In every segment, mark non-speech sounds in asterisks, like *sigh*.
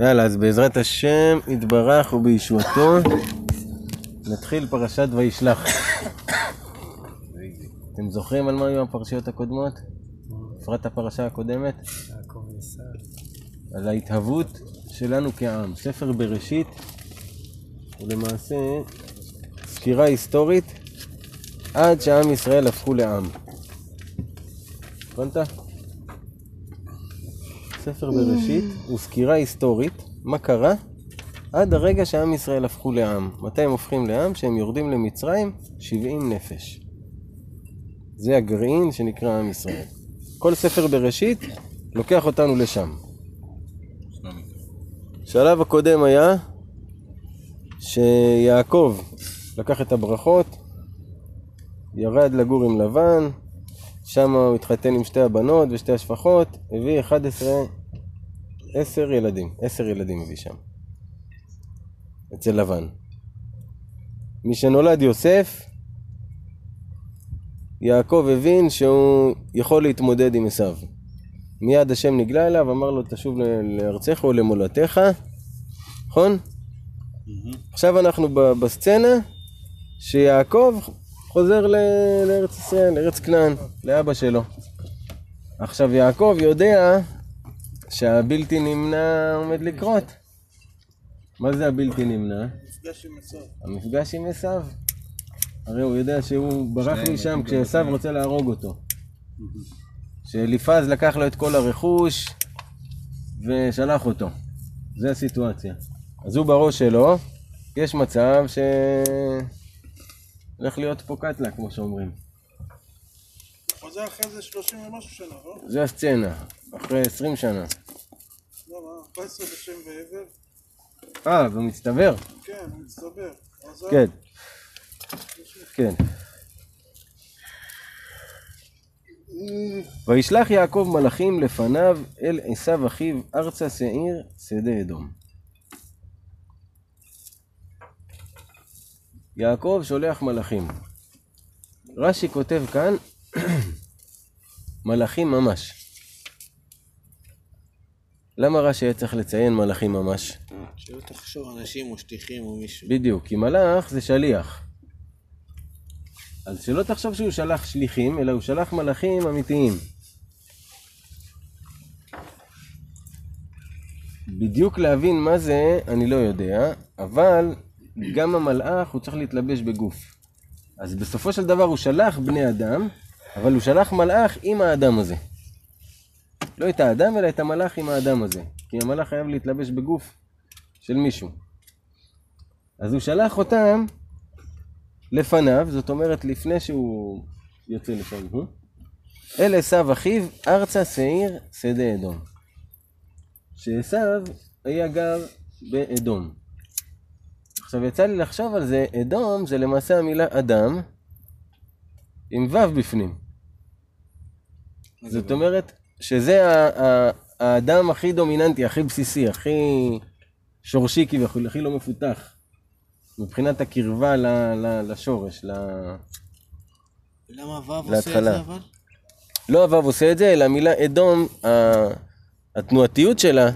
יאללה, אז בעזרת השם יתברך ובישועתו נתחיל פרשת וישלח. אתם זוכרים על מה היו הפרשיות הקודמות? בפרט הפרשה הקודמת? על ההתהוות שלנו כעם. ספר בראשית הוא למעשה סקירה היסטורית עד שעם ישראל הפכו לעם. הבנת? ספר בראשית הוא סקירה היסטורית, מה קרה עד הרגע שעם ישראל הפכו לעם. מתי הם הופכים לעם? שהם יורדים למצרים 70 נפש. זה הגרעין שנקרא עם ישראל. כל ספר בראשית לוקח אותנו לשם. השלב הקודם היה שיעקב לקח את הברכות, ירד לגור עם לבן, שם הוא התחתן עם שתי הבנות ושתי השפחות, הביא 11, 10 ילדים, 10 ילדים הביא שם, אצל לבן. משנולד יוסף, יעקב הבין שהוא יכול להתמודד עם עשיו. מיד השם נגלה אליו, אמר לו תשוב לארצך או למולדתך, נכון? עכשיו אנחנו בסצנה שיעקב חוזר לארץ ישראל, לארץ כנען, לאבא שלו. עכשיו יעקב יודע שהבלתי נמנע עומד לקרות. מה זה הבלתי נמנע? מפגש עם עשיו. המפגש עם עשיו. הרי הוא יודע שהוא ברח משם כשעשיו רוצה להרוג אותו. שאליפז לקח לו את כל הרכוש ושלח אותו. זה הסיטואציה. אז הוא בראש שלו, יש מצב ש... הולך להיות פה קטלה, כמו שאומרים. חוזר אחרי זה 30 ומשהו שנה, לא? זה הסצנה, אחרי 20 שנה. לא, מה? 14 בשם ועבר? אה, במצטבר? כן, מצטבר. עזב. כן. כן. וישלח יעקב מלאכים לפניו אל עשיו אחיו ארצה שעיר שדה אדום. יעקב שולח מלאכים. רש"י כותב כאן *clears throat* מלאכים ממש. למה רש"י היה צריך לציין מלאכים ממש? שלא תחשוב אנשים או שטיחים או מישהו. בדיוק, כי מלאך זה שליח. אז שלא תחשוב שהוא שלח שליחים, אלא הוא שלח מלאכים אמיתיים. בדיוק להבין מה זה, אני לא יודע, אבל גם המלאך הוא צריך להתלבש בגוף. אז בסופו של דבר הוא שלח בני אדם, אבל הוא שלח מלאך עם האדם הזה. לא את האדם, אלא את המלאך עם האדם הזה. כי המלאך חייב להתלבש בגוף של מישהו. אז הוא שלח אותם לפניו, זאת אומרת לפני שהוא יוצא לשם, אה? אל עשיו אחיו, ארצה שעיר שדה אדום. שעשיו היה גר באדום. עכשיו יצא לי לחשוב על זה, אדום זה למעשה המילה אדם עם ו' בפנים. זאת אומרת שזה האדם הכי דומיננטי, הכי בסיסי, הכי שורשי כביכול, הכי לא מפותח. מבחינת הקרבה ל- ל- לשורש, ל... למה ו' עושה את. זה אבל? לא הוו עושה את זה, אלא המילה אדום, התנועתיות שלה,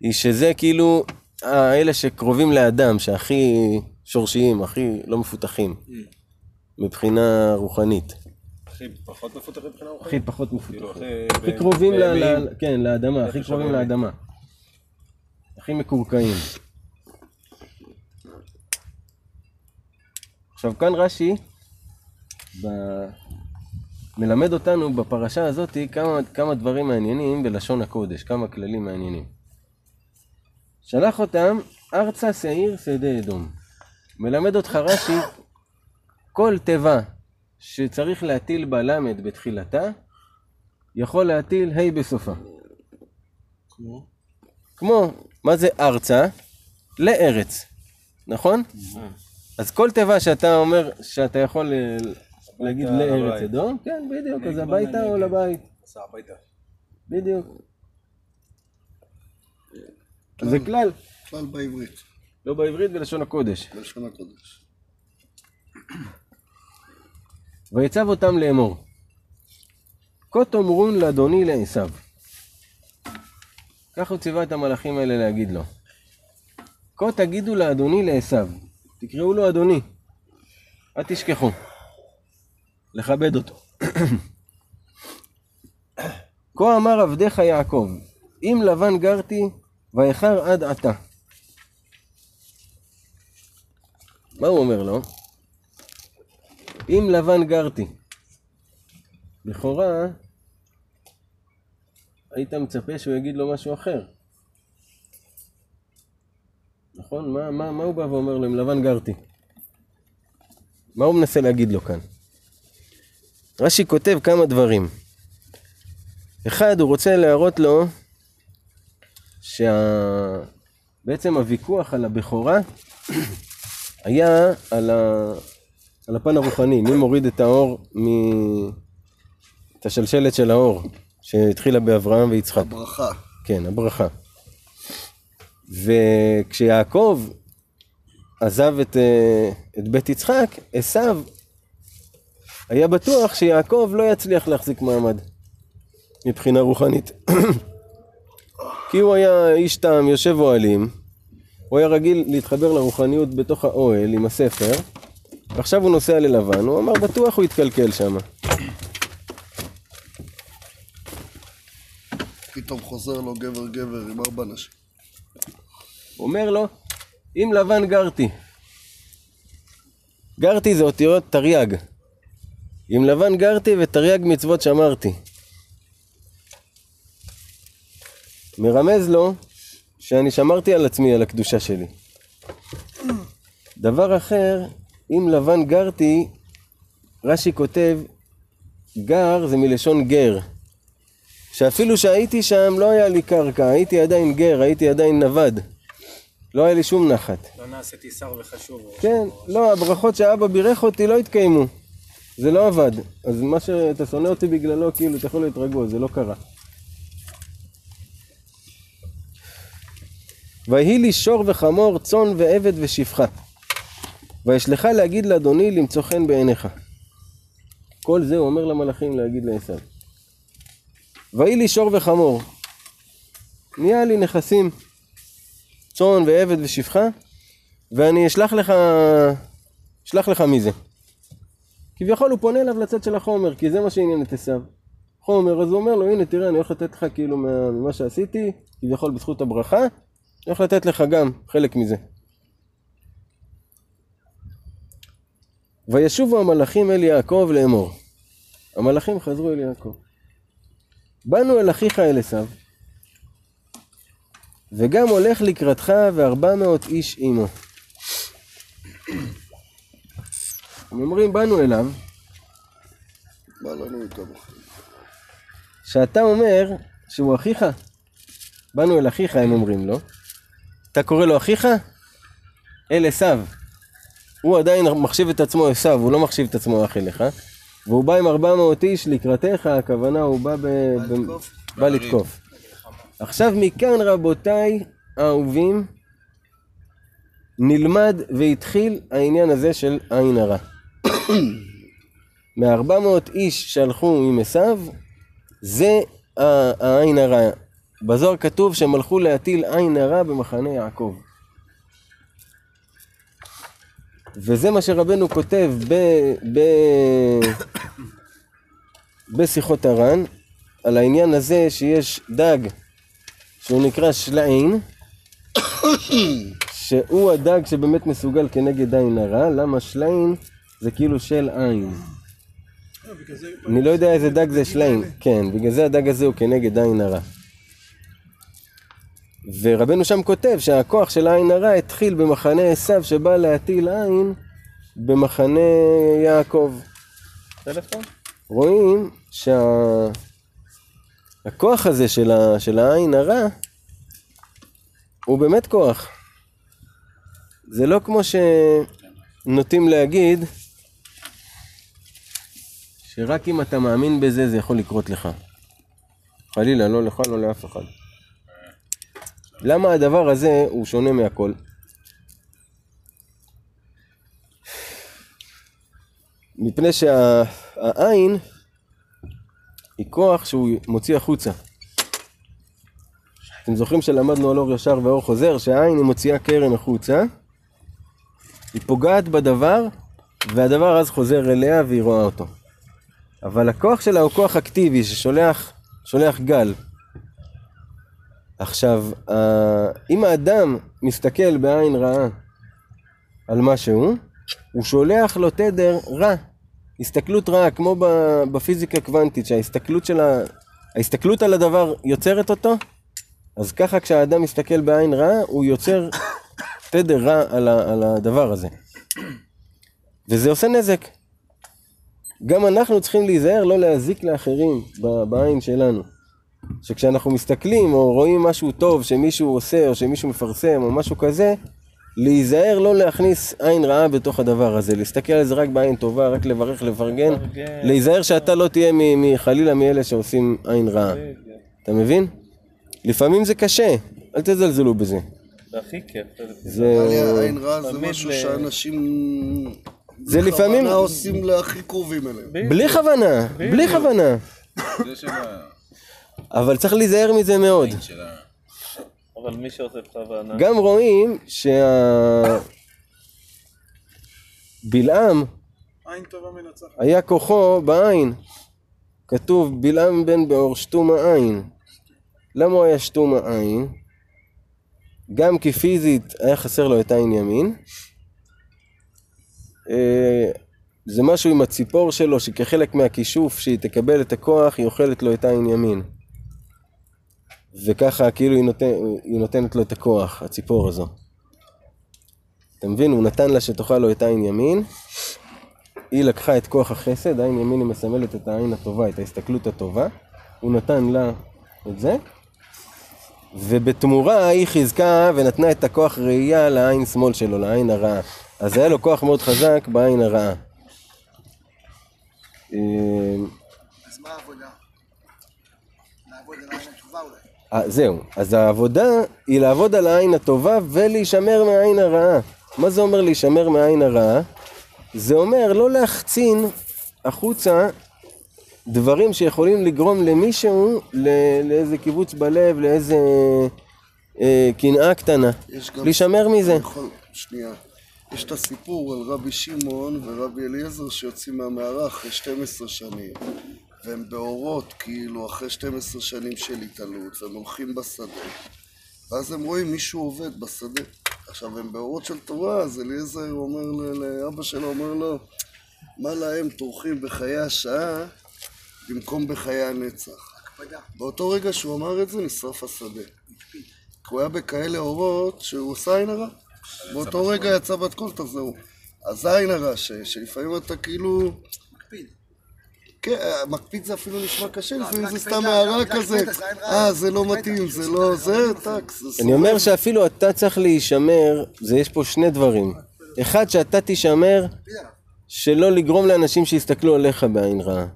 היא שזה כאילו האלה שקרובים לאדם, שהכי שורשיים, הכי לא מפותחים, מבחינה רוחנית. הכי פחות מפותחים מבחינה רוחנית? הכי פחות כאילו, מפותחים. הכי... הכי קרובים כן, לאדמה, הכי קרובים. לאדמה. הכי מקורקעים. עכשיו כאן רש"י ב- מלמד אותנו בפרשה הזאת כמה, כמה דברים מעניינים בלשון הקודש, כמה כללים מעניינים. שלח אותם ארצה שעיר שדה אדום. מלמד אותך רש"י כל תיבה שצריך להטיל בה למד בתחילתה, יכול להטיל ה' בסופה. כמו? כמו, מה זה ארצה? לארץ, נכון? אז כל תיבה שאתה אומר שאתה יכול להגיד לארץ. אדום, כן, בדיוק, אז הביתה או. לבית. בדיוק. זה כלל, כלל בעברית, לא בעברית בלשון הקודש. בלשון הקודש. ויצב אותם לאמור. כה תאמרון לאדוני לעשו. כך הוא ציווה את המלאכים האלה להגיד לו. כה תגידו לאדוני לעשו, תקראו לו אדוני, אל תשכחו, לכבד אותו. *clears throat* כה אמר עבדיך יעקב, אם לבן גרתי, ואיחר עד עתה. מה הוא אומר לו? אם לבן גרתי. לכאורה, היית מצפה שהוא יגיד לו משהו אחר. נכון? מה, מה, מה הוא בא ואומר לו, עם לבן גרתי? מה הוא מנסה להגיד לו כאן? רש"י כותב כמה דברים. אחד, הוא רוצה להראות לו שבעצם הוויכוח על הבכורה *coughs* היה על. על הפן הרוחני, מי מוריד את האור, מ... את השלשלת של האור שהתחילה באברהם ויצחק. ברכה. כן, הברכה. וכשיעקב עזב את, אה, את בית יצחק, עשו היה בטוח שיעקב לא יצליח להחזיק מעמד מבחינה רוחנית. *coughs* כי הוא היה איש טעם, יושב אוהלים, הוא היה רגיל להתחבר לרוחניות בתוך האוהל עם הספר, ועכשיו הוא נוסע ללבן, הוא אמר בטוח הוא יתקלקל שם. פתאום חוזר לו גבר גבר עם ארבע נשים. אומר לו, אם לבן גרתי. גרתי זה אותיות תרי"ג. עם לבן גרתי ותרי"ג מצוות שמרתי. מרמז לו שאני שמרתי על עצמי, על הקדושה שלי. דבר אחר, אם לבן גרתי, רש"י כותב, גר זה מלשון גר. שאפילו שהייתי שם לא היה לי קרקע, הייתי עדיין גר, הייתי עדיין נווד. לא היה לי שום נחת. לא נעשיתי שר וחשוב. כן, לא, הברכות שאבא בירך אותי לא התקיימו. זה לא עבד. אז מה שאתה שונא אותי בגללו, כאילו, אתה יכול להיות רגוע, זה לא קרה. ויהי לי שור וחמור, צאן ועבד ושפחה. וישלחה להגיד לאדוני למצוא חן בעיניך. כל זה הוא אומר למלאכים להגיד לעשו. ויהי לי שור וחמור. נהיה לי נכסים, צאן ועבד ושפחה, ואני אשלח לך, אשלח לך מזה. כביכול הוא פונה אליו לצד של החומר, כי זה מה שעניין את עשיו. חומר, אז הוא אומר לו, הנה תראה, אני הולך לתת לך כאילו מה- ממה שעשיתי, כביכול בזכות הברכה, אני הולך לתת לך גם חלק מזה. וישובו המלאכים אל יעקב לאמור. המלאכים חזרו אל יעקב. באנו אל אחיך אל עשיו, וגם הולך לקראתך וארבע מאות איש עמו. הם אומרים, באנו אליו. שאתה אומר שהוא אחיך. באנו אל אחיך, הם אומרים לו. אתה קורא לו אחיך? אל עשיו. הוא עדיין מחשיב את עצמו עשיו, הוא לא מחשיב את עצמו אח אליך. והוא בא עם 400 איש לקראתך, הכוונה הוא בא, ב... ב... לתקוף? בא לתקוף. עכשיו מכאן רבותיי האהובים, נלמד והתחיל העניין הזה של עין הרע. מארבע מאות איש שהלכו עם עשיו, זה העין הרע. בזוהר כתוב שהם הלכו להטיל עין הרע במחנה יעקב. וזה מה שרבנו כותב ב, ב, בשיחות הר"ן, על העניין הזה שיש דג שהוא נקרא שלעין, שהוא הדג שבאמת מסוגל כנגד עין הרע, למה שלעין זה כאילו של עין. זה- אני לא יודע איזה דג זה שלעין, כן, בגלל זה הדג הזה הוא כנגד עין הרע. ורבנו שם כותב שהכוח של העין הרע התחיל במחנה עשיו שבא להטיל עין במחנה יעקב. רואים שהכוח הזה של, ה... של העין הרע הוא באמת כוח. זה לא כמו שנוטים להגיד שרק אם אתה מאמין בזה זה יכול לקרות לך. חלילה, לא לך, לא לאף אחד. למה הדבר הזה הוא שונה מהכל? מפני שהעין היא כוח שהוא מוציא החוצה. אתם זוכרים שלמדנו על אור ישר ואור חוזר, שהעין היא מוציאה קרן החוצה, היא פוגעת בדבר, והדבר אז חוזר אליה והיא רואה אותו. אבל הכוח שלה הוא כוח אקטיבי ששולח שולח גל. עכשיו, ה- אם האדם מסתכל בעין רעה על משהו, הוא שולח לו תדר רע. הסתכלות רעה, כמו בפיזיקה קוונטית, שההסתכלות של ה... ההסתכלות על הדבר יוצרת אותו, אז ככה כשהאדם מסתכל בעין רעה, הוא יוצר תדר רע על, על הדבר הזה. וזה עושה נזק. גם אנחנו צריכים להיזהר לא להזיק לאחרים בעין שלנו. שכשאנחנו מסתכלים או רואים משהו טוב שמישהו עושה או שמישהו מפרסם או משהו כזה, להיזהר לא להכניס עין רעה בתוך הדבר הזה, להסתכל על זה רק בעין טובה, רק לברך, לפרגן, להיזהר שאתה לא תהיה חלילה מאלה שעושים עין רעה. אתה מבין? לפעמים זה קשה, אל תזלזלו בזה. זה הכי כיף. זה... עין רע זה משהו שאנשים... זה לפעמים- בכוונה עושים להכי קרובים אליהם. בלי כוונה, בלי כוונה. אבל צריך להיזהר מזה מאוד. אבל מי שעושה בכוונה... גם רואים שה... בלעם עין. היה כוחו בעין. כתוב בלעם בן באור שתום העין. למה הוא היה שתום העין? גם כי פיזית היה חסר לו את העין ימין. אה, זה משהו עם הציפור שלו שכחלק מהכישוף שהיא תקבל את הכוח היא אוכלת לו את העין ימין. וככה כאילו היא, נותן, היא נותנת לו את הכוח, הציפור הזו. אתה מבין? הוא נתן לה שתאכל לו את העין ימין, היא לקחה את כוח החסד, העין ימין היא מסמלת את העין הטובה, את ההסתכלות הטובה, הוא נתן לה את זה, ובתמורה היא חיזקה ונתנה את הכוח ראייה לעין שמאל שלו, לעין הרעה. אז היה לו כוח מאוד חזק בעין הרעה. אה, אז מה העבודה? לעבוד על העין. אה, זהו, אז העבודה היא לעבוד על העין הטובה ולהישמר מהעין הרעה. מה זה אומר להישמר מהעין הרעה? זה אומר לא להחצין החוצה דברים שיכולים לגרום למישהו לאיזה קיבוץ בלב, לאיזה אה, קנאה קטנה. להישמר מזה. יכול- שנייה. יש את הסיפור על רבי שמעון ורבי אליעזר שיוצאים מהמערה אחרי 12 שנים. והם באורות, כאילו, אחרי 12 שנים של התעלות, והם הולכים בשדה. ואז הם רואים מישהו עובד בשדה. עכשיו, הם באורות של תורה, אז אליעזר אומר לאבא שלו, אומר לו, מה להם טורחים בחיי השעה במקום בחיי הנצח. הקפדה. באותו רגע שהוא אמר את זה, נשרף השדה. כי הוא היה בכאלה אורות שהוא עושה עין הרע. באותו רגע יצא בת קול, תחזרו. אז העין הרע, ש- שלפעמים אתה כאילו... כן, מקפיד זה אפילו נשמע קשה, לפעמים זה סתם הערה כזה. אה, זה לא מתאים, זה לא זה, זה אני אומר שאפילו אתה צריך להישמר, זה יש פה שני דברים. אחד, שאתה תישמר. שלא לגרום לאנשים שיסתכלו עליך בעין רעה.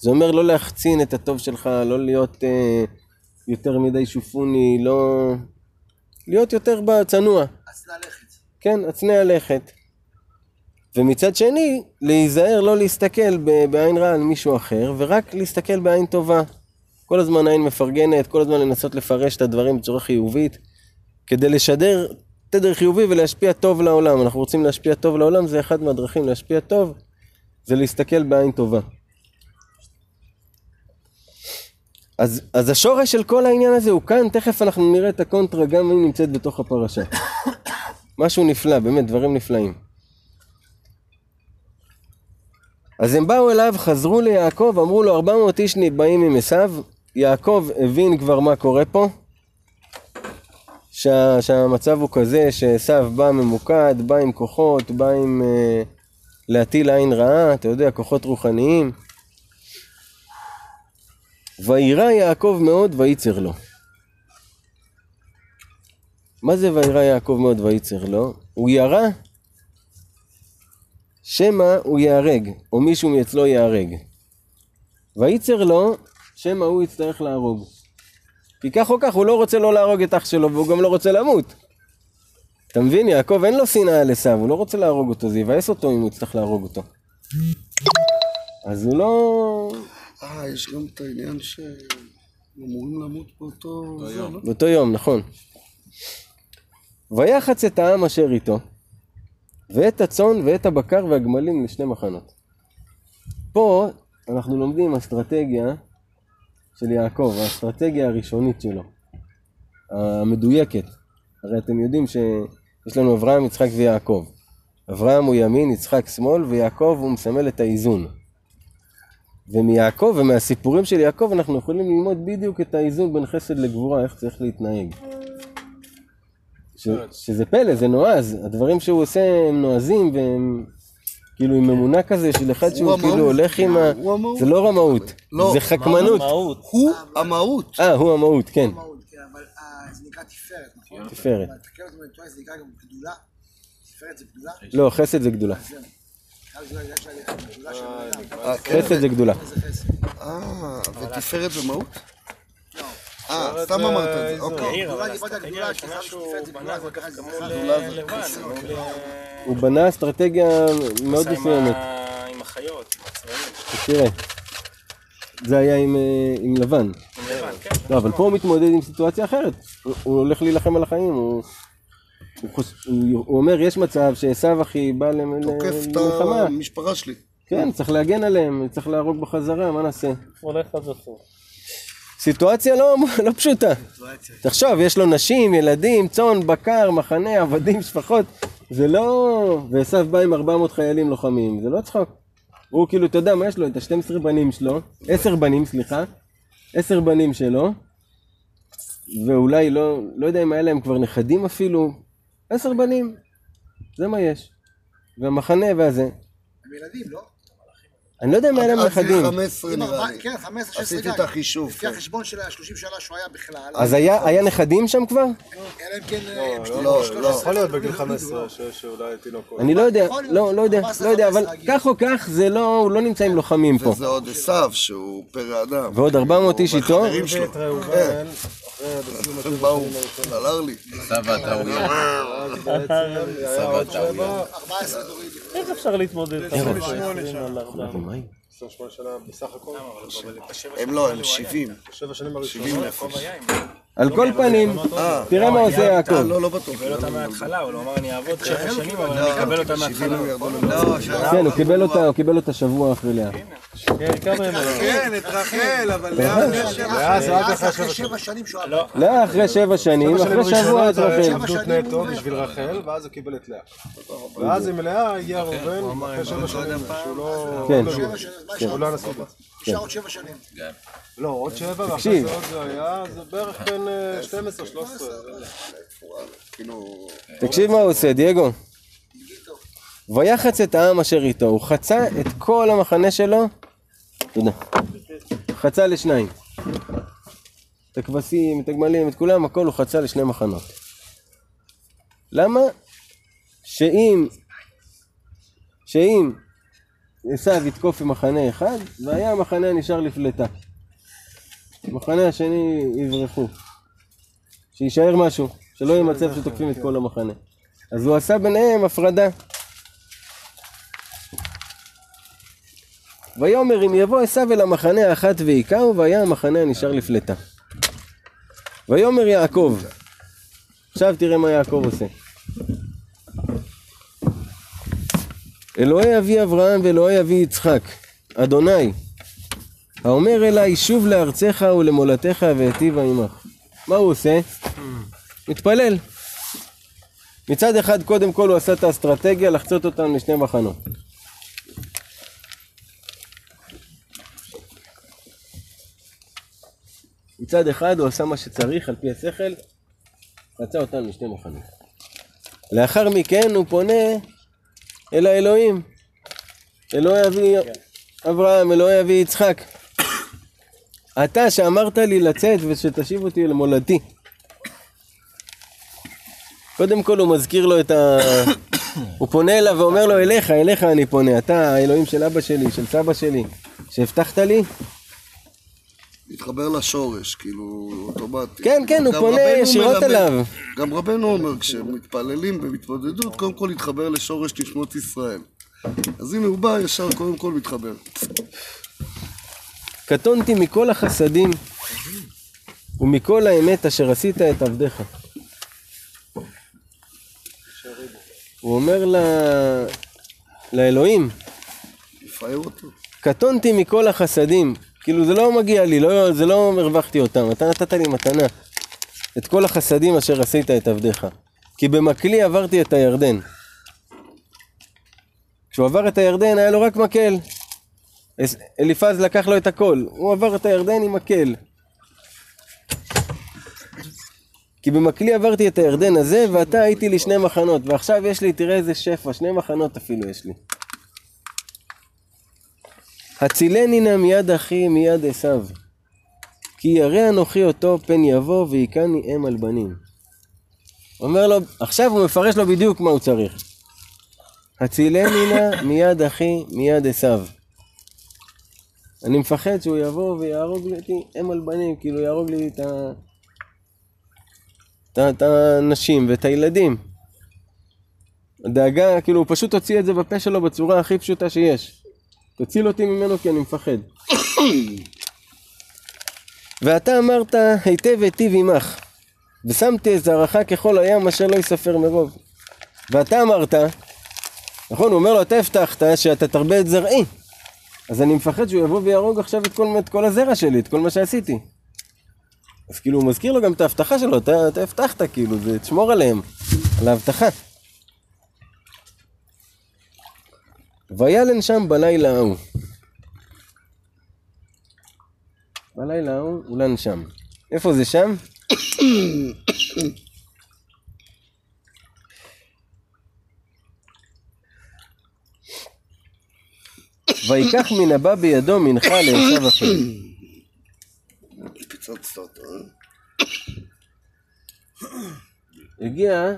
זה אומר לא להחצין את הטוב שלך, לא להיות אה, יותר מדי שופוני, לא... להיות יותר בצנוע. אז ללכת. כן, הצנע לכת. ומצד שני, להיזהר לא להסתכל בעין רעה על מישהו אחר, ורק להסתכל בעין טובה. כל הזמן עין מפרגנת, כל הזמן לנסות לפרש את הדברים בצורה חיובית, כדי לשדר תדר חיובי ולהשפיע טוב לעולם. אנחנו רוצים להשפיע טוב לעולם, זה אחד מהדרכים להשפיע טוב, זה להסתכל בעין טובה. אז, אז השורש של כל העניין הזה הוא כאן, תכף אנחנו נראה את הקונטרה גם אם נמצאת בתוך הפרשה. *coughs* משהו נפלא, באמת, דברים נפלאים. אז הם באו אליו, חזרו ליעקב, אמרו לו, 400 איש באים עם עשיו. יעקב הבין כבר מה קורה פה, שה, שהמצב הוא כזה שעשיו בא ממוקד, בא עם כוחות, בא עם אה, להטיל עין רעה, אתה יודע, כוחות רוחניים. וירא יעקב מאוד ויצר לו. מה זה וירא יעקב מאוד ויצר לו? הוא ירה שמא הוא ייהרג, או מישהו מאצלו ייהרג. ויצר לו, שמא הוא יצטרך להרוג. כי כך או כך הוא לא רוצה לא להרוג את אח שלו, והוא גם לא רוצה למות. אתה מבין? יעקב אין לו שנאה על עשיו, הוא לא רוצה להרוג אותו, זה יבאס אותו אם הוא יצטרך להרוג אותו. אז הוא לא... אה, יש גם את העניין ש... אמורים למות באותו... באותו יום, נכון. ויחץ את העם אשר איתו, ואת הצאן ואת הבקר והגמלים לשני מחנות. פה אנחנו לומדים אסטרטגיה של יעקב, האסטרטגיה הראשונית שלו, המדויקת. הרי אתם יודעים שיש לנו אברהם, יצחק ויעקב. אברהם הוא ימין, יצחק שמאל, ויעקב הוא מסמל את האיזון. ומיעקב ומהסיפורים של יעקב אנחנו יכולים ללמוד בדיוק את האיזון בין חסד לגבורה, איך צריך להתנהג. ש, שזה פלא, זה נועז, הדברים שהוא עושה הם נועזים והם כאילו עם אמונה כזה של אחד שהוא המהות. כאילו הולך עם ה... הוא המהות. זה לא רמאות, לא. זה חכמנות. הוא המהות. אה, הוא המהות, כן, מהות, כן, אבל אה, זה נקרא תפארת, נכון? תפארת. תקן אותי אם אני טועה, זה נקרא גם גדולה. תפארת זה גדולה? לא, חסד זה גדולה. אה, כן. חסד זה גדולה. זה חסד. אה, ותפארת זה מהות? אה, סתם אמרת את זה, אוקיי. הוא בנה אסטרטגיה מאוד מסוימת. עם החיות, עם הצבעים. תראה, זה היה עם, אה, לבן. עם לבן, כן. לא, אבל פה הוא מתמודד עם סיטואציה אחרת. הוא, הוא הולך להילחם על החיים, הוא, הוא, חוש, הוא, הוא אומר, יש מצב שעשו אחי בא למ- תוקף את למלחמה. המשפחה שלי. כן, צריך להגן עליהם, צריך להרוג בחזרה, מה נעשה? הולך עד הסוף. סיטואציה לא, לא פשוטה. תחשוב, יש לו נשים, ילדים, צאן, בקר, מחנה, עבדים, שפחות. זה לא... ועשו בא עם 400 חיילים לוחמים, זה לא צחוק. הוא כאילו, אתה יודע מה יש לו? את ה-12 בנים שלו, 10 בנים, סליחה, 10 בנים שלו, ואולי לא, לא יודע אם היה להם כבר נכדים אפילו, 10 בנים, זה מה יש. והמחנה והזה. הם ילדים, לא? אני לא יודע אם היה להם עד נכדים. 15 אם נראה לי. כן, 15, 16 עשיתי. את החישוב, לפי כן. החשבון של ה-30 שנה שהוא היה בכלל, אז היה, היה נכדים שם כבר? אלא אם כן... אה, הם שני- לא, 13, לא. יכול להיות בגיל 15 שיש אולי תינוקות. אני לא יודע. לא, לא יודע, 14, לא יודע, אבל 15 כך או כך, זה לא, הוא לא נמצא עם לוחמים פה. וזה עוד עשיו, שהוא פרא אדם. ועוד 400 איש איתו, באו, סלר לי. סבא הטעויות. סבא הטעויות. 14 תוריד. איך אפשר להתמודד? 28 שנה. על ארבע. 28 שנה בסך הכל. הם לא, הם 70. שבע שנים 70 הראשונות. נפש. על כל פנים, אה, תראה מה עושה יעקב. לא, לא בטוח. קיבל אותה מההתחלה, הוא לא אמר אני אעבוד שבע שנים, אבל אני אקבל אותה 70 מההתחלה. כן, הוא קיבל אותה, הוא קיבל אותה שבוע אחרי לאה. כן? כן, את רחל, אבל לאן לאה אחרי שבע שנים. שבע. לא, לאה אחרי שבע שנים, אחרי שבוע את רחל. עבדות נטו בשביל רחל, ואז הוא קיבל את לאה. ואז עם לאה הגיע ראובן, אחרי שבע שנים, שהוא לא... כן. לא שבע שהוא? לא נשוי. נשאר עוד שבע שנים. לא, עוד שבע, ואחרי. זה עוד זה היה, זה בערך בין אה, 12, 13. כאילו, תקשיב מה הוא עושה, דייגו. ויחץ את העם אשר איתו, הוא חצה את כל המחנה שלו, תודה, חצה לשניים. את הכבשים, את הגמלים, את כולם, הכל הוא חצה לשני מחנות. למה? שאם, שאם עשיו יתקוף עם מחנה אחד, והיה המחנה נשאר לפלטה. המחנה השני יברחו. שיישאר משהו, שלא יהיה מצב שתוקפים את כל המחנה. אז הוא עשה ביניהם הפרדה. ויאמר אם יבוא עשיו אל המחנה האחת והיכהו, והיה המחנה הנשאר לפלטה. ויאמר יעקב, עכשיו תראה מה יעקב עושה. אלוהי אבי אברהם ואלוהי אבי יצחק, אדוני, האומר אליי שוב לארצך ולמולדתך והיטיבה עמך. מה הוא עושה? מתפלל. מצד אחד, קודם כל הוא עשה את האסטרטגיה לחצות אותם לשני מחנות. מצד אחד הוא עשה מה שצריך על פי השכל, חצה אותם לשני מחנות. לאחר מכן הוא פונה אל האלוהים. אלוהי אבי אברהם, אלוהי אבי יצחק. אתה שאמרת לי לצאת ושתשיב אותי למולדתי. קודם כל הוא מזכיר לו את ה... *coughs* הוא פונה אליו ואומר לו, אליך, אליך אני פונה. אתה האלוהים של אבא שלי, של סבא שלי, שהבטחת לי. להתחבר לשורש, כאילו, אוטומטי. כן, כן, הוא פונה ישירות אליו. גם רבנו אומר, כשמתפללים במתמודדות, קודם כל להתחבר לשורש נשמות ישראל. אז הנה הוא בא ישר, קודם כל מתחבר. קטונתי מכל החסדים ומכל האמת אשר עשית את עבדיך. הוא אומר ל... לאלוהים. קטונתי מכל החסדים, כאילו זה לא מגיע לי, לא, זה לא הרווחתי אותם, אתה נתת לי מתנה. את כל החסדים אשר עשית את עבדיך. כי במקלי עברתי את הירדן. כשהוא עבר את הירדן היה לו רק מקל. אליפז לקח לו את הכל, הוא עבר את הירדן עם מקל. כי במקלי עברתי את הירדן הזה, ועתה הייתי לי שני מחנות, ועכשיו יש לי, תראה איזה שפע, שני מחנות אפילו יש לי. הצילני נא מיד אחי מיד עשיו. כי ירא אנוכי אותו פן יבוא והיכני אם על בנים. אומר לו, עכשיו הוא מפרש לו בדיוק מה הוא צריך. הצילני נא מיד אחי מיד עשיו. אני מפחד שהוא יבוא ויהרוג אותי אם על בנים, כאילו יהרוג לי. את ה- את הנשים ואת הילדים. הדאגה, כאילו הוא פשוט הוציא את זה בפה שלו בצורה הכי פשוטה שיש. תציל אותי ממנו כי אני מפחד. *coughs* ואתה אמרת היטב היטיב עמך, ושמתי את זרעך ככל הים אשר לא יספר מרוב. ואתה אמרת, נכון, הוא אומר לו, אתה הבטחת שאתה תרבה את זרעי. אז אני מפחד שהוא יבוא ויהרוג עכשיו את כל, את כל הזרע שלי, את כל מה שעשיתי. אז כאילו הוא מזכיר לו גם את ההבטחה שלו, אתה, אתה הבטחת, כאילו, זה תשמור עליהם, על ההבטחה. וילן שם בלילה ההוא. בלילה ההוא הוא לן שם. איפה זה שם? ויקח מן הבא בידו מנחה לעשו אה? הגיע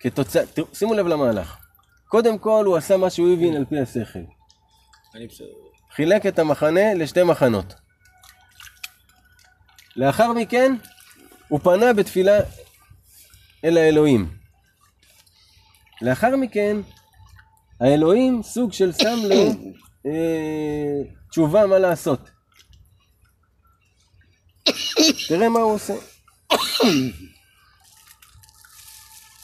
כתוצאה, שימו לב למהלך. קודם כל הוא עשה מה שהוא הבין על פי השכל. חילק את המחנה לשתי מחנות. לאחר מכן הוא פנה בתפילה אל האלוהים. לאחר מכן האלוהים סוג של שם לו אה, תשובה מה לעשות. תראה מה הוא עושה.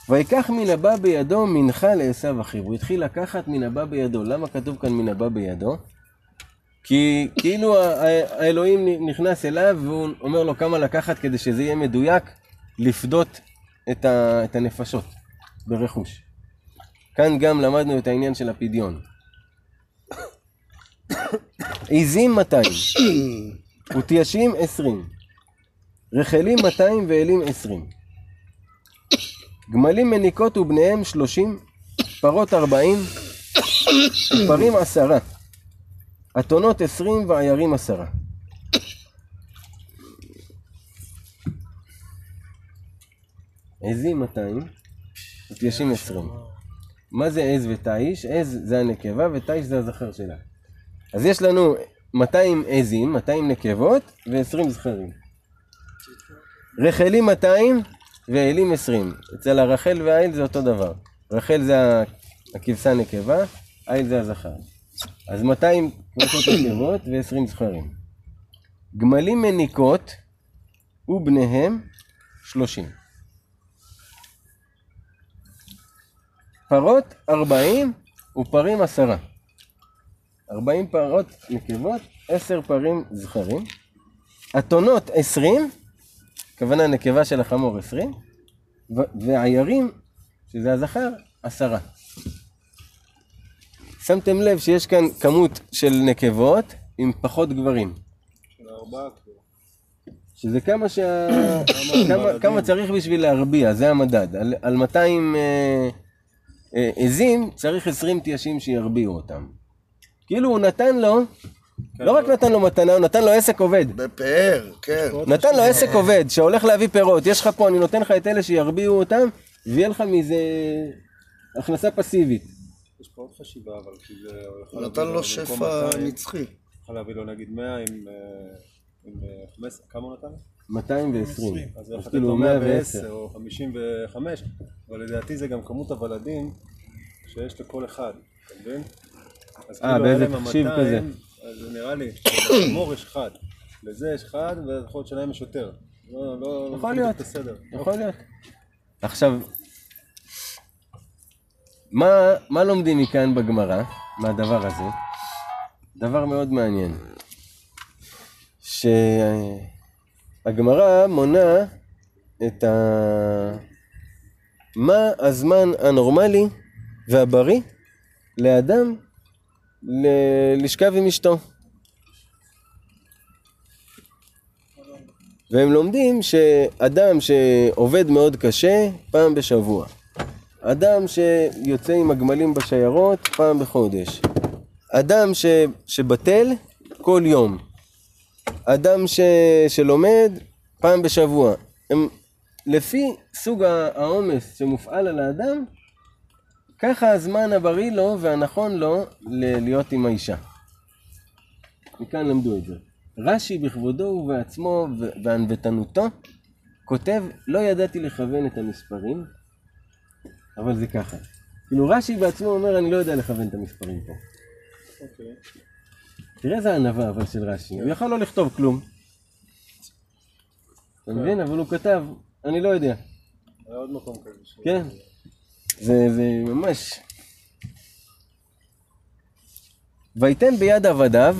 ויקח מן הבא בידו מנחה לעשו אחיו. הוא התחיל לקחת מן הבא בידו. למה כתוב כאן מן הבא בידו? כי כאילו האלוהים נכנס אליו והוא אומר לו כמה לקחת כדי שזה יהיה מדויק לפדות את, ה, את הנפשות ברכוש. כאן גם למדנו את העניין של הפדיון. עיזים 200, *coughs* ותיישים 20, רחלים 200 ואלים 20, גמלים מניקות ובניהם 30, פרות 40, ופרים עשרה. אתונות עשרים ועיירים עשרה. עזים 200, ותיישים 20. מה זה עז ותיש? עז זה הנקבה ותיש זה הזכר שלה. אז יש לנו 200 עזים, 200 נקבות ו-20 זכרים. רחלים 200 ואלים 20. אצל הרחל והאיל זה אותו דבר. רחל זה הכבשה נקבה, איל זה הזכר. אז 200 כבשות נקבות ו-20 זכרים. גמלים מניקות ובניהם 30. פרות 40 ופרים עשרה. 40 פרות נקבות, 10 פרים זכרים. אתונות 20, הכוונה נקבה של החמור 20, ו- ועיירים, שזה הזכר, עשרה. שמתם לב שיש כאן כמות של נקבות עם פחות גברים. של ארבעה. שזה כמה, שה... *coughs* כמה, כמה צריך בשביל להרביע, זה המדד. על, על 200 אה, אה, עזים צריך 20 תיישים שירביעו אותם. כאילו הוא נתן לו, לא רק נתן לו מתנה, הוא נתן לו עסק עובד. בפאר, כן. נתן לו עסק עובד שהולך להביא פירות, יש לך פה, אני נותן לך את אלה שירביעו אותם, ויהיה לך מזה הכנסה פסיבית. יש פה עוד חשיבה, אבל כי זה... הוא נתן לו שפע 200, נצחי. יכול להביא לו נגיד 100 עם... אה, אה, 15, כמה הוא נתן? 220. אז אז יכול לתת לו 110. 110 או 55, אבל לדעתי זה גם כמות הוולדים שיש לכל אחד, אתה מבין? אז אה, כאילו באיזה תחשיב 200, כזה. אז נראה לי, שלחמור יש אחד. לזה יש אחד, ויכול להיות שלהם יש יותר. לא, לא, לא יכול להיות. יכול להיות. עכשיו, מה, מה לומדים מכאן בגמרא, מהדבר הזה? דבר מאוד מעניין. שהגמרא מונה את ה... מה הזמן הנורמלי והבריא לאדם ל- לשכב עם אשתו. והם לומדים שאדם שעובד מאוד קשה, פעם בשבוע. אדם שיוצא עם הגמלים בשיירות, פעם בחודש. אדם ש... שבטל, כל יום. אדם ש... שלומד, פעם בשבוע. הם, לפי סוג העומס שמופעל על האדם, ככה הזמן הבריא לו והנכון לו להיות עם האישה. מכאן למדו את זה. רש"י בכבודו ובעצמו וענוותנותו כותב, לא ידעתי לכוון את המספרים, אבל זה ככה. כאילו רש"י בעצמו אומר, אני לא יודע לכוון את המספרים פה. תראה איזה ענווה אבל של רש"י, הוא יכול לא לכתוב כלום. אתה מבין? אבל הוא כתב, אני לא יודע. היה עוד מקום כזה. כן. זה, זה ממש... ויתן ביד עבדיו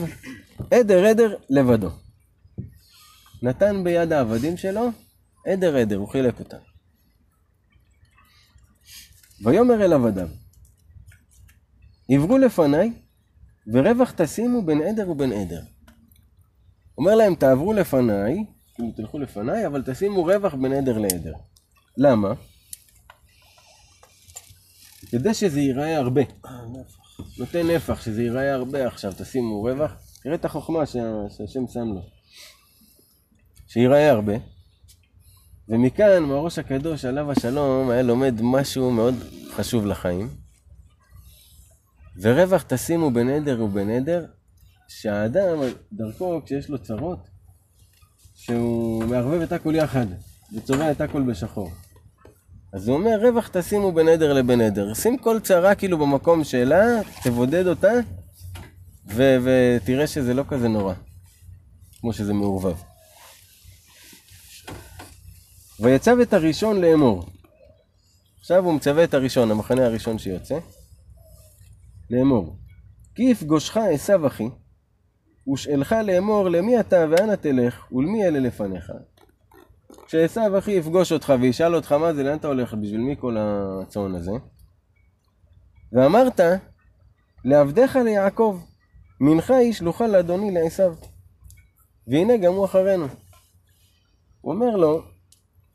עדר עדר לבדו. נתן ביד העבדים שלו עדר עדר, הוא חילק אותם. ויאמר אל עבדיו, עברו לפניי ורווח תשימו בין עדר ובין עדר. אומר להם, תעברו לפניי, תלכו לפניי, אבל תשימו רווח בין עדר לעדר. למה? כדי שזה ייראה הרבה. נותן נפח, שזה ייראה הרבה עכשיו, תשימו רווח. תראה את החוכמה שה- שהשם שם לו. שייראה הרבה. ומכאן, מהראש הקדוש, עליו השלום, היה לומד משהו מאוד חשוב לחיים. ורווח תשימו ובין עדר, שהאדם, דרכו, כשיש לו צרות, שהוא מערבב את הכל יחד, וצובע את הכל בשחור. אז הוא אומר, רווח תשימו בין עדר לבין עדר. שים כל צרה כאילו במקום שלה, תבודד אותה, ו- ותראה שזה לא כזה נורא, כמו שזה מעורבב. ויצב את הראשון לאמור. עכשיו הוא מצווה את הראשון, המחנה הראשון שיוצא, לאמור. כי יפגושך עשו אחי, ושאלך לאמור למי אתה ואנה תלך, ולמי אלה לפניך. כשעשו אחי יפגוש אותך וישאל אותך מה זה, לאן אתה הולך, בשביל מי כל הצאן הזה? ואמרת, לעבדיך ליעקב, מנחה היא שלוחה לאדוני לעשו. והנה גם הוא אחרינו. הוא אומר לו,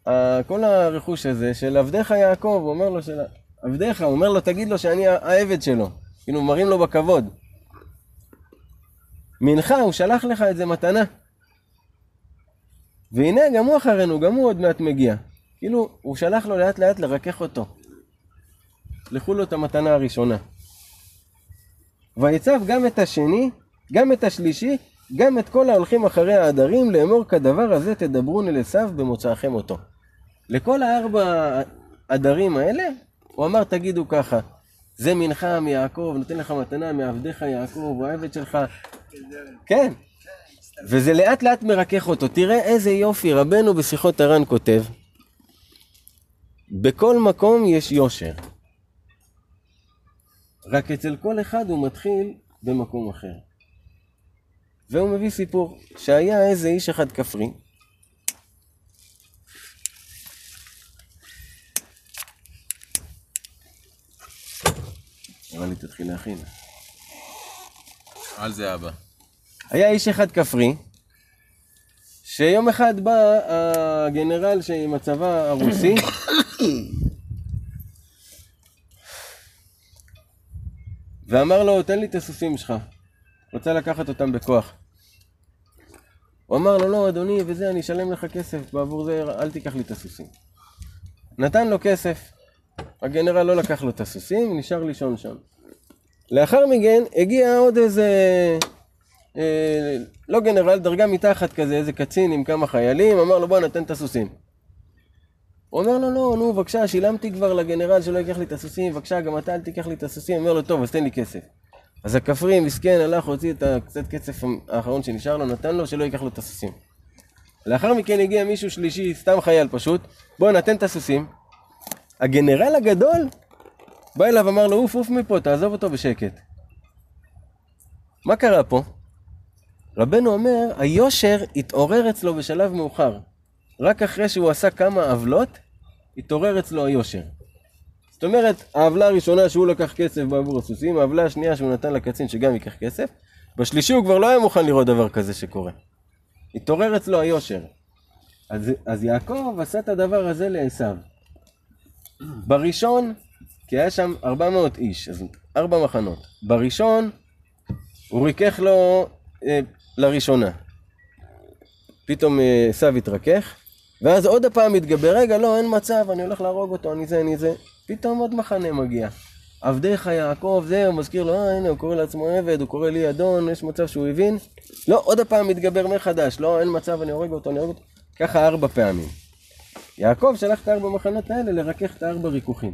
"ה- כל הרכוש הזה של עבדיך יעקב, הוא אומר לו, של עבדיך, הוא אומר לו, תגיד לו שאני העבד שלו. כאילו, מראים לו בכבוד. מנחה, הוא שלח לך את זה מתנה. והנה גם הוא אחרינו, גם הוא עוד מעט מגיע. כאילו, הוא שלח לו לאט לאט לרכך אותו. שלחו לו את המתנה הראשונה. ויצב גם את השני, גם את השלישי, גם את כל ההולכים אחרי העדרים, לאמור כדבר הזה תדברון אל עשיו במוצאכם אותו. לכל הארבע עדרים האלה, הוא אמר תגידו ככה, זה מנחה מיעקב, נותן לך מתנה מעבדיך יעקב, הוא העבד שלך. כן. וזה לאט לאט מרכך אותו. תראה איזה יופי, רבנו בשיחות הר"ן כותב, בכל מקום יש יושר. רק אצל כל אחד הוא מתחיל במקום אחר. והוא מביא סיפור, שהיה איזה איש אחד כפרי, נראה לי תתחיל להכין. על זה אבא. היה איש אחד כפרי, שיום אחד בא הגנרל עם הצבא הרוסי, ואמר לו, תן לי את הסוסים שלך, רוצה לקחת אותם בכוח. הוא אמר לו, לא, אדוני, וזה, אני אשלם לך כסף, בעבור זה אל תיקח לי את הסוסים. נתן לו כסף, הגנרל לא לקח לו את הסוסים, נשאר לישון שם. לאחר מכן הגיע עוד איזה, אה, לא גנרל, דרגה מתחת כזה, איזה קצין עם כמה חיילים, אמר לו בוא נתן את הסוסים. הוא אומר לו לא, נו בבקשה, שילמתי כבר לגנרל שלא ייקח לי את הסוסים, בבקשה גם אתה אל תיקח לי את הסוסים, אומר לו טוב אז תן לי כסף. אז הכפרי מסכן הלך, הוציא את הקצת קצף האחרון שנשאר לו, נתן לו, שלא ייקח לו את הסוסים. לאחר מכן הגיע מישהו שלישי, סתם חייל פשוט, בוא נתן את הסוסים. הגנרל הגדול בא אליו, אמר לו, עוף עוף מפה, תעזוב אותו בשקט. מה קרה פה? רבנו אומר, היושר התעורר אצלו בשלב מאוחר. רק אחרי שהוא עשה כמה עוולות, התעורר אצלו היושר. זאת אומרת, העוולה הראשונה שהוא לקח כסף בעבור הסוסים, העוולה השנייה שהוא נתן לקצין שגם ייקח כסף, בשלישי הוא כבר לא היה מוכן לראות דבר כזה שקורה. התעורר אצלו היושר. אז, אז יעקב עשה את הדבר הזה לעשו. בראשון, כי היה שם 400 איש, אז ארבע מחנות. בראשון, הוא ריכך לו אה, לראשונה. פתאום אה, עשו התרכך, ואז עוד הפעם התגבר, רגע, לא, אין מצב, אני הולך להרוג אותו, אני זה, אני זה. פתאום עוד מחנה מגיע. עבדיך יעקב, זה, הוא מזכיר לו, אה, הנה, הוא קורא לעצמו עבד, הוא קורא לי אדון, יש מצב שהוא הבין. לא, עוד הפעם מתגבר מחדש, לא, אין מצב, אני הורג אותו, אני הורג אותו. ככה ארבע פעמים. יעקב שלח את הארבע מחנות האלה לרכך את הארבע ריכוכים.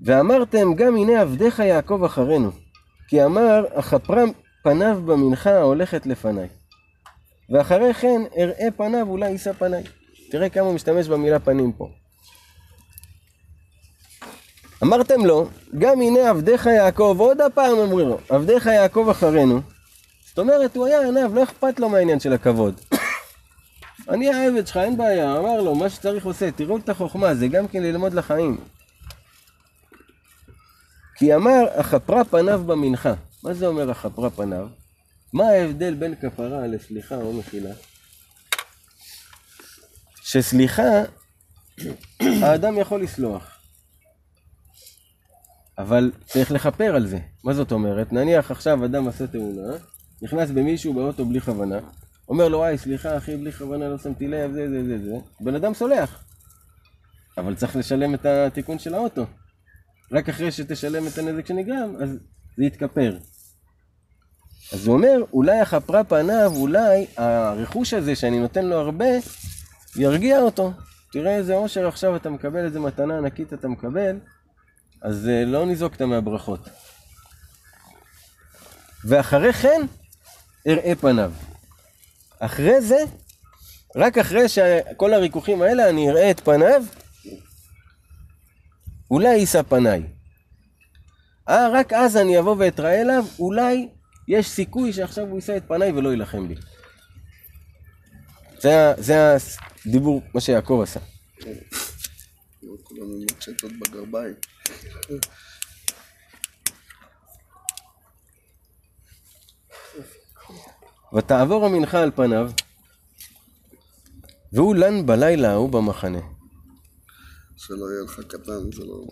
ואמרתם, גם הנה עבדיך יעקב אחרינו. כי אמר, אכפרה פניו במנחה ההולכת לפניי. ואחרי כן, אראה פניו, אולי יישא פניי. תראה כמה הוא משתמש במילה פנים פה. אמרתם לו, גם הנה עבדיך יעקב, עוד הפעם אומרים לו, עבדיך יעקב אחרינו. זאת אומרת, הוא היה עיניו, לא אכפת לו מהעניין של הכבוד. *coughs* אני העבד שלך, אין בעיה, אמר לו, מה שצריך עושה, תראו את החוכמה, זה גם כן ללמוד לחיים. כי אמר, אכפרה פניו במנחה. מה זה אומר אכפרה פניו? מה ההבדל בין כפרה לסליחה או מחילה? שסליחה, *clears throat* האדם יכול לסלוח. אבל צריך לכפר על זה. מה זאת אומרת? נניח עכשיו אדם עשה תאונה, נכנס במישהו באוטו בלי כוונה, אומר לו, וואי, סליחה אחי, בלי כוונה לא שמתי לב, זה, זה, זה, זה. בן אדם סולח. אבל צריך לשלם את התיקון של האוטו. רק אחרי שתשלם את הנזק שנגרם, אז זה יתכפר. אז הוא אומר, אולי הכפרה פניו, אולי הרכוש הזה שאני נותן לו הרבה, ירגיע אותו. תראה איזה אושר עכשיו אתה מקבל, איזה מתנה ענקית אתה מקבל, אז אה, לא ניזוקת מהברכות. ואחרי כן, אראה פניו. אחרי זה, רק אחרי שכל הריכוכים האלה אני אראה את פניו, אולי יישא פניי. אה, רק אז אני אבוא ואתראה אליו, אולי יש סיכוי שעכשיו הוא יישא את פניי ולא יילחם לי. זה, זה הדיבור, מה שיעקב עשה. ותעבור המנחה על פניו, והוא לן בלילה ההוא במחנה. שלא יהיה לך קטן, זה לא...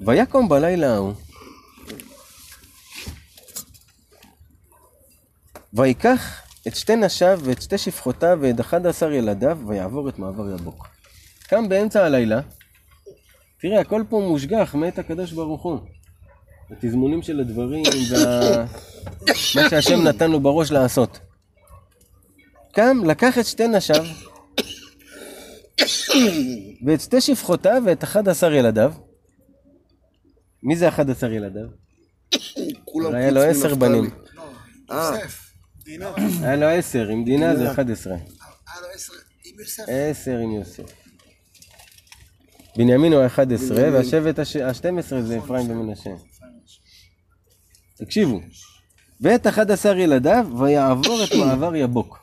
ויקום בלילה ההוא, ויקח את שתי נשיו ואת שתי שפחותיו ואת אחד עשר ילדיו, ויעבור את מעבר יבוק. קם באמצע הלילה, תראה, הכל פה מושגח מאת הקדוש ברוך הוא. התזמונים של הדברים ומה שהשם נתן לו בראש לעשות. קם, לקח את שתי נשיו *coughs* ואת שתי שפחותיו ואת אחד עשר ילדיו. מי זה אחד עשר ילדיו? כולם היה לו עשר. בנים. אה. היה לו עשר, עם דינה זה אחד עשרה. היה לו עשר עם יוסף. עשר עם יוסף. בנימין הוא האחד עשרה, והשבט הש- השתים עשרה זה אפרים ומנשה. תקשיבו, ואת אחד עשר ילדיו, ויעבור את מעבר יבוק.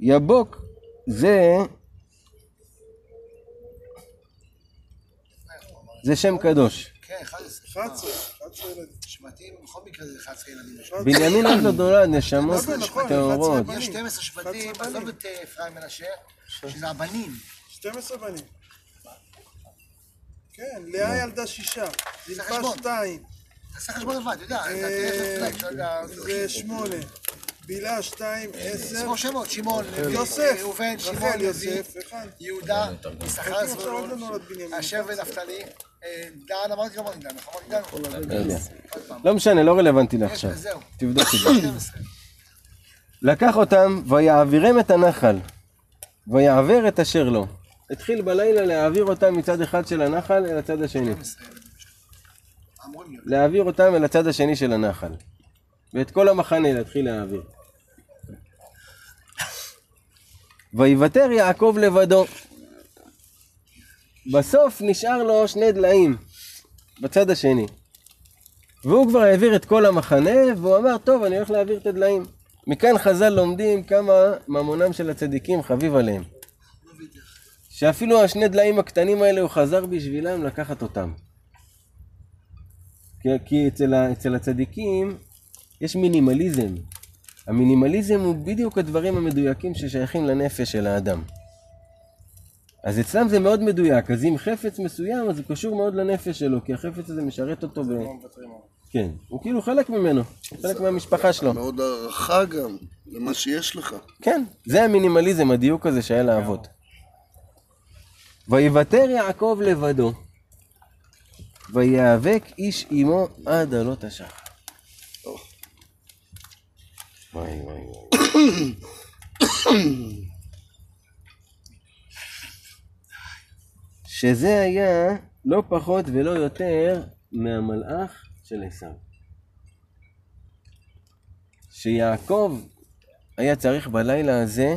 יבוק זה... זה שם קדוש. כן, 11. 11, 11 ילדים. שבטים, בכל מקרה זה 11 ילדים. בנימין עוד לא נולד, נשמות נכון, טהורות. 11 יש 12 שבטים. עזוב את אה, אפרים מנשה, שזה הבנים. 12 בנים. כן, לאה ילדה שישה, זלפה. שתיים, תעשה חשבון לבד, אתה יודע, אה, אתה יודע. זה שמונה, בילה שתיים, עשר, ספור שמות, שמעון, יוסף, ראובן, שמעון, יוסף. יהודה, יששכר, עוד לא. אשר ונפתלי, אה, דן, אמרתי לא אמרתי דן, נכון אמרתי דן? לא. עוד פעם. לא משנה, לא רלוונטי לעכשיו. ויעבר את אשר לו. התחיל בלילה להעביר אותם מצד אחד של הנחל אל הצד השני. להעביר אותם אל הצד השני של הנחל. ואת כל המחנה להתחיל להעביר. ויוותר יעקב לבדו. בסוף נשאר לו שני דליים בצד השני. והוא כבר העביר את כל המחנה, והוא אמר, טוב, אני הולך להעביר את הדליים. מכאן חז"ל לומדים כמה ממונם של הצדיקים חביב עליהם. שאפילו השני דליים הקטנים האלה הוא חזר בשבילם לקחת אותם. כי, כי אצל, אצל הצדיקים יש מינימליזם. המינימליזם הוא בדיוק הדברים המדויקים ששייכים לנפש של האדם. אז אצלם זה מאוד מדויק, אז אם חפץ מסוים, אז הוא קשור מאוד לנפש שלו, כי החפץ הזה משרת אותו ב... כן, הוא כאילו חלק ממנו, חלק מהמשפחה שלו. מאוד הערכה גם למה שיש לך. כן, זה המינימליזם, הדיוק הזה שהיה לאבות. ויוותר יעקב לבדו, ויאבק איש עמו עד עלות השחר. וואי וואי וואי. שזה היה לא פחות ולא יותר מהמלאך של עשיו. שיעקב היה צריך בלילה הזה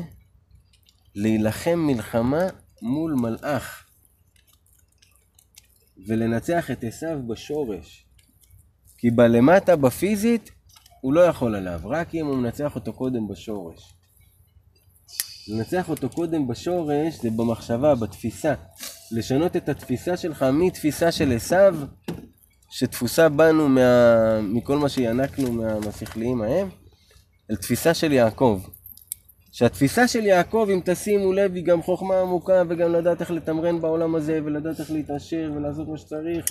להילחם מלחמה מול מלאך ולנצח את עשיו בשורש. כי בלמטה, בפיזית, הוא לא יכול עליו, רק אם הוא מנצח אותו קודם בשורש. לנצח אותו קודם בשורש זה במחשבה, בתפיסה. לשנות את התפיסה שלך מתפיסה של עשיו, שתפוסה בנו מה... מכל מה שינקנו מה... מהשכליים ההם, אל תפיסה של יעקב. שהתפיסה של יעקב, אם תשימו לב, היא גם חוכמה עמוקה וגם לדעת איך לתמרן בעולם הזה ולדעת איך להתעשר ולעשות מה שצריך.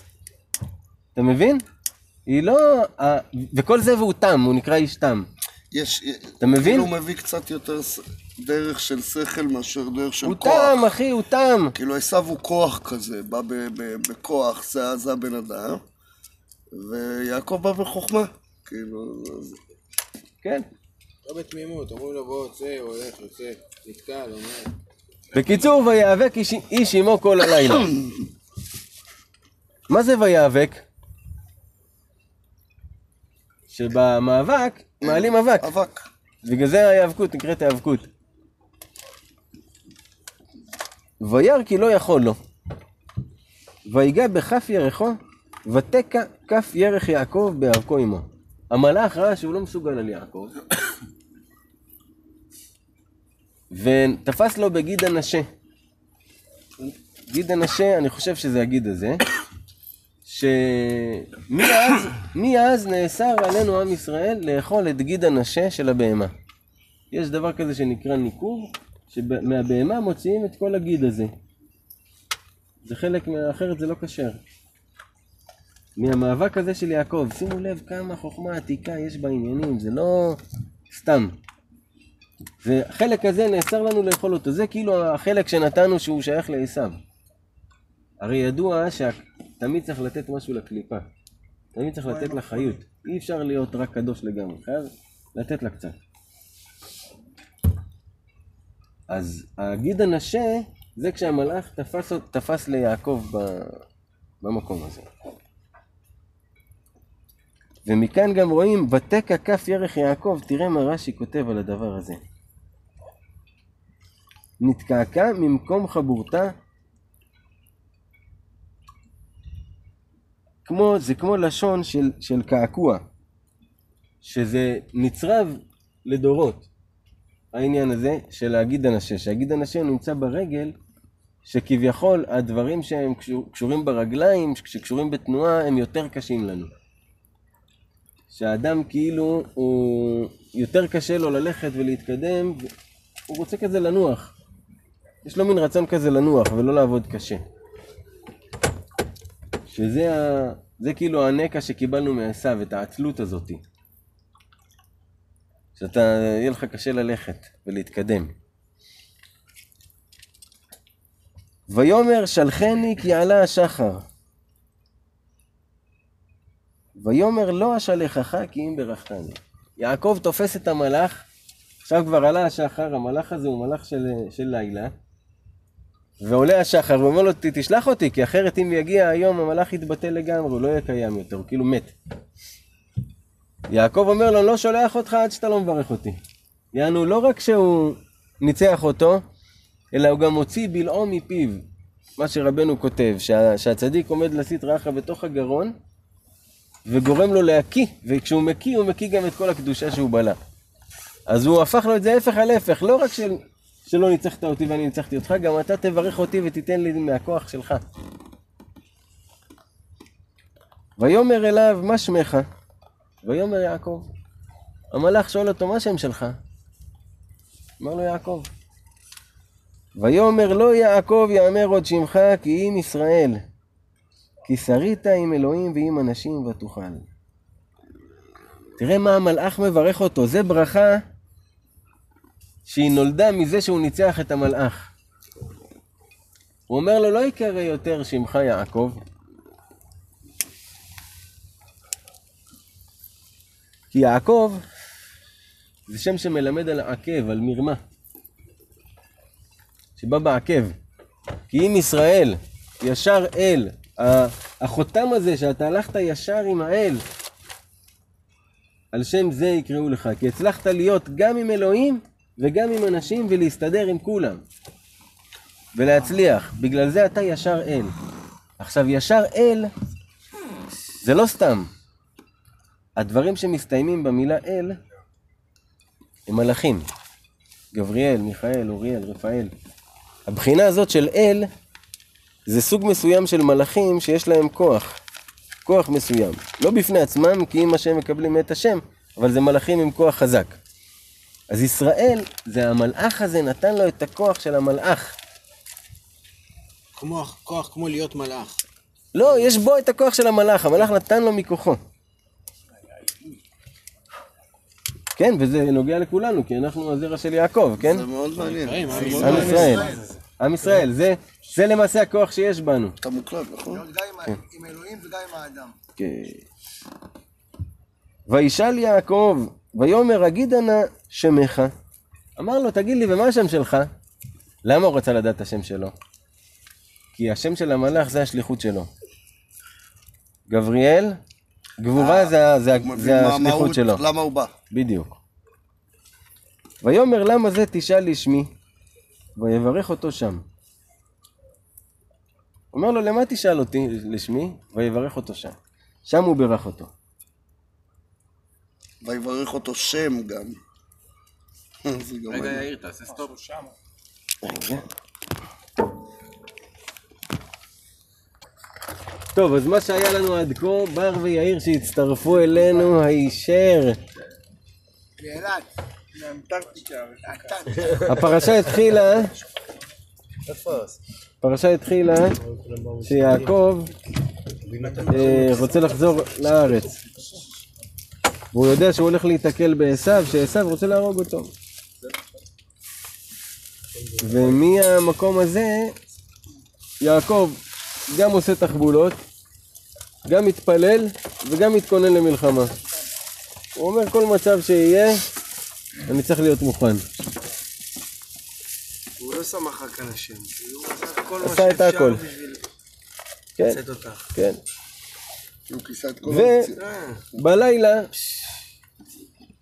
אתה מבין? היא לא... וכל זה והוא תם, הוא נקרא איש תם. יש, אתה מבין? כאילו הוא מביא קצת יותר דרך של שכל מאשר דרך של הוא כוח. תם, אחי, הוא תם. כאילו עשיו הוא כוח כזה, בא ב- ב- בכוח, זה, זה הבן אדם, ויעקב בא בחוכמה. כאילו, אז- כן. לא בתמימות, אומרים לו בוא, צא, הוא הולך, יוצא, נתקע, לומד. בקיצור, ויאבק איש עמו כל הלילה. *coughs* מה זה ויאבק? שבמאבק מעלים אבק. אבק. בגלל זה ההיאבקות נקראת היאבקות. וירא כי לא יכול לו. ויגע בכף ירחו, ותקע כף ירך יעקב בערכו עמו. המלאך ראה שהוא לא מסוגל על יעקב, ותפס לו בגיד הנשה. גיד הנשה, אני חושב שזה הגיד הזה, שמאז מאז נאסר עלינו עם ישראל לאכול את גיד הנשה של הבהמה. יש דבר כזה שנקרא ניקוב, שמהבהמה מוציאים את כל הגיד הזה. זה חלק, מה- אחרת זה לא כשר. מהמאבק הזה של יעקב, שימו לב כמה חוכמה עתיקה יש בעניינים, זה לא סתם. והחלק הזה נאסר לנו לאכול אותו, זה כאילו החלק שנתנו שהוא שייך לעשיו. הרי ידוע שתמיד צריך לתת משהו לקליפה. תמיד צריך לתת לה חיות. אי אפשר להיות רק קדוש לגמרי, חייב לתת לה קצת. אז הגיד הנשה, זה כשהמלאך תפס, תפס ליעקב ב, במקום הזה. ומכאן גם רואים, ותקע כף ירך יעקב, תראה מה רש"י כותב על הדבר הזה. נתקעקע ממקום חבורתה, כמו, זה כמו לשון של, של קעקוע, שזה נצרב לדורות, העניין הזה של להגיד אנשה, שהגיד אנשה נמצא ברגל, שכביכול הדברים שהם קשור, קשורים ברגליים, שקשורים בתנועה, הם יותר קשים לנו. שהאדם כאילו, הוא יותר קשה לו ללכת ולהתקדם, הוא רוצה כזה לנוח. יש לו מין רצון כזה לנוח ולא לעבוד קשה. שזה ה... זה כאילו הנקע שקיבלנו מעשיו, את העצלות הזאתי. שאתה, יהיה לך קשה ללכת ולהתקדם. ויאמר שלחני כי עלה השחר. ויאמר לא אשלחך כי אם ברכתני. יעקב תופס את המלאך עכשיו כבר עלה השחר, המלאך הזה הוא מלאך של, של לילה, ועולה השחר ואומר לו, "ת- תשלח אותי, כי אחרת אם יגיע היום המלאך יתבטל לגמרי, הוא לא יהיה קיים יותר, הוא כאילו מת. יעקב אומר לו, לא שולח אותך עד שאתה לא מברך אותי. יענו, לא רק שהוא ניצח אותו, אלא הוא גם הוציא בלעו מפיו. מה שרבנו כותב, שה, שהצדיק עומד להסיט רעך בתוך הגרון, וגורם לו להקיא, וכשהוא מקיא, הוא מקיא גם את כל הקדושה שהוא בלע. אז הוא הפך לו את זה הפך על הפך, לא רק של, שלא ניצחת אותי ואני ניצחתי אותך, גם אתה תברך אותי ותיתן לי מהכוח שלך. ויאמר אליו, מה שמך? ויאמר יעקב. המלאך שואל אותו, מה השם שלך? אמר לו יעקב. ויאמר לו יעקב יאמר עוד שמך כי אם ישראל. כי שרית עם אלוהים ועם אנשים ותוכל. תראה מה המלאך מברך אותו, זה ברכה שהיא נולדה מזה שהוא ניצח את המלאך. הוא אומר לו, לא יקרא יותר שמך יעקב, כי יעקב זה שם שמלמד על עקב, על מרמה. שבא בעקב. כי אם ישראל ישר אל, החותם הזה שאתה הלכת ישר עם האל, על שם זה יקראו לך, כי הצלחת להיות גם עם אלוהים וגם עם אנשים ולהסתדר עם כולם. ולהצליח, בגלל זה אתה ישר אל. עכשיו, ישר אל זה לא סתם. הדברים שמסתיימים במילה אל הם מלאכים. גבריאל, מיכאל, אוריאל, רפאל. הבחינה הזאת של אל זה סוג מסוים של מלאכים שיש להם כוח. כוח מסוים. לא בפני עצמם, כי אם השם מקבלים את השם, אבל זה מלאכים עם כוח חזק. אז ישראל, זה המלאך הזה נתן לו את הכוח של המלאך. כמו, כוח כמו להיות מלאך. לא, יש בו את הכוח של המלאך, המלאך נתן לו מכוחו. כן, וזה נוגע לכולנו, כי אנחנו הזרע של יעקב, כן? זה מאוד מעניין. זה עם. ישראל. עם ישראל, זה, זה למעשה הכוח שיש בנו. אתה מוקלט, נכון? גם עם ה- עם אלוהים וגם עם האדם. כן. וישאל יעקב, ויאמר אגידה נא שמך. אמר לו, תגיד לי, ומה השם שלך? למה הוא רצה לדעת את השם שלו? כי השם של המלאך זה השליחות שלו. גבריאל, גבורה זה, ה- זה, זה מה השליחות שלו. למה הוא בא. בדיוק. ויאמר למה זה תשאל לשמי, ויברך אותו שם. אומר לו, למה תשאל אותי לשמי? ויברך אותו שם. שם הוא בירך אותו. ויברך אותו שם גם. *laughs* רגע. יאיר, תעשה סטופ. טוב, אז מה שהיה לנו עד כה, בר ויאיר שהצטרפו אלינו הישר. הפרשה התחילה, הפרשה התחילה שיעקב אה, רוצה לחזור לארץ. והוא יודע שהוא הולך להיתקל בעשו, שעשו רוצה להרוג אותו. ומהמקום הזה יעקב גם עושה תחבולות, גם מתפלל וגם מתכונן למלחמה. הוא אומר כל מצב שיהיה, אני צריך להיות מוכן. הוא לא סמך רק על השם. הוא עשה כל מה עשה את שאפשר הכל. בשביל כן, לצאת אותך. כן. הוא כיסה את כל ו- האופציות. בלילה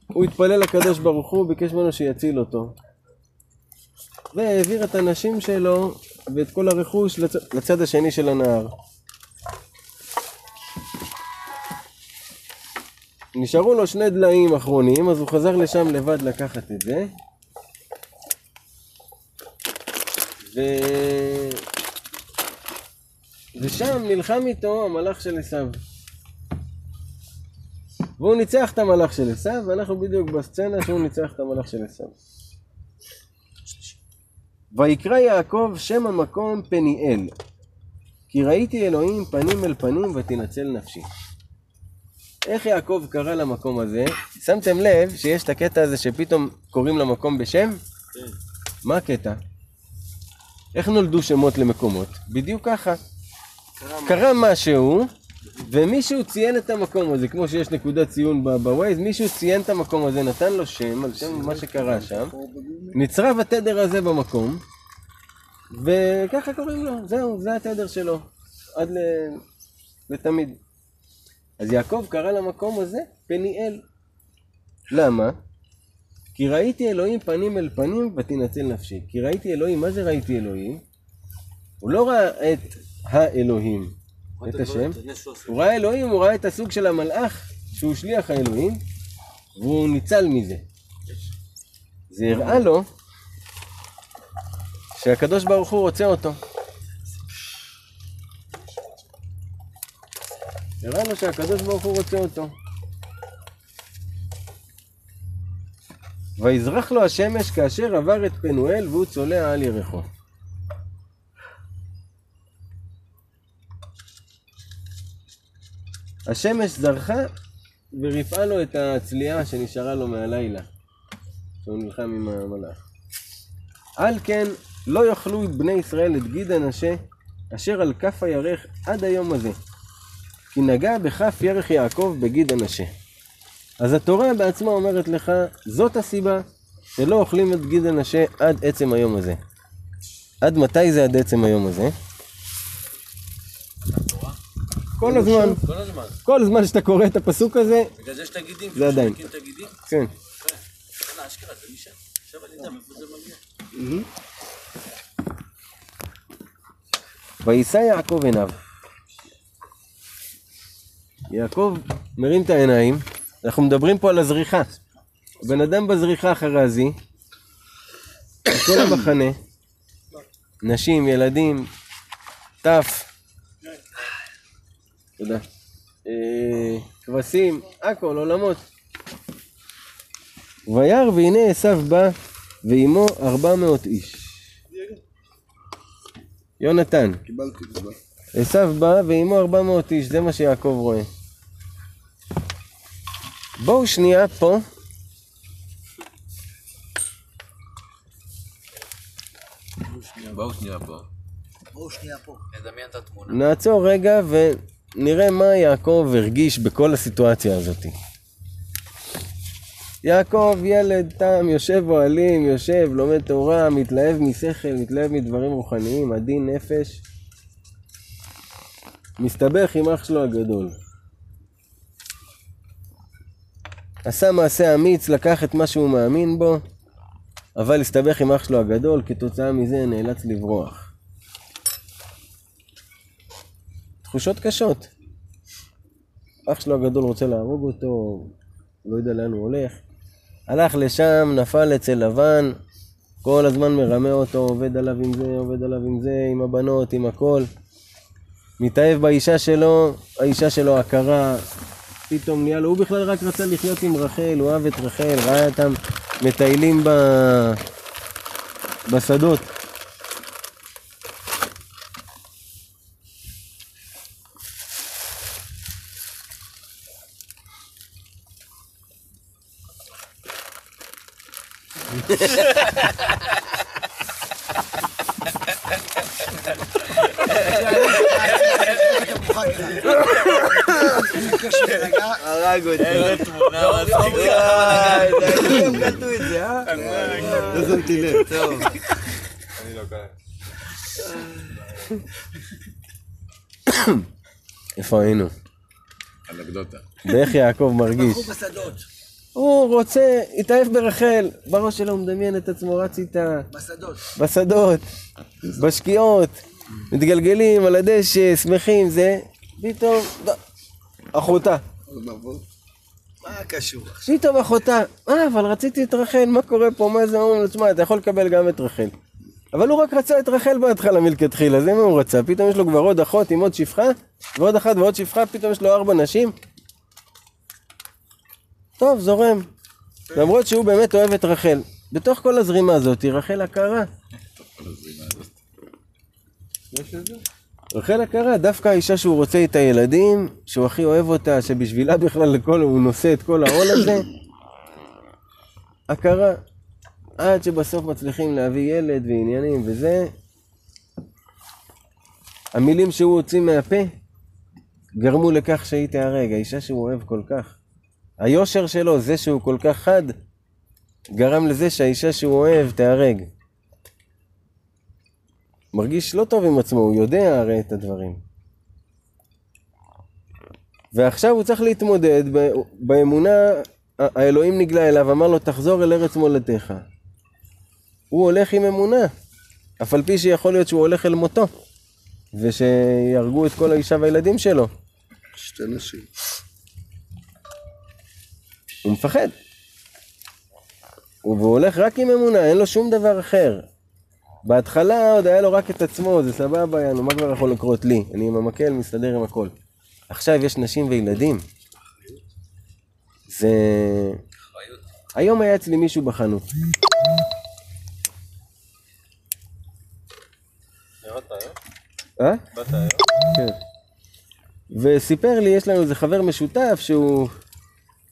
הוא התפלל לקדוש ברוך הוא, ביקש ממנו שיציל אותו. והעביר את הנשים שלו ואת כל הרכוש לצ... לצד השני של הנהר. נשארו לו שני דליים אחרונים, אז הוא חזר לשם לבד לקחת את זה. ו... ושם נלחם איתו המלאך של עשיו. והוא ניצח את המלאך של עשיו, ואנחנו בדיוק בסצנה שהוא ניצח את המלאך של עשיו. ויקרא יעקב שם המקום פניאל, כי ראיתי אלוהים פנים אל פנים ותנצל נפשי. איך יעקב קרא למקום הזה? שמתם לב שיש את הקטע הזה שפתאום קוראים למקום בשם? כן. מה הקטע? איך נולדו שמות למקומות? בדיוק ככה. קרה משהו, ומישהו ציין את המקום הזה, כמו שיש נקודת ציון בווייז, מישהו ציין את המקום הזה, נתן לו שם, על שם מה שקרה שם, נצרב התדר הזה במקום, וככה קוראים לו, זהו, זה התדר שלו, עד ל... לתמיד. אז יעקב קרא למקום הזה פניאל. למה? כי ראיתי אלוהים פנים אל פנים ותנצל נפשי. כי ראיתי אלוהים, מה זה ראיתי אלוהים? הוא לא ראה את האלוהים, את השם, הוא ראה אלוהים, הוא ראה את הסוג של המלאך שהוא שליח האלוהים, והוא ניצל מזה. זה הראה לו שהקדוש ברוך הוא רוצה אותו. הראה לו שהקדוש ברוך הוא רוצה אותו. ויזרח לו השמש כאשר עבר את פנואל והוא צולע על ירחו. השמש זרחה וריפאה לו את הצליעה שנשארה לו מהלילה, שהוא נלחם עם המלאך. על כן לא יאכלו בני ישראל את גיד הנשה אשר על כף הירך עד היום הזה, כי נגע בכף ירך יעקב בגיד הנשה. אז התורה בעצמה אומרת לך, זאת הסיבה שלא אוכלים את גיד הנשה עד עצם היום הזה. עד מתי זה עד עצם היום הזה? כל הזמן. כל הזמן. כל זמן שאתה קורא את הפסוק הזה, בגלל זה יש את הגידים. זה עדיין. כן. ויישא יעקב עיניו. יעקב מרים את העיניים, אנחנו מדברים פה על הזריחה. הבן אדם בזריחה אחרי כל המחנה, נשים, ילדים, טף, תודה, אה, כבשים, הכל, עולמות. וירא והנה עשיו בא ועמו ארבע מאות איש. יונתן, קיבלתי את זה. עשיו בא ועמו 400 איש, זה מה שיעקב רואה. בואו שנייה פה. בואו שנייה פה. בואו שנייה פה. נדמיין את התמונה. נעצור רגע ונראה מה יעקב הרגיש בכל הסיטואציה הזאת. יעקב ילד תם, יושב אוהלים, יושב, לומד תורה, מתלהב משכל, מתלהב מדברים רוחניים, עדין נפש. מסתבך עם אח שלו הגדול. עשה מעשה אמיץ, לקח את מה שהוא מאמין בו, אבל הסתבך עם אח שלו הגדול, כתוצאה מזה נאלץ לברוח. תחושות קשות. אח שלו הגדול רוצה להרוג אותו, לא יודע לאן הוא הולך. הלך לשם, נפל אצל לבן, כל הזמן מרמה אותו, עובד עליו עם זה, עובד עליו עם זה, עם הבנות, עם הכל. מתאהב באישה שלו, האישה שלו עקרה, פתאום נהיה לו, הוא בכלל רק רצה לחיות עם רחל, הוא אהב את רחל, ראה אותם מטיילים ב... בשדות. הרג אותי. איזה תמונה זה- הם קלטו את זה, אה? לא שמתי לב. טוב. איפה היינו? אנקדוטה. ואיך יעקב מרגיש? הוא רוצה, התאהב ברחל, בראש שלו הוא מדמיין את עצמו רץ איתה, בשדות. בשדות, בשקיעות, מתגלגלים על הדשא, שמחים, זה, פתאום, אחותה. מה קשור? פתאום אחותה, אה, אבל רציתי את רחל, מה קורה פה, מה זה, אומרים לו, תשמע, אתה יכול לקבל גם את רחל. אבל הוא רק רצה את רחל בהתחלה מלכתחילה, זה מה הוא רצה, פתאום יש לו כבר עוד אחות עם עוד שפחה, ועוד אחת ועוד שפחה, פתאום יש לו ארבע נשים. טוב, זורם. למרות שהוא באמת אוהב את רחל. בתוך כל הזרימה הזאת, רחל הכרה. רחל הכרה, דווקא האישה שהוא רוצה את הילדים, שהוא הכי אוהב אותה, שבשבילה בכלל לכל, הוא נושא את כל העול הזה, הכרה. עד שבסוף מצליחים להביא ילד ועניינים וזה. המילים שהוא הוציא מהפה, גרמו לכך שהיא תיהרג, האישה שהוא אוהב כל כך. היושר שלו, זה שהוא כל כך חד, גרם לזה שהאישה שהוא אוהב תיהרג. מרגיש לא טוב עם עצמו, הוא יודע הרי את הדברים. ועכשיו הוא צריך להתמודד באמונה, האלוהים נגלה אליו, אמר לו, תחזור אל ארץ מולדתך. הוא הולך עם אמונה, אף על פי שיכול להיות שהוא הולך אל מותו, ושיהרגו את כל האישה והילדים שלו. שתי נשים. הוא מפחד. והוא הולך רק עם אמונה, אין לו שום דבר אחר. בהתחלה עוד היה לו רק את עצמו, זה סבבה, יענו, מה כבר יכול לקרות לי? אני עם המקל, מסתדר עם הכל. עכשיו יש נשים וילדים. זה... היום היה אצלי מישהו בחנות. אה? באת היום? כן. וסיפר לי, יש לנו איזה חבר משותף שהוא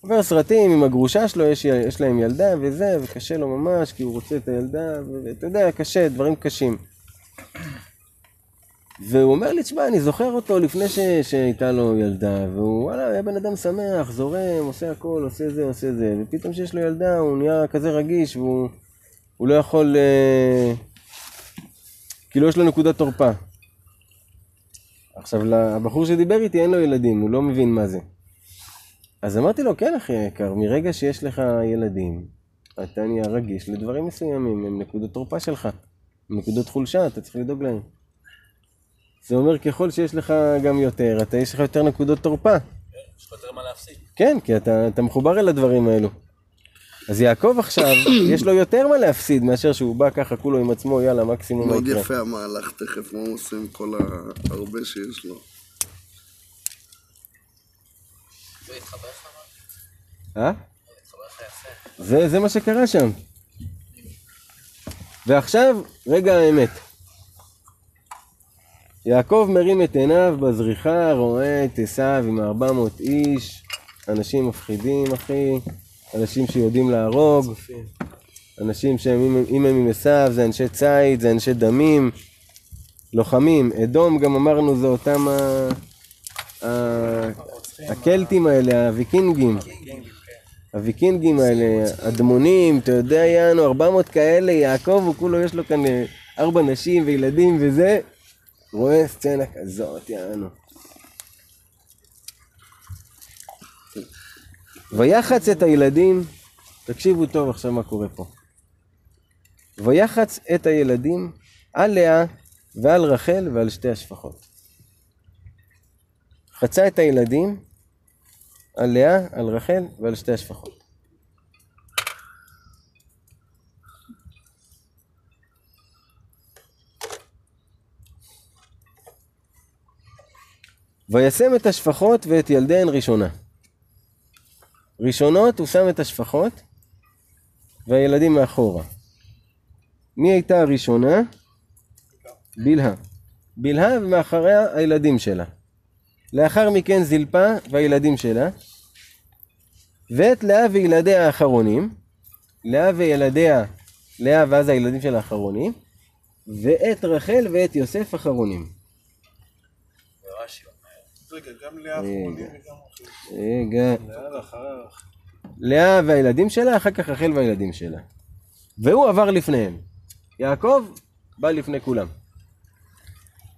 חבר סרטים עם הגרושה שלו, יש, יש להם ילדה וזה, וקשה לו ממש, כי הוא רוצה את הילדה, ואתה יודע, קשה, דברים קשים. והוא אומר לי, תשמע, אני זוכר אותו לפני ש... שהייתה לו ילדה, והוא, וואלה, היה בן אדם שמח, זורם, עושה הכל, עושה זה, עושה זה, ופתאום כשיש לו ילדה, הוא נהיה כזה רגיש, והוא הוא לא יכול... אה... כאילו, יש לו נקודת תורפה. עכשיו, לבחור שדיבר איתי אין לו ילדים, הוא לא מבין מה זה. אז אמרתי לו, כן אחי היקר, מרגע שיש לך ילדים, אתה נהיה רגיש לדברים מסוימים, הם נקודות תורפה שלך, הם נקודות חולשה, אתה צריך לדאוג להם. זה אומר ככל שיש לך גם יותר, אתה יש לך יותר נקודות תורפה. יש לך יותר מה להפסיד. כן, כי אתה, אתה מחובר אל הדברים האלו. אז יעקב עכשיו, *coughs* יש לו יותר מה להפסיד מאשר שהוא בא ככה כולו עם עצמו, יאללה, מקסימום מה מאוד יקרה. יפה המהלך תכף, מה הוא עושה עם כל ההרבה שיש לו. והתחבר לך מה? אה? זה, זה מה שקרה שם. ועכשיו, רגע האמת. יעקב מרים את עיניו בזריחה, רואה את עשיו עם 400 איש, אנשים מפחידים, אחי, אנשים שיודעים להרוג, אנשים שהם, אם הם עם עשיו, זה אנשי ציד, זה אנשי דמים, לוחמים. אדום, גם אמרנו, זה אותם ה... ה... הקלטים האלה, הוויקינגים. הוויקינגים האלה, אדמונים, אתה יודע, יענו, 400 כאלה, יעקב, הוא כולו יש לו כאן אה, ארבע נשים וילדים וזה, רואה סצנה כזאת, יענו. ויחץ את הילדים, תקשיבו טוב עכשיו מה קורה פה. ויחץ את הילדים על לאה ועל רחל ועל שתי השפחות. חצה את הילדים על לאה, על רחל ועל שתי השפחות. וישם את השפחות ואת ילדיהן ראשונה. ראשונות הוא שם את השפחות והילדים מאחורה. מי הייתה הראשונה? בלהה. בלהה ומאחריה הילדים שלה. לאחר מכן זלפה והילדים שלה, ואת לאה וילדיה האחרונים, לאה וילדיה, לאה ואז הילדים שלה האחרונים, ואת רחל ואת יוסף אחרונים. ורש"י אומר. רגע, גם לאה אחרונים וגם אחרים. רגע, יאללה, אחריה. לאה והילדים שלה, אחר כך רחל והילדים שלה. והוא עבר לפניהם. יעקב בא לפני כולם.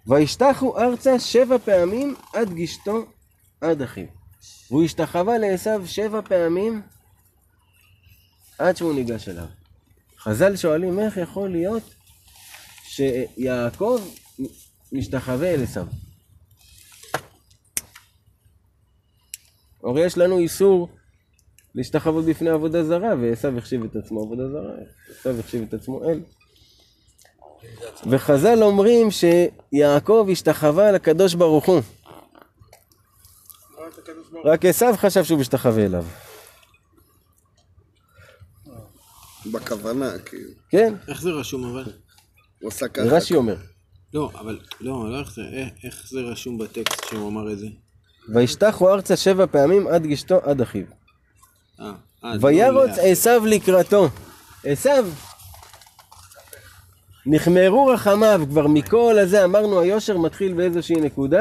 וישתחו ארצה שבע פעמים עד גשתו עד אחיו. והוא השתחווה לעשו שבע פעמים עד שהוא ניגש אליו. חז"ל שואלים איך יכול להיות שיעקב משתחווה אל עשו. הרי יש לנו איסור להשתחוות בפני עבודה זרה, ועשו החשיב את עצמו עבודה זרה, עשו החשיב את עצמו אל. וחז"ל אומרים שיעקב השתחווה לקדוש ברוך הוא. רק עשו חשב שהוא משתחווה אליו. בכוונה, כאילו. כן, איך זה רשום אבל? הוא עשה ככה. רש"י אומר. לא, אבל, לא, לא איך זה, איך, איך זה רשום בטקסט שהוא אמר את זה? וישתחו ארצה שבע פעמים עד גשתו עד אחיו. אה, אה, וירוץ לא לאה. עשו לקראתו. עשו, נחמרו רחמיו כבר מכל הזה, אמרנו היושר מתחיל באיזושהי נקודה,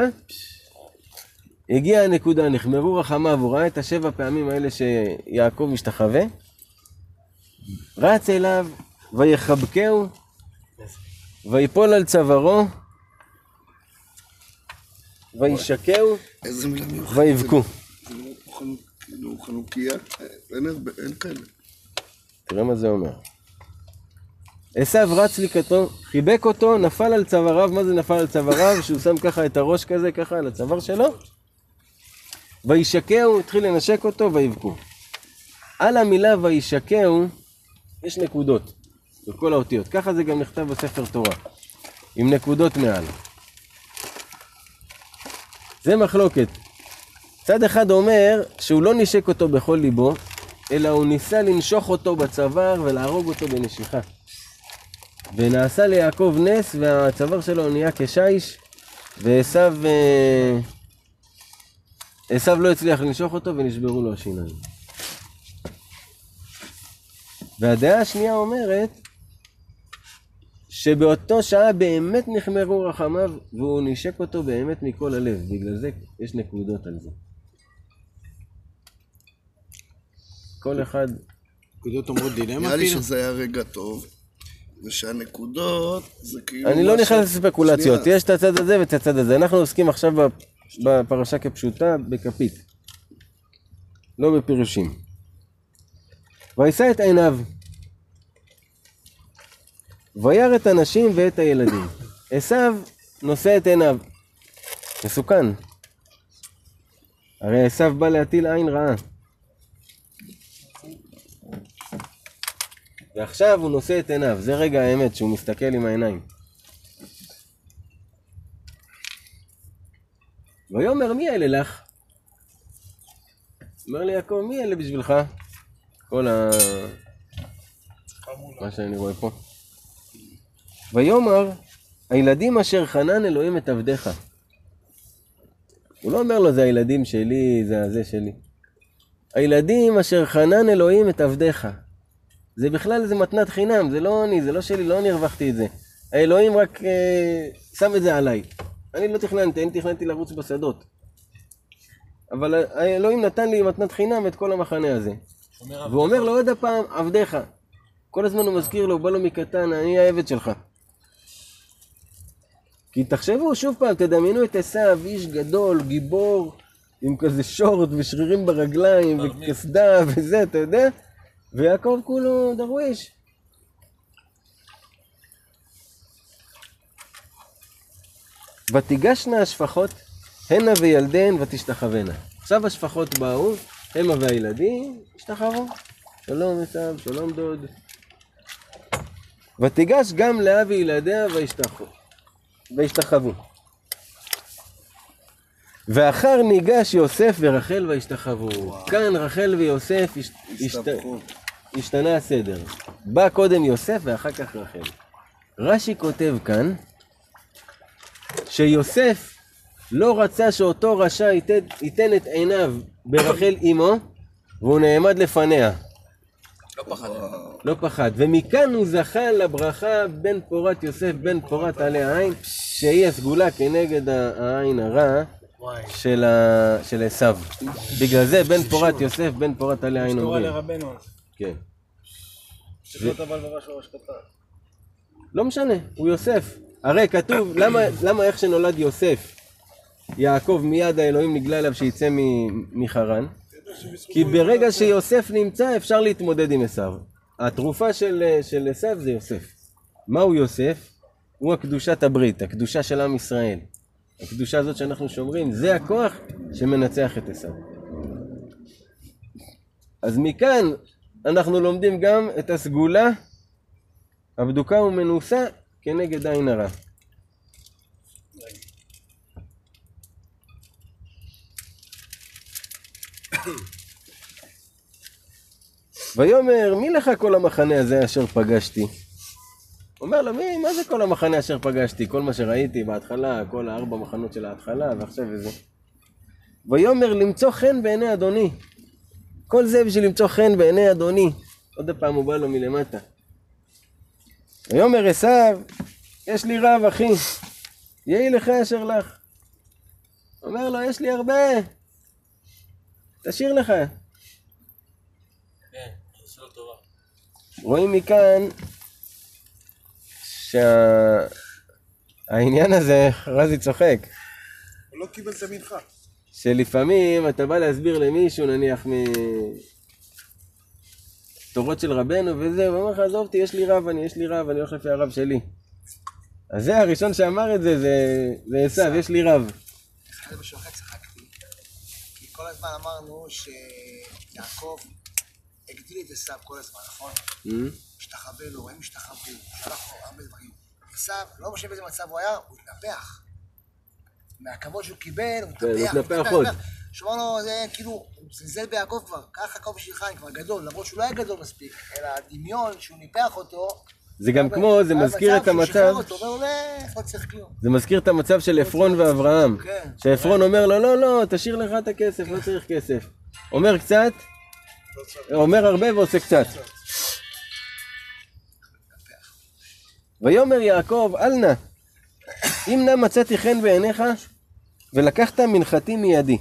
הגיעה הנקודה, נחמרו רחמיו, הוא ראה את השבע פעמים האלה שיעקב משתחווה, רץ אליו, ויחבקהו, ויפול על צווארו, וישקהו. ויבכו. אין כאלה. תראה מה זה אומר. עשיו רץ לקראתו, חיבק אותו, נפל על צוואריו, מה זה נפל על צוואריו? שהוא שם ככה את הראש כזה, ככה על הצוואר שלו. וישקהו, התחיל לנשק אותו, ויבכו. על המילה וישקהו, יש נקודות, בכל האותיות. ככה זה גם נכתב בספר תורה, עם נקודות מעל. זה מחלוקת. צד אחד אומר שהוא לא נשק אותו בכל ליבו, אלא הוא ניסה לנשוך אותו בצוואר ולהרוג אותו בנשיכה. ונעשה ליעקב נס, והצוואר שלו נהיה כשיש, ועשו אה, עשו לא הצליח לנשוך אותו ונשברו לו השיניים. והדעה השנייה אומרת שבאותו שעה באמת נחמרו רחמיו והוא נשק אותו באמת מכל הלב, בגלל זה יש נקודות על זה. כל אחד, נקודות אומרות דילמה נראה לי? שזה היה רגע טוב, ושהנקודות זה כאילו... אני לא נכנס לספקולציות. יש את הצד הזה ואת הצד הזה. אנחנו עוסקים עכשיו בפ- בפרשה כפשוטה, בכפית. לא בפירושים. וישא את עיניו. וירא את הנשים ואת הילדים. עשיו נושא את עיניו. מסוכן. הרי עשיו בא להטיל עין רעה. ועכשיו הוא נושא את עיניו, זה רגע האמת, שהוא מסתכל עם העיניים. ויאמר מי אלה לך? אומר לי יעקב, מי אלה בשבילך? כל ה... מה שאני רואה פה. ויאמר, הילדים אשר חנן אלוהים את עבדיך. הוא לא אומר לו, זה הילדים שלי, זה הזה שלי. הילדים אשר חנן אלוהים את עבדיך. זה בכלל איזה מתנת חינם, זה לא אני, זה לא שלי, לא אני הרווחתי את זה. האלוהים רק אה, שם את זה עליי. אני לא תכננתי, אני תכננתי לרוץ בשדות. אבל האלוהים נתן לי מתנת חינם את כל המחנה הזה. והוא אומר לו עוד הפעם, עבדיך. כל הזמן הוא מזכיר לו, בא לו מקטן, אני העבד שלך. כי תחשבו שוב פעם, תדמיינו את עשיו, איש גדול, גיבור, עם כזה שורט ושרירים ברגליים וקסדה וזה, אתה יודע? ויעקב כולו דרוויש. ותיגשנה השפחות, הנה וילדיהן ותשתחוונה. עכשיו השפחות באו, המה והילדים, השתחוו. שלום עשיו, שלום דוד. ותיגש גם לאה וילדיה וישתחו. וישתחוו. ואחר ניגש יוסף ורחל וישתחוו. כאן רחל ויוסף הש- השת- הסתבכו. השתנה הסדר. בא קודם יוסף ואחר כך רחל. רש"י כותב כאן שיוסף לא רצה שאותו רשע ייתן, ייתן את עיניו ברחל אמו והוא נעמד לפניה. לא פחד. לא פחד. ומכאן הוא זכה לברכה בן פורת יוסף בן פורת עלי העין, שהיא הסגולה כנגד העין הרע של עשיו. בגלל זה בן פורת יוסף בן פורת עלי העין אומרים. לרבנו. כן. קטן. לא משנה, הוא יוסף. הרי כתוב, למה, למה איך שנולד יוסף, יעקב מיד האלוהים נגלה אליו שיצא מ- מחרן? כי ברגע שיוסף נמצא אפשר להתמודד עם עשיו. התרופה של, של עשיו זה יוסף. מהו יוסף? הוא הקדושת הברית, הקדושה של עם ישראל. הקדושה הזאת שאנחנו שומרים, זה הכוח שמנצח את עשיו. אז מכאן אנחנו לומדים גם את הסגולה הבדוקה ומנוסה כנגד עין הרע. ויאמר מי לך כל המחנה הזה אשר פגשתי? אומר לו מי, מה זה כל המחנה אשר פגשתי? כל מה שראיתי בהתחלה, כל הארבע מחנות של ההתחלה ועכשיו וזה. ויאמר למצוא חן בעיני אדוני. כל זה בשביל למצוא חן בעיני אדוני. עוד פעם הוא בא לו מלמטה. ויאמר עשיו, יש לי רב אחי, יהי לך אשר לך. אומר לו, יש לי הרבה. תשאיר לך. כן. רואים מכאן שהעניין הזה, רזי צוחק, הוא לא קיבל את המנחה. שלפעמים אתה בא להסביר למישהו, נניח מתורות של רבנו וזה, הוא אומר לך, עזוב אותי, יש לי רב, אני, יש לי רב, אני הולך לפי הרב שלי. אז זה הראשון שאמר את זה, זה עשיו, יש לי רב. זה משהו אחר צחקתי. כי כל הזמן אמרנו שיעקב הגדיל את עשיו כל הזמן, נכון? השתחווה לו, הם השתחוו, שלח לו הרבה דברים. עשיו, לא משנה באיזה מצב הוא היה, הוא התנפח. מהכבוד שהוא קיבל, הוא כן, הוא התנפח. התנפח עוד. שאמר לו, זה כאילו, הוא זלזל ביעקב כבר, קח יעקב בשבילך, אני כבר גדול, למרות שהוא לא היה גדול מספיק, אלא הדמיון שהוא ניפח אותו. זה גם כמו, זה מזכיר את המצב, שחרר אותו, אומר לו, "לך, לא כלום. זה מזכיר את המצב של עפרון ואברהם. כן. שעפרון אומר לו, לא, לא, תשאיר לך את הכסף, לא צריך כסף. אומר קצת, אומר הרבה ועושה קצת. ויאמר יעקב, אל נא, אם נא מצאתי חן בעיניך, ולקחת מנחתי מידי.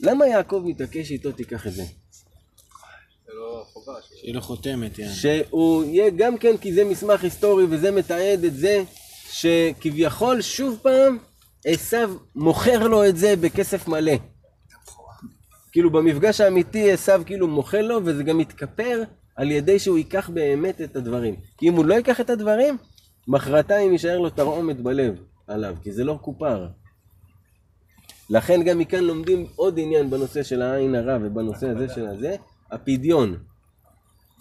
למה יעקב מתעקש איתו, תיקח את זה? שיהיה לו חותמת, יאללה. שהוא יהיה גם כן כי זה מסמך היסטורי וזה מתעד את זה שכביכול שוב פעם עשיו מוכר לו את זה בכסף מלא. כאילו במפגש האמיתי עשיו כאילו מוכר לו וזה גם מתכפר על ידי שהוא ייקח באמת את הדברים. כי אם הוא לא ייקח את הדברים, מחרתיים יישאר לו תרעומת בלב עליו, כי זה לא כופר. לכן גם מכאן לומדים עוד עניין בנושא של העין הרע ובנושא הזה של הזה, הפדיון.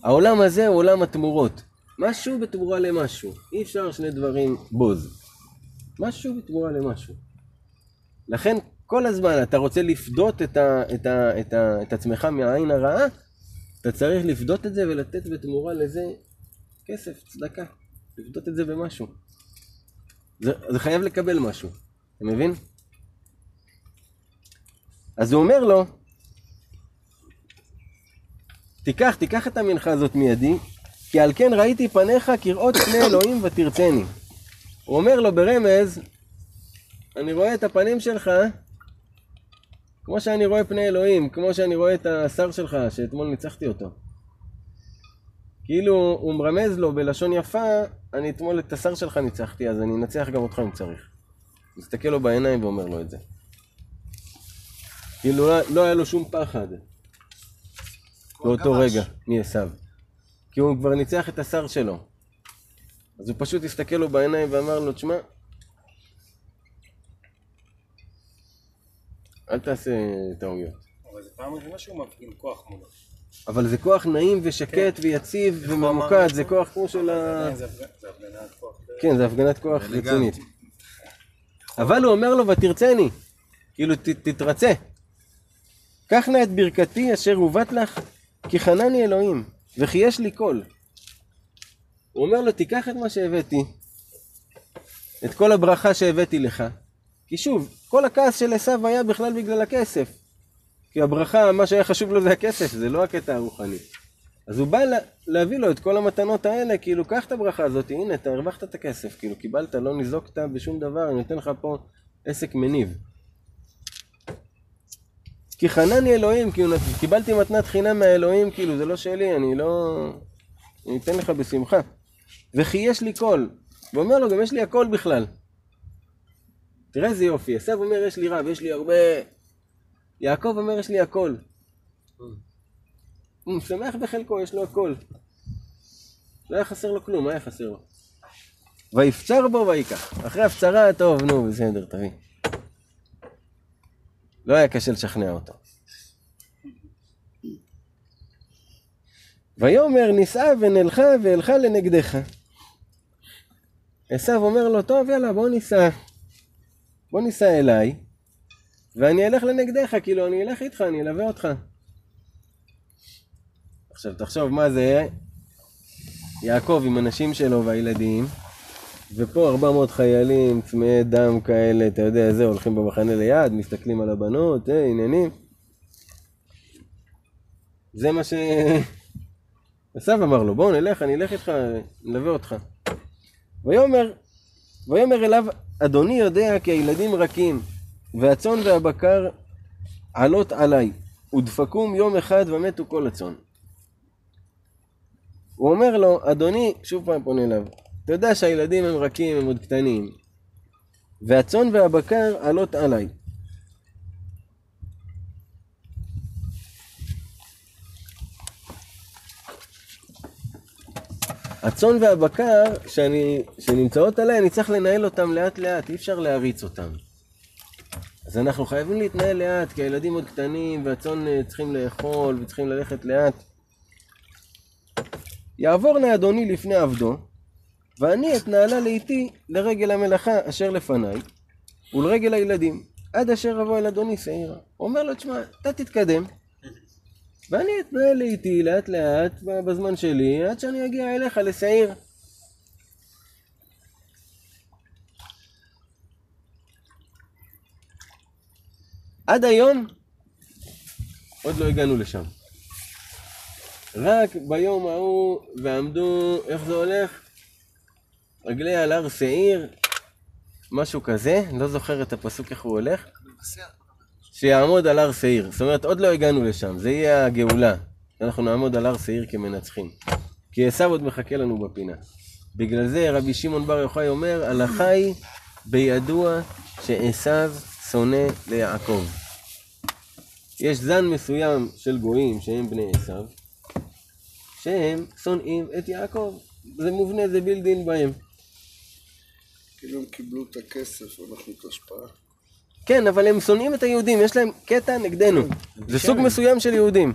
העולם הזה הוא עולם התמורות. משהו בתמורה למשהו. אי אפשר שני דברים בוז. משהו בתמורה למשהו. לכן כל הזמן אתה רוצה לפדות את, ה, את, ה, את, ה, את עצמך מהעין הרעה, אתה צריך לפדות את זה ולתת בתמורה לזה כסף, צדקה. לפדות את זה במשהו. זה, זה חייב לקבל משהו. אתה מבין? אז הוא אומר לו, תיקח, תיקח את המנחה הזאת מידי, כי על כן ראיתי פניך כראות פני אלוהים ותרצני. הוא אומר לו ברמז, אני רואה את הפנים שלך כמו שאני רואה פני אלוהים, כמו שאני רואה את השר שלך, שאתמול ניצחתי אותו. כאילו, הוא מרמז לו בלשון יפה, אני אתמול את השר שלך ניצחתי, אז אני אנצח גם אותך אם צריך. מסתכל לו בעיניים ואומר לו את זה. כאילו, לא, לא היה לו שום פחד. באותו. רגע, מעשיו. כי הוא כבר ניצח את השר שלו. אז הוא פשוט הסתכל לו בעיניים ואמר לו, תשמע, אל תעשה טעויות. אבל זו פעם ראשונה שהוא מפגין כוח מולו. אבל זה כוח נעים ושקט ויציב וממוקד, זה כוח כמו של ה... כן, זה זה הפגנת כוח. כן, זה הפגנת כוח רצינית. אבל הוא אומר לו, ותרצני, כאילו ת, תתרצה. קח נא את ברכתי אשר הובט לך, כי חנני אלוהים, וכי יש לי קול. הוא אומר לו, תיקח את מה שהבאתי, את כל הברכה שהבאתי לך, כי שוב, כל הכעס של עשיו היה בכלל בגלל הכסף. כי הברכה, מה שהיה חשוב לו זה הכסף, זה לא הקטע הרוחני. אז הוא בא לה, להביא לו את כל המתנות האלה, כאילו, קח את הברכה הזאת, הנה, אתה הרווחת את הכסף, כאילו, קיבלת, לא ניזוקת בשום דבר, אני נותן לך פה עסק מניב. כי חנני אלוהים, כאילו, קיבלתי מתנת חינם מהאלוהים, כאילו, זה לא שלי, אני לא... אני אתן לך בשמחה. וכי יש לי קול. ואומר לו, גם יש לי הכל בכלל. תראה איזה יופי, עשיו אומר, יש לי רב, יש לי הרבה... יעקב אומר, יש לי הכל. הוא שמח בחלקו, יש לו הכל. לא היה חסר לו כלום, מה היה חסר לו? ויפצר בו ויקח. אחרי הפצרה, טוב, נו, בסדר, תביא. לא היה קשה לשכנע אותו. ויאמר נישאה ונלכה ואלכה לנגדך. עשיו אומר לו, טוב, יאללה, בוא ניסע. בוא ניסע אליי, ואני אלך לנגדך, כאילו, אני אלך איתך, אני אלווה אותך. עכשיו, תחשוב מה זה יעקב עם הנשים שלו והילדים, ופה 400 חיילים צמאי דם כאלה, אתה יודע, זה, הולכים במחנה ליד, מסתכלים על הבנות, אה, עניינים. זה מה ש... עשיו אמר לו, בוא נלך, אני אלך איתך, נלווה אותך. ויאמר, ויאמר אליו אדוני יודע כי הילדים רכים, והצאן והבקר עלות עליי, ודפקום יום אחד ומתו כל הצאן. הוא אומר לו, אדוני, שוב פעם פונה אליו, אתה יודע שהילדים הם רכים, הם עוד קטנים, והצאן והבקר עלות עליי. הצאן והבקר שאני, שנמצאות עליי, אני צריך לנהל אותם לאט לאט, אי אפשר להריץ אותם. אז אנחנו חייבים להתנהל לאט, כי הילדים עוד קטנים, והצאן אה, צריכים לאכול וצריכים ללכת לאט. יעבור נא אדוני לפני עבדו, ואני אתנהלה לאיתי לרגל המלאכה אשר לפניי, ולרגל הילדים, עד אשר אבוא אל אדוני שעירה. אומר לו, תשמע, אתה תתקדם, ואני אתנהל לאיתי לאט לאט בזמן שלי, עד שאני אגיע אליך לשעיר. עד היום עוד לא הגענו לשם. רק ביום ההוא ועמדו, איך זה הולך? רגלי על הר שעיר, משהו כזה, לא זוכר את הפסוק איך הוא הולך. שיעמוד על הר שעיר. זאת אומרת, עוד לא הגענו לשם, זה יהיה הגאולה. אנחנו נעמוד על הר שעיר כמנצחים. כי עשיו עוד מחכה לנו בפינה. בגלל זה רבי שמעון בר יוחאי אומר, הלכה היא בידוע שעשיו שונא ליעקב. יש זן מסוים של גויים שהם בני עשיו, שהם שונאים את יעקב. זה מובנה, זה בילדין בהם. כאילו הם קיבלו את הכסף, אנחנו את ההשפעה. כן, אבל הם שונאים את היהודים, יש להם קטע נגדנו. זה סוג מסוים של יהודים.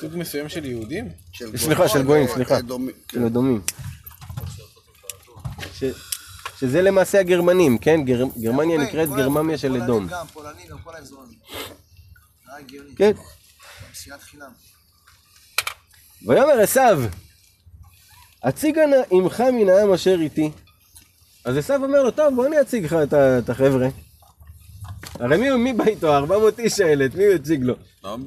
סוג מסוים של יהודים? סליחה, של גויים, סליחה. אדומים, כן. של אדומים. ש- שזה למעשה הגרמנים, כן? גר- גרמניה נקראת גרמניה של אדום. גם פולנים, גם כל האזורים. הגיוני. כן. ויאמר עשיו, הציגה נא עמך מן העם אשר איתי. אז עשיו אומר לו, טוב, בוא אני אציג לך את החבר'ה. הרי מי, מי בא איתו? 400 איש האלה, את מי הוא הציג לו?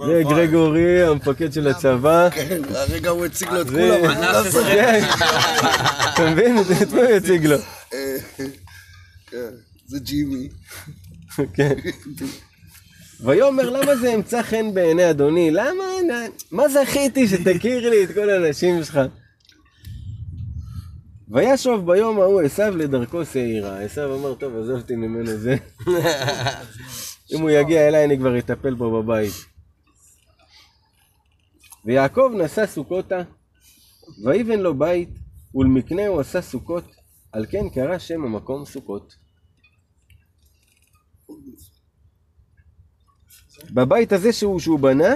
זה גרגורי, המפקד של הצבא. כן, הרגע הוא הציג לו את כולם. כן. *laughs* אתה מבין? את מי הוא הציג לו? כן, זה ג'ימי. כן. ויאמר למה זה אמצא חן בעיני אדוני? למה? מה זכיתי שתכיר לי את כל האנשים שלך? וישוב ביום ההוא עשיו לדרכו שעירה. עשיו אמר, טוב, עזבתי ממנו זה. *laughs* אם הוא יגיע אליי אני כבר אטפל בו בבית. ויעקב נשא סוכותה, ויבן לו בית, ולמקנהו עשה סוכות, על כן קרא שם המקום סוכות. בבית הזה שהוא, שהוא בנה,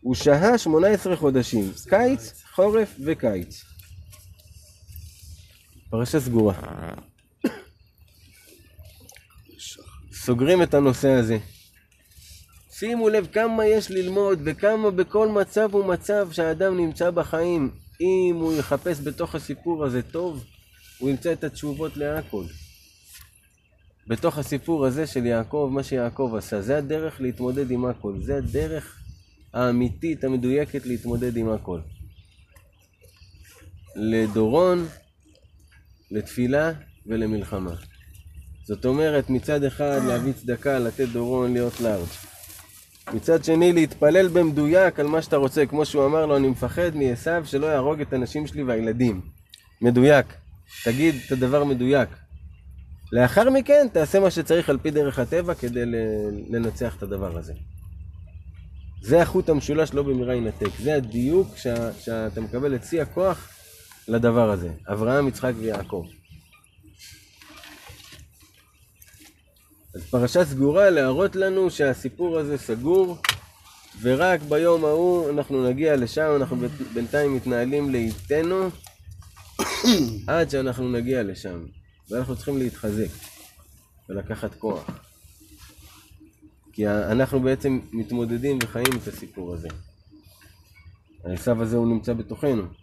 הוא שהה 18 חודשים, קיץ, חורף וקיץ. פרשה סגורה. סוגרים את הנושא הזה. שימו לב כמה יש ללמוד וכמה בכל מצב ומצב שהאדם נמצא בחיים, אם הוא יחפש בתוך הסיפור הזה טוב, הוא ימצא את התשובות להכל. בתוך הסיפור הזה של יעקב, מה שיעקב עשה, זה הדרך להתמודד עם הכל, זה הדרך האמיתית, המדויקת להתמודד עם הכל. לדורון, לתפילה ולמלחמה. זאת אומרת, מצד אחד להביא צדקה, לתת דורון, להיות לארג'. מצד שני, להתפלל במדויק על מה שאתה רוצה, כמו שהוא אמר לו, אני מפחד מעשיו שלא יהרוג את הנשים שלי והילדים. מדויק. תגיד את הדבר מדויק. לאחר מכן, תעשה מה שצריך על פי דרך הטבע כדי לנצח את הדבר הזה. זה החוט המשולש לא במהרה יינתק. זה הדיוק שאתה מקבל את שיא הכוח לדבר הזה. אברהם, יצחק ויעקב. אז פרשה סגורה להראות לנו שהסיפור הזה סגור, ורק ביום ההוא אנחנו נגיע לשם, אנחנו בינתיים מתנהלים לאיתנו, *coughs* עד שאנחנו נגיע לשם. ואנחנו צריכים להתחזק ולקחת כוח. כי אנחנו בעצם מתמודדים וחיים את הסיפור הזה. העשו הזה הוא נמצא בתוכנו.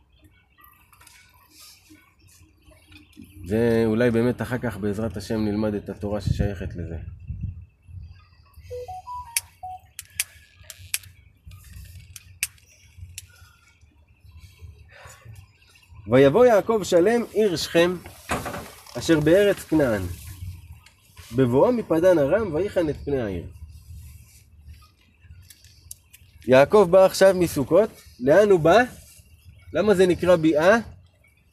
ואולי באמת אחר כך בעזרת השם נלמד את התורה ששייכת לזה. ויבוא יעקב שלם עיר שכם אשר בארץ כנען. בבואו מפדן ארם ויחן את פני העיר. יעקב בא עכשיו מסוכות, לאן הוא בא? למה זה נקרא ביאה?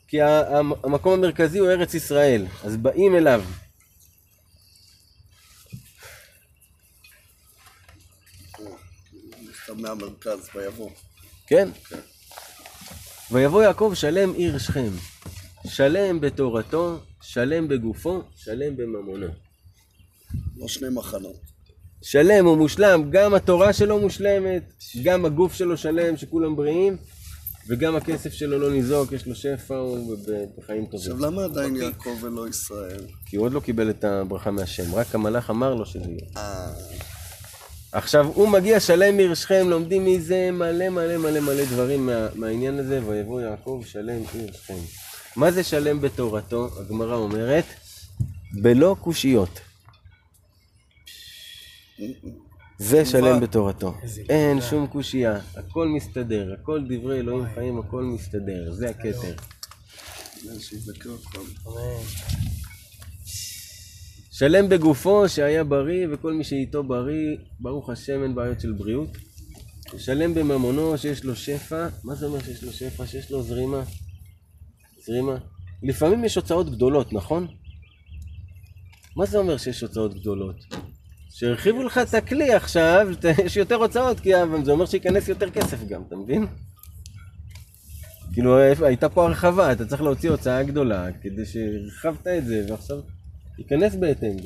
כי המקום המרכזי הוא ארץ ישראל, אז באים אליו. מהמרכז, ויבוא. כן? ויבוא יעקב שלם עיר שכם, שלם בתורתו, שלם בגופו, שלם בממונו. לא שני מחנות. שלם הוא מושלם, גם התורה שלו מושלמת, גם הגוף שלו שלם, שכולם בריאים, וגם הכסף שלו לא ניזוק, יש לו שפע, הוא בחיים טובים. עכשיו, למה עדיין יעקב ולא ישראל? כי הוא עוד לא קיבל את הברכה מהשם, רק המלאך אמר לו שזה יהיה. אה, עכשיו, הוא מגיע שלם מעיר שכם, לומדים מזה מלא מלא מלא מלא דברים מה, מהעניין הזה, ויבוא יעקב שלם עיר שכם. מה זה שלם בתורתו? הגמרא אומרת, בלא קושיות. זה שלם בתורתו. אין שום קושייה, הכל מסתדר, הכל דברי אלוהים חיים, הכל מסתדר, זה הכתר. שיבקר אותם. שלם בגופו שהיה בריא וכל מי שאיתו בריא, ברוך השם אין בעיות של בריאות. שלם בממונו שיש לו שפע, מה זה אומר שיש לו שפע? שיש לו זרימה? זרימה? לפעמים יש הוצאות גדולות, נכון? מה זה אומר שיש הוצאות גדולות? שהרחיבו לך את הכלי עכשיו, יש *laughs* יותר הוצאות, כי זה אומר שייכנס יותר כסף גם, אתה מבין? כאילו הייתה פה הרחבה, אתה צריך להוציא הוצאה גדולה כדי שהרחבת את זה, ועכשיו ייכנס בהתאם.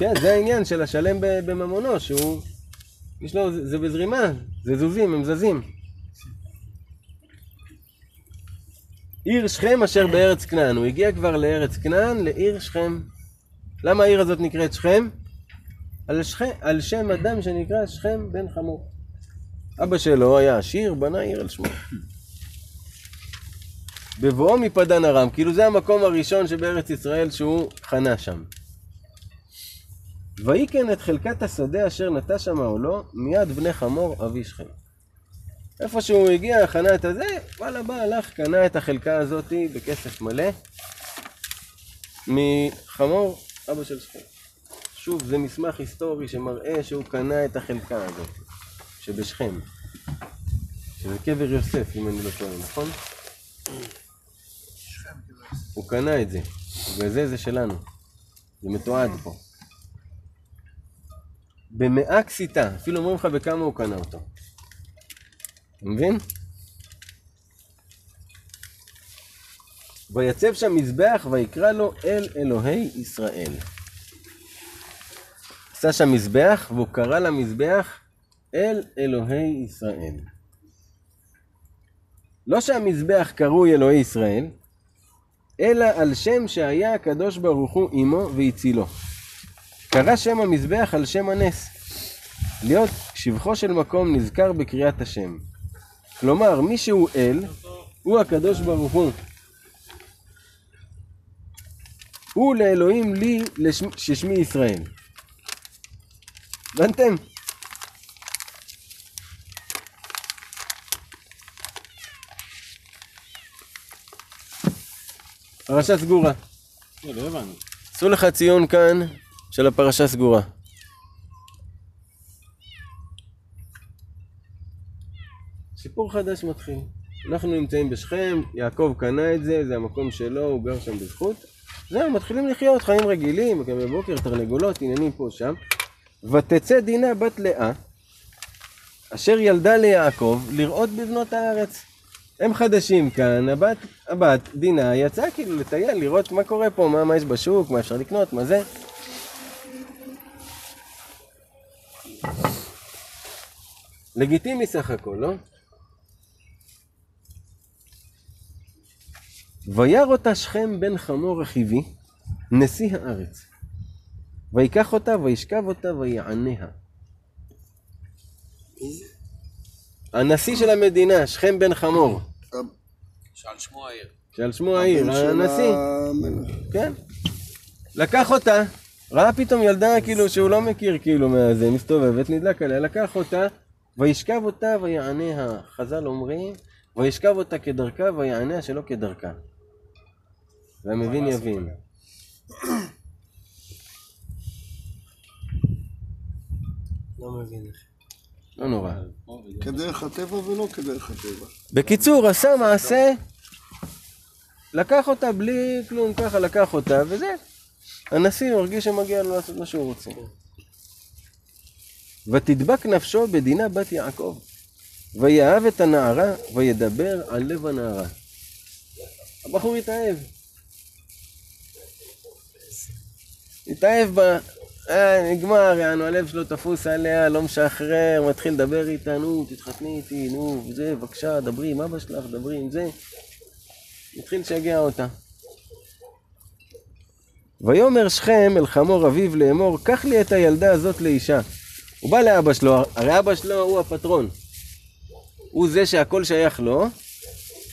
כן, זה העניין של השלם בממונו, שהוא... יש לו, זה בזרימה, זה זוזים, הם זזים. עיר שכם אשר בארץ כנען, הוא הגיע כבר לארץ כנען, לעיר שכם. למה העיר הזאת נקראת שכם? על, שכם, על שם אדם שנקרא שכם בן חמור. אבא שלו היה עשיר, בנה עיר על שמו. בבואו מפדן ארם, כאילו זה המקום הראשון שבארץ ישראל שהוא חנה שם. ויקן את חלקת השדה אשר נטע שמה או לא, מיד בני חמור אבי שכם. איפה שהוא הגיע, חנה את הזה, וואלה בא, הלך, קנה את החלקה הזאתי בכסף מלא מחמור אבא של שכם. שוב, זה מסמך היסטורי שמראה שהוא קנה את החלקה הזאת, שבשכם. שזה קבר יוסף, אם אני לא טועה, נכון? הוא קנה את זה, בגלל זה שלנו. זה מתועד פה. במאה כסיתה, אפילו אומרים לך בכמה הוא קנה אותו. אתה מבין? ויצב שם מזבח ויקרא לו אל אלוהי ישראל. עשה שם מזבח והוא קרא למזבח אל אלוהי ישראל. לא שהמזבח קרוי אלוהי ישראל, אלא על שם שהיה הקדוש ברוך הוא עמו והצילו. קרא שם המזבח על שם הנס. להיות שבחו של מקום נזכר בקריאת השם. כלומר, מי שהוא אל, הוא הקדוש ברוך הוא. הוא לאלוהים לי לשמ... ששמי ישראל. הבנתם? פרשה סגורה. לא הבנו. עשו לך ציון כאן של הפרשה סגורה. סיפור חדש מתחיל. אנחנו נמצאים בשכם, יעקב קנה את זה, זה המקום שלו, הוא גר שם בזכות. זהו, מתחילים לחיות חיים רגילים, גם בבוקר, תרנגולות, עניינים פה שם. ותצא דינה בת לאה, אשר ילדה ליעקב, לראות בבנות הארץ. הם חדשים כאן, הבת, הבת דינה יצאה כאילו לטייל, לראות מה קורה פה, מה, מה יש בשוק, מה אפשר לקנות, מה זה. לגיטימי סך הכל, לא? וירא אותה שכם בן חמור רכיבי, נשיא הארץ. ויקח אותה, וישכב אותה, ויעניה. הנשיא של המדינה, שכם בן חמור, שעל שמו העיר. שעל שמו העיר, הנשיא. כן. לקח אותה, ראה פתאום ילדה כאילו שהוא לא מכיר כאילו מהזה, מסתובבת, נדלק עליה, לקח אותה, וישכב אותה ויעניה. חז"ל אומרים, וישכב אותה כדרכה ויעניה שלא כדרכה. והמבין יבין. לא מבין. לא נורא. כדרך הטבע ולא כדרך הטבע. בקיצור, עשה מעשה, לקח אותה בלי כלום, ככה לקח אותה, וזה. הנשיא מרגיש שמגיע לו לעשות מה שהוא רוצה. ותדבק נפשו בדינה בת יעקב, ויאהב את הנערה, וידבר על לב הנערה. הבחור התאהב. התאהב בה, אה, נגמר, יענו, הלב שלו תפוס עליה, לא משחרר, מתחיל לדבר איתה, נו, תתחתני איתי, נו, וזה, בבקשה, דברי עם אבא שלך, דברי עם זה. התחיל לשגע אותה. ויאמר שכם אל חמור אביו לאמור, קח לי את הילדה הזאת לאישה. הוא בא לאבא שלו, הרי אבא שלו הוא הפטרון. הוא זה שהכל שייך לו,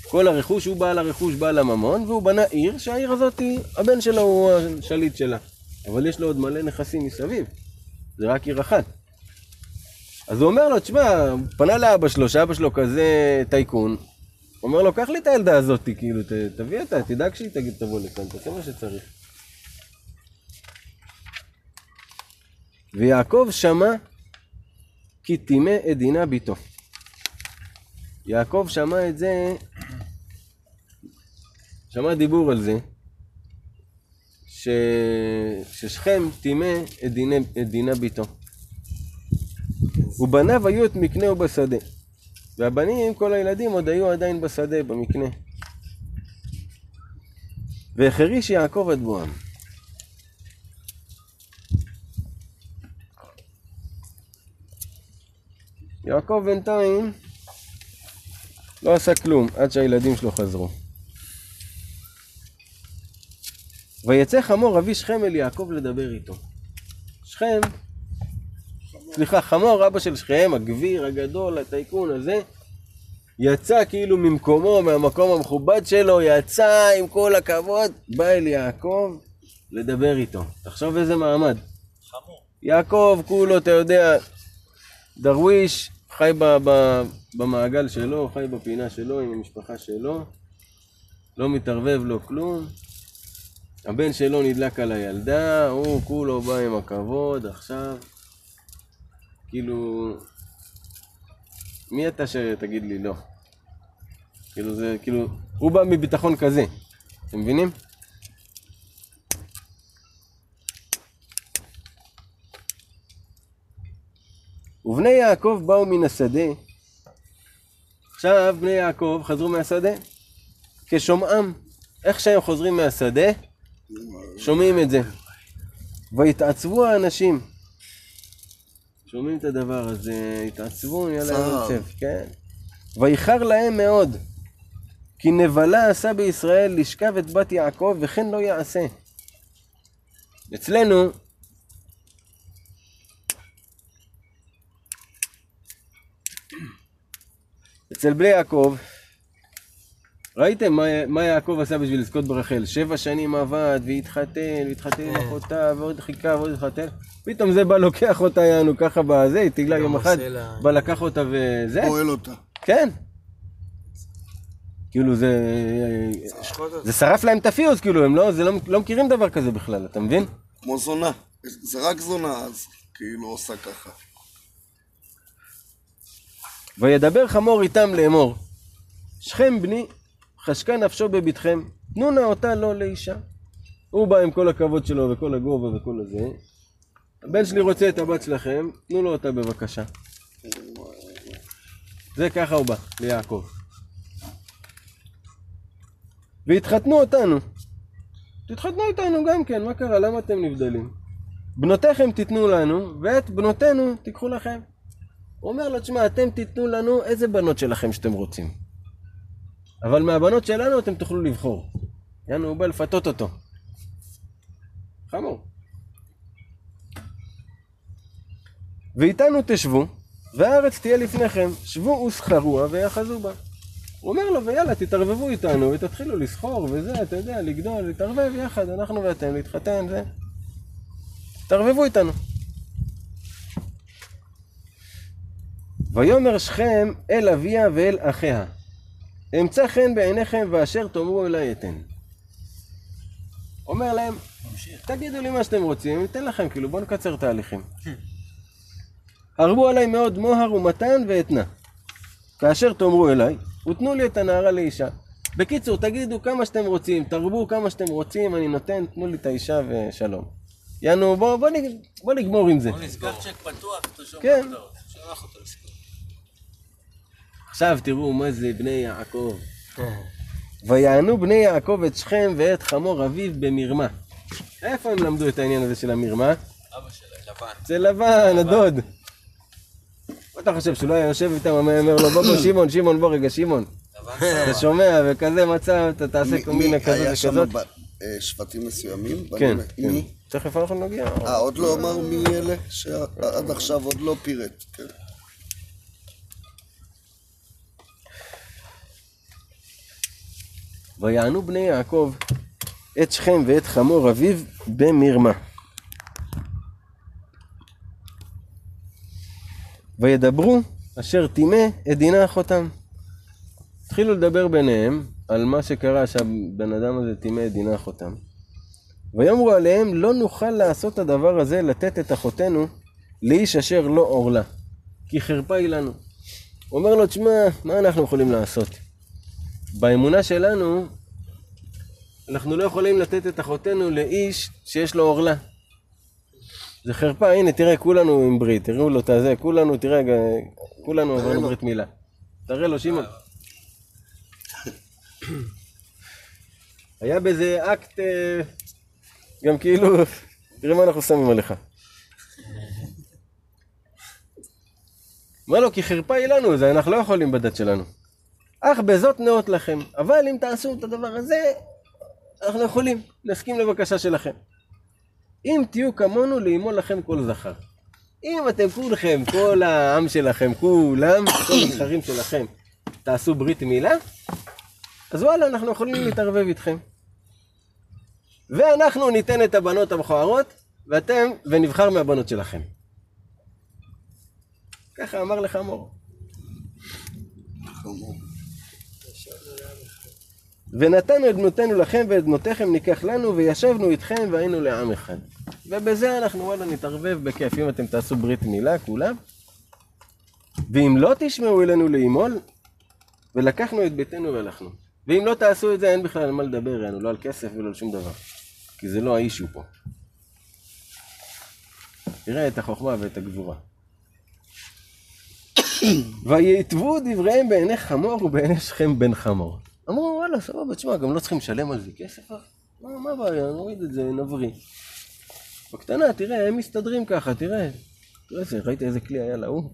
כל הרכוש, הוא בעל הרכוש, בעל הממון, והוא בנה עיר, שהעיר הזאת, הבן שלו הוא השליט שלה. אבל יש לו עוד מלא נכסים מסביב, זה רק עיר אחת. אז הוא אומר לו, תשמע, פנה לאבא שלו, שאבא שלו כזה טייקון, אומר לו, קח לי את הילדה הזאת, כאילו, ת, תביא אותה, תדאג שהיא תגיד, תבוא לכאן, תעשה מה שצריך. ויעקב שמע כי טימא את דינה ביתו. יעקב שמע את זה, שמע דיבור על זה, ש... ששכם טימא את, דיני... את דינה ביתו. ובניו היו את מקנהו בשדה. והבנים, כל הילדים, עוד היו עדיין בשדה, במקנה. והחריש יעקב עד בואם. יעקב בינתיים לא עשה כלום עד שהילדים שלו חזרו. ויצא חמור אבי שכם אל יעקב לדבר איתו. שכם, סליחה, חמור אבא של שכם, הגביר הגדול, הטייקון הזה, יצא כאילו ממקומו, מהמקום המכובד שלו, יצא עם כל הכבוד, בא אל יעקב לדבר איתו. תחשוב איזה מעמד. חמור. יעקב כולו, אתה יודע, דרוויש, חי ב, ב, במעגל שלו, חי בפינה שלו, עם המשפחה שלו, לא מתערבב לו כלום. הבן שלו נדלק על הילדה, הוא כולו בא עם הכבוד, עכשיו, כאילו, מי אתה שתגיד לי לא? כאילו זה, כאילו, הוא בא מביטחון כזה, אתם מבינים? ובני יעקב באו מן השדה. עכשיו בני יעקב חזרו מהשדה כשומעם. איך שהם חוזרים מהשדה, שומעים את זה. ויתעצבו האנשים. שומעים את הדבר הזה, התעצבו, נהיה להם. עצב, כן. ואיחר להם מאוד. כי נבלה עשה בישראל לשכב את בת יעקב וכן לא יעשה. אצלנו אצל בני יעקב, ראיתם מה, מה יעקב עשה בשביל לזכות ברחל? שבע שנים עבד, והתחתן, והתחתן עם אחותה, ועוד חיכה, ועוד התחתן. פתאום זה בא לוקח אותה, יענו, ככה בזה, היא תגלה יום אחד, בא לקח אותה וזה, פועל אותה. כן. כאילו זה. זה שרף להם את הפיוז, כאילו, הם לא, זה לא, לא מכירים דבר כזה בכלל, אתה מבין? כמו זונה. זה רק זונה אז, כאילו עושה ככה. וידבר חמור איתם לאמור, שכם בני, חשקה נפשו בביתכם, תנו נא אותה לו לאישה. הוא בא עם כל הכבוד שלו וכל הגובה וכל הזה. הבן שלי רוצה את הבת שלכם, תנו לו אותה בבקשה. זה ככה הוא בא, ליעקב. והתחתנו אותנו. תתחתנו איתנו גם כן, מה קרה? למה אתם נבדלים? בנותיכם תיתנו לנו, ואת בנותינו תיקחו לכם. הוא אומר לו, תשמע, אתם תיתנו לנו איזה בנות שלכם שאתם רוצים. אבל מהבנות שלנו אתם תוכלו לבחור. יענו, הוא בא לפתות אותו. חמור. ואיתנו תשבו, והארץ תהיה לפניכם, שבו וסחרוה ויאחזו בה. הוא אומר לו, ויאללה, תתערבבו איתנו, ותתחילו לסחור וזה, אתה יודע, לגדול, להתערבב יחד, אנחנו ואתם, להתחתן, זה. תתערבבו איתנו. ויאמר שכם אל אביה ואל אחיה, אמצא חן בעיניכם ואשר תאמרו אלי אתן. אומר להם, תגידו לי מה שאתם רוצים, ניתן לכם, כאילו, בואו נקצר תהליכים. הרבו עליי מאוד מוהר ומתן ואתנה. כאשר תאמרו אליי, ותנו לי את הנערה לאישה. בקיצור, תגידו כמה שאתם רוצים, תרבו כמה שאתם רוצים, אני נותן, תנו לי את האישה ושלום. יאנו, בוא, בוא, נג- בוא נגמור עם זה. בוא נסגור צ'ק פתוח, תרשום כן. אותו לסגור. עכשיו תראו מה זה בני יעקב. ויענו בני יעקב את שכם ואת חמור אביו במרמה. איפה הם למדו את העניין הזה של המרמה? אבא שלהם. לבן. אצל לבן, הדוד. מה אתה חושב, שהוא לא היה יושב איתם, אומר לו, בוא בוא שמעון, שמעון, בוא רגע, שמעון. אתה שומע, וכזה מצב, אתה תעשה קומבינה מי כזאת היה שם וכזאת. אה, שבטים מסוימים? כן, כן. מי? תכף אנחנו נגיע. אה, עוד לא אמר מי אלה? שעד עכשיו עוד לא פירט. ויענו בני יעקב את שכם ואת חמור אביו במרמה. וידברו אשר טימא את דינה אחותם. התחילו לדבר ביניהם על מה שקרה שהבן אדם הזה טימא את דינה אחותם. ויאמרו עליהם לא נוכל לעשות הדבר הזה לתת את אחותנו לאיש אשר לא עורלה כי חרפה היא לנו. הוא אומר לו תשמע מה אנחנו יכולים לעשות? באמונה שלנו, אנחנו לא יכולים לתת את אחותנו לאיש שיש לו עורלה. זה חרפה, הנה תראה, כולנו עם ברית, תראו לו את הזה, כולנו, תראה, כולנו עברנו ברית מילה. תראה לו, שמעון. היה בזה אקט, אה, גם כאילו, תראה מה אנחנו שמים עליך. אומר לו, כי חרפה היא לנו, זה אנחנו לא יכולים בדת שלנו. אך בזאת נאות לכם, אבל אם תעשו את הדבר הזה, אנחנו יכולים, נסכים לבקשה שלכם. אם תהיו כמונו לאמול לכם כל זכר. אם אתם כולכם, כל העם שלכם, כולם, כל הזכרים שלכם, תעשו ברית מילה, אז וואלה, אנחנו יכולים להתערבב איתכם. ואנחנו ניתן את הבנות המכוערות, ואתם, ונבחר מהבנות שלכם. ככה אמר לך מור. ונתנו את בנותינו לכם ואת בנותיכם ניקח לנו וישבנו איתכם והיינו לעם אחד. ובזה אנחנו וואלה נתערבב בכיף, אם אתם תעשו ברית מילה כולם. ואם לא תשמעו אלינו לאמול, ולקחנו את ביתנו והלכנו. ואם לא תעשו את זה אין בכלל על מה לדבר, יענו, לא על כסף ולא על שום דבר. כי זה לא האישו פה. תראה את החוכמה ואת הגבורה. *coughs* ויתבו דבריהם בעיני חמור ובעיני שכם בן חמור. אמרו וואלה סבבה, תשמע, גם לא צריכים לשלם על זה כסף? אה? מה, מה הבעיה, נוריד את זה, נבריא. בקטנה, תראה, הם מסתדרים ככה, תראה. תראה, ראית איזה כלי היה להוא?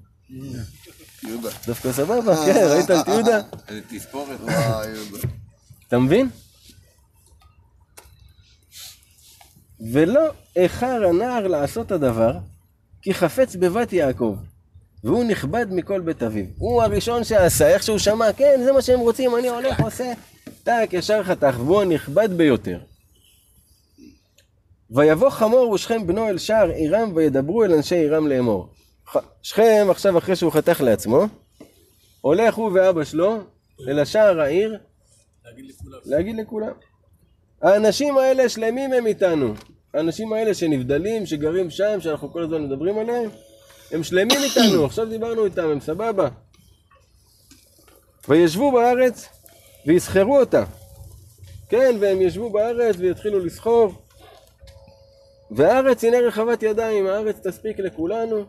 יהודה. דווקא סבבה, כן, ראית את יהודה? איזה תספורת. וואי, יהודה. אתה מבין? ולא איחר הנער לעשות הדבר, כי חפץ בבת יעקב, והוא נכבד מכל בית אביו. הוא הראשון שעשה, איך שהוא שמע, כן, זה מה שהם רוצים, אני הולך, עושה, טק, ישר חתך, והוא הנכבד ביותר. ויבוא חמור ושכם בנו אל שער עירם, וידברו אל אנשי עירם לאמור. שכם, עכשיו אחרי שהוא חתך לעצמו, הולך הוא ואבא שלו אל השער העיר, להגיד לכולם. האנשים האלה שלמים הם איתנו. האנשים האלה שנבדלים, שגרים שם, שאנחנו כל הזמן מדברים עליהם, הם שלמים איתנו, *coughs* עכשיו דיברנו איתם, הם סבבה. וישבו בארץ ויסחרו אותה. כן, והם ישבו בארץ ויתחילו לסחור. והארץ הנה רחבת ידיים, הארץ תספיק לכולנו.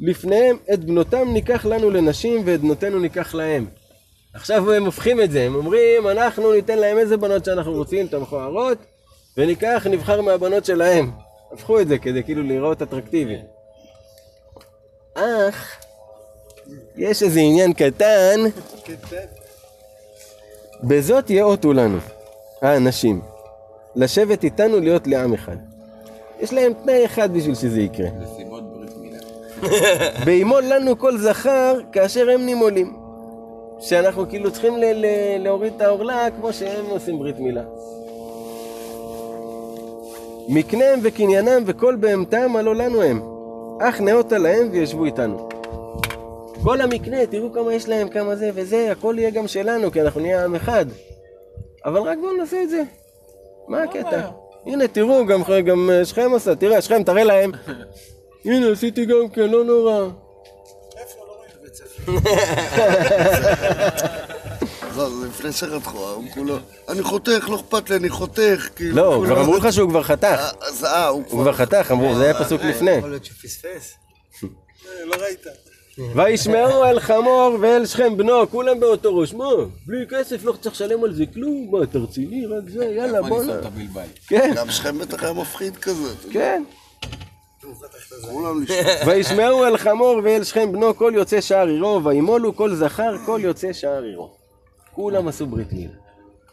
לפניהם את בנותם ניקח לנו לנשים ואת בנותינו ניקח להם. עכשיו הם הופכים את זה, הם אומרים אנחנו ניתן להם איזה בנות שאנחנו רוצים, את המכוערות, וניקח, נבחר מהבנות שלהם. הפכו את זה כדי כאילו לראות אטרקטיבי. אך, יש איזה עניין קטן, בזאת יאותו לנו, האנשים, לשבת איתנו להיות לעם אחד. יש להם תנאי אחד בשביל שזה יקרה. נסיבות ברית מילה. *laughs* וימול לנו כל זכר כאשר הם נימולים. שאנחנו כאילו צריכים להוריד את העורלה כמו שהם עושים ברית מילה. מקניהם וקניינם וכל בהמתם הלא לנו הם. אך נאותה להם וישבו איתנו. כל המקנה, תראו כמה יש להם, כמה זה וזה, הכל יהיה גם שלנו, כי אנחנו נהיה עם אחד. אבל רק בואו נעשה את זה. מה הקטע? הנה, תראו, גם, גם אה, שכם עשה, תראה, שכם, תראה להם. *laughs* הנה, עשיתי גם כן, לא נורא. לא, *laughs* זה לפני שחתכו, הוא כולו, אני חותך, לא אכפת לי, אני חותך, כאילו... לא, כבר אמרו לך שהוא כבר חתך. אה, אז אה, הוא הוא כבר חתך, אמרו, זה היה פסוק לפני. יכול להיות שהוא פספס. לא ראית. וישמעו אל חמור ואל שכם בנו, כולם באותו ראש. מה, בלי כסף לא צריך לשלם על זה כלום? מה, אתה רציני? רק זה, יאללה, בוא'נה. כן, גם שכם בטח היה מפחיד כזה. כן. *laughs* וישמעו אל חמור ואל שכם בנו כל יוצא שער עירו, וימולו כל זכר כל יוצא שער עירו. כולם עשו ברית מילה.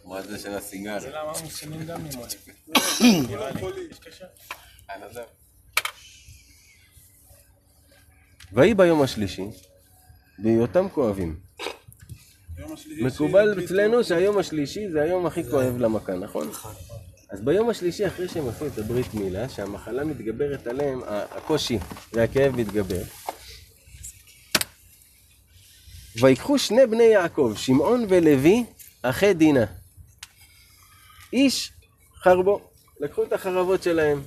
מה זה של הסיגר? זה למה המוסלמים גם. ויהי ביום השלישי, בהיותם כואבים. יום השלישי מקובל אצלנו שהיום השלישי זה היום הכי כואב למכה, נכון? אז ביום השלישי אחרי שהם עשו את הברית מילה, שהמחלה מתגברת עליהם, הקושי והכאב מתגבר. ויקחו שני בני יעקב, שמעון ולוי, אחי דינה. איש חרבו, לקחו את החרבות שלהם.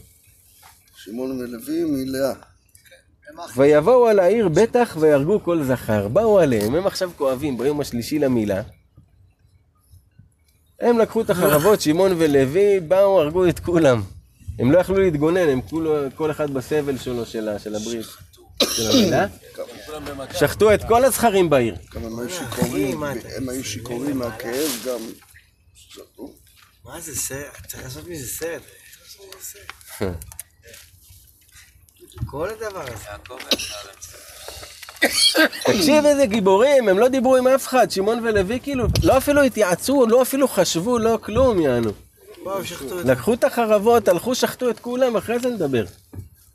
שמעון ולוי מלאה. ויבואו על העיר בטח ויהרגו כל זכר. באו עליהם, הם עכשיו כואבים ביום השלישי למילה. הם לקחו את החרבות, שמעון ולוי, באו, הרגו את כולם. הם לא יכלו להתגונן, הם כולו, כל אחד בסבל שלו, של, של הברית, של המילה. שחטו את כל הזכרים בעיר. גם הם היו שיכורים, הם היו שיכורים מהכאב גם. מה זה סרט? צריך לעשות מזה סרט. כל הדבר הזה. תקשיב איזה גיבורים, הם לא דיברו עם אף אחד, שמעון ולוי כאילו, לא אפילו התייעצו, לא אפילו חשבו, לא כלום, יענו. לקחו את החרבות, הלכו, שחטו את כולם, אחרי זה נדבר.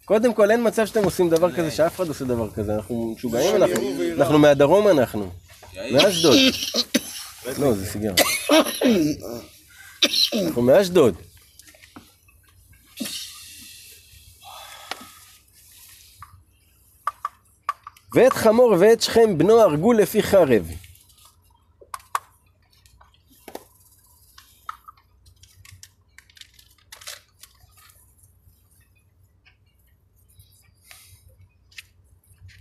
קודם כל, אין מצב שאתם עושים דבר כזה, שאף אחד עושה דבר כזה. אנחנו משוגעים, אנחנו, אנחנו מהדרום אנחנו. מאשדוד. לא, זה סיגר. אנחנו מאשדוד. ואת חמור ואת שכם בנו הרגו לפי חרב.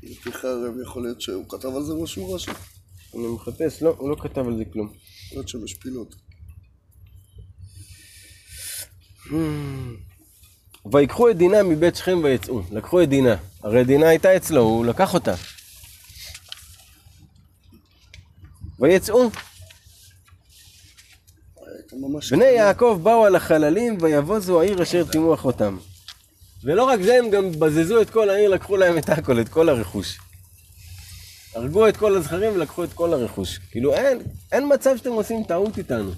לפי חרב יכול להיות שהוא כתב על זה משהו רש"י. אני מחפש, לא, הוא לא כתב על זה כלום. יכול להיות שהם השפילו אותו. ויקחו את דינה מבית שכם ויצאו. לקחו את דינה. הרי דינה הייתה אצלו, הוא לקח אותה. ויצאו. בני יעקב באו על החללים ויבוזו העיר אשר תימו אחותם. ולא רק זה, הם גם בזזו את כל העיר, לקחו להם את הכל, את כל הרכוש. הרגו את כל הזכרים ולקחו את כל הרכוש. כאילו אין, אין מצב שאתם עושים טעות איתנו.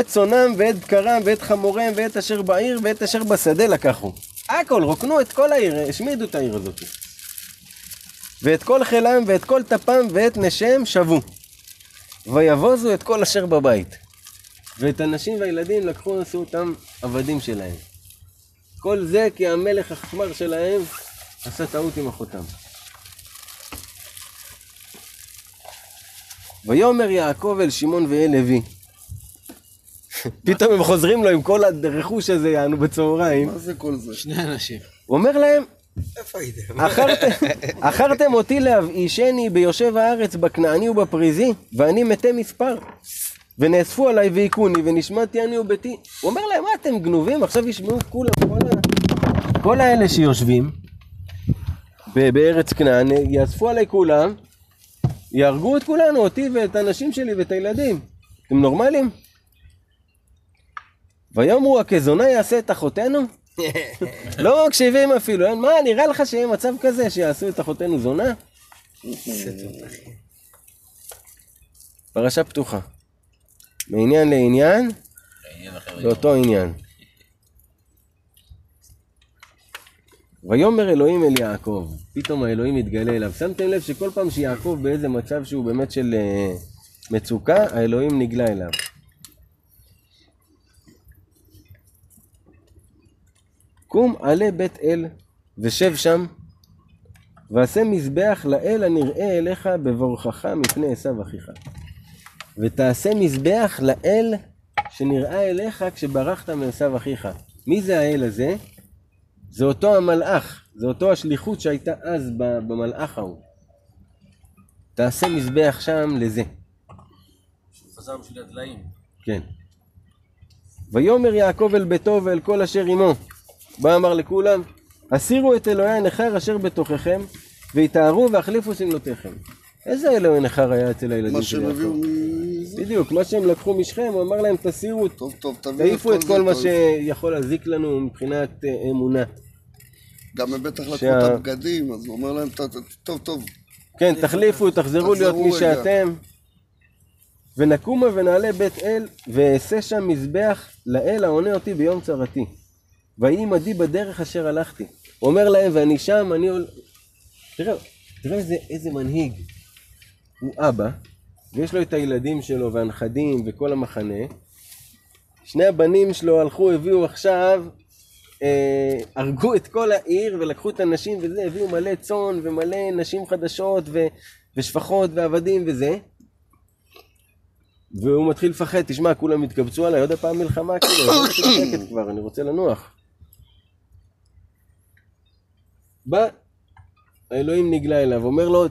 את צונם ואת בקרם ואת חמוריהם ואת אשר בעיר ואת אשר בשדה לקחו. הכל, רוקנו את כל העיר, השמידו את העיר הזאת. ואת כל חילם ואת כל טפם ואת נשיהם שבו. ויבוזו את כל אשר בבית. ואת הנשים והילדים לקחו עשו אותם עבדים שלהם. כל זה כי המלך החשמר שלהם עשה טעות עם אחותם. ויאמר יעקב אל שמעון ואל לוי פתאום הם חוזרים לו עם כל הרכוש הזה, יענו בצהריים. מה זה כל זה? שני אנשים. הוא אומר להם, איפה הייתם? "אכרתם- אכרתם אותי להבאישני ביושב הארץ בכנעני ובפריזי, ואני מתי מספר. ונאספו עליי והיכוני, ונשמעתי אני וביתי. הוא אומר להם, מה אתם גנובים? עכשיו ישמעו כולם, כל, ה... כל האלה שיושבים ב- בארץ כנען, יאספו עליי כולם, יהרגו את כולנו, אותי ואת הנשים שלי ואת הילדים. אתם נורמלים? ויאמרו הכזונה יעשה את אחותינו? *laughs* לא מקשיבים אפילו, אין, מה, נראה לך שיהיה מצב כזה שיעשו את אחותינו זונה? פרשה פתוחה. מעניין לעניין. באותו עניין. ויאמר אלוהים אל יעקב, פתאום האלוהים מתגלה אליו. שמתם לב שכל פעם שיעקב באיזה מצב שהוא באמת של אה, מצוקה, האלוהים נגלה אליו. קום עלה בית אל ושב שם ועשה מזבח לאל הנראה אליך בבורכך מפני עשיו אחיך. ותעשה מזבח לאל שנראה אליך כשברחת מעשיו אחיך. מי זה האל הזה? זה אותו המלאך, זה אותו השליחות שהייתה אז במלאך ההוא. תעשה מזבח שם לזה. שהוא חזר בשביל הדליים. כן. ויאמר יעקב אל ביתו ואל כל אשר עמו. בא אמר לכולם, הסירו את אלוהי הנכר אשר בתוככם, ויטהרו והחליפו שמלותיכם. איזה אלוהי נכר היה אצל הילדים מה של שהם הביאו יעקב? מזה. בדיוק, מה שהם לקחו משכם, הוא אמר להם תסירו, טוב, טוב, תעיפו את כל מה שיכול להזיק לנו מבחינת אה, אמונה. גם הם בטח לקחו את הבגדים, אז הוא אומר להם, "ת- ת- טוב, טוב, כן, תחליפו, תחזרו להיות מי. שאתם. ונקומה ונעלה בית אל, ואעשה שם מזבח לאל העונה אותי ביום צרתי. ויהי עמדי בדרך אשר הלכתי. הוא אומר להם, ואני שם, אני עול... תראה, תראה איזה, איזה מנהיג. הוא אבא, ויש לו את הילדים שלו והנכדים וכל המחנה. שני הבנים שלו הלכו, הביאו עכשיו, אה, הרגו את כל העיר ולקחו את הנשים וזה, הביאו מלא צאן ומלא נשים חדשות ו, ושפחות ועבדים וזה. והוא מתחיל לפחד, תשמע, כולם התקבצו עליי, עוד הפעם מלחמה, כאילו, אני רוצה שקט כבר, אני רוצה לנוח. בא, האלוהים נגלה אליו, אומר לו,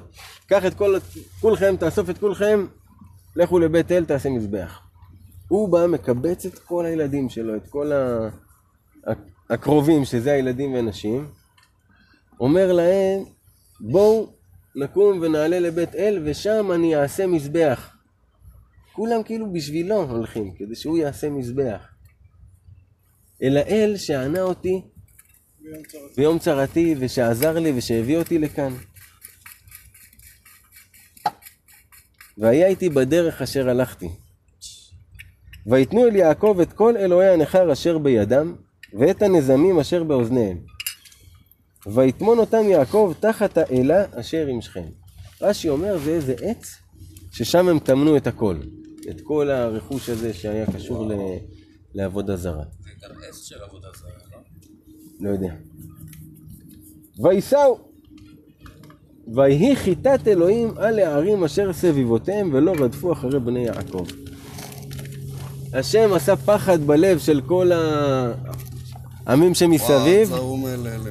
קח את כל, כולכם, תאסוף את כולכם, לכו לבית אל, תעשה מזבח. הוא בא, מקבץ את כל הילדים שלו, את כל ה... הקרובים, שזה הילדים והנשים, אומר להם, בואו נקום ונעלה לבית אל, ושם אני אעשה מזבח. כולם כאילו בשבילו הולכים, כדי שהוא יעשה מזבח. אל האל שענה אותי ביום צרתי. ושעזר לי ושהביא אותי לכאן. והיה איתי בדרך אשר הלכתי. ויתנו אל יעקב את כל אלוהי הנכר אשר בידם, ואת הנזמים אשר באוזניהם. ויטמון אותם יעקב תחת האלה אשר עם שכם. רש"י אומר זה איזה עץ ששם הם טמנו את הכל. את כל הרכוש הזה שהיה קשור ל... לעבודה זרה. זה גם עץ של עבודה זרה, לא? לא יודע. וייסעו. ויהי חיטת אלוהים על הערים אשר סביבותיהם ולא רדפו אחרי בני יעקב. השם עשה פחד בלב של כל העמים שמסביב.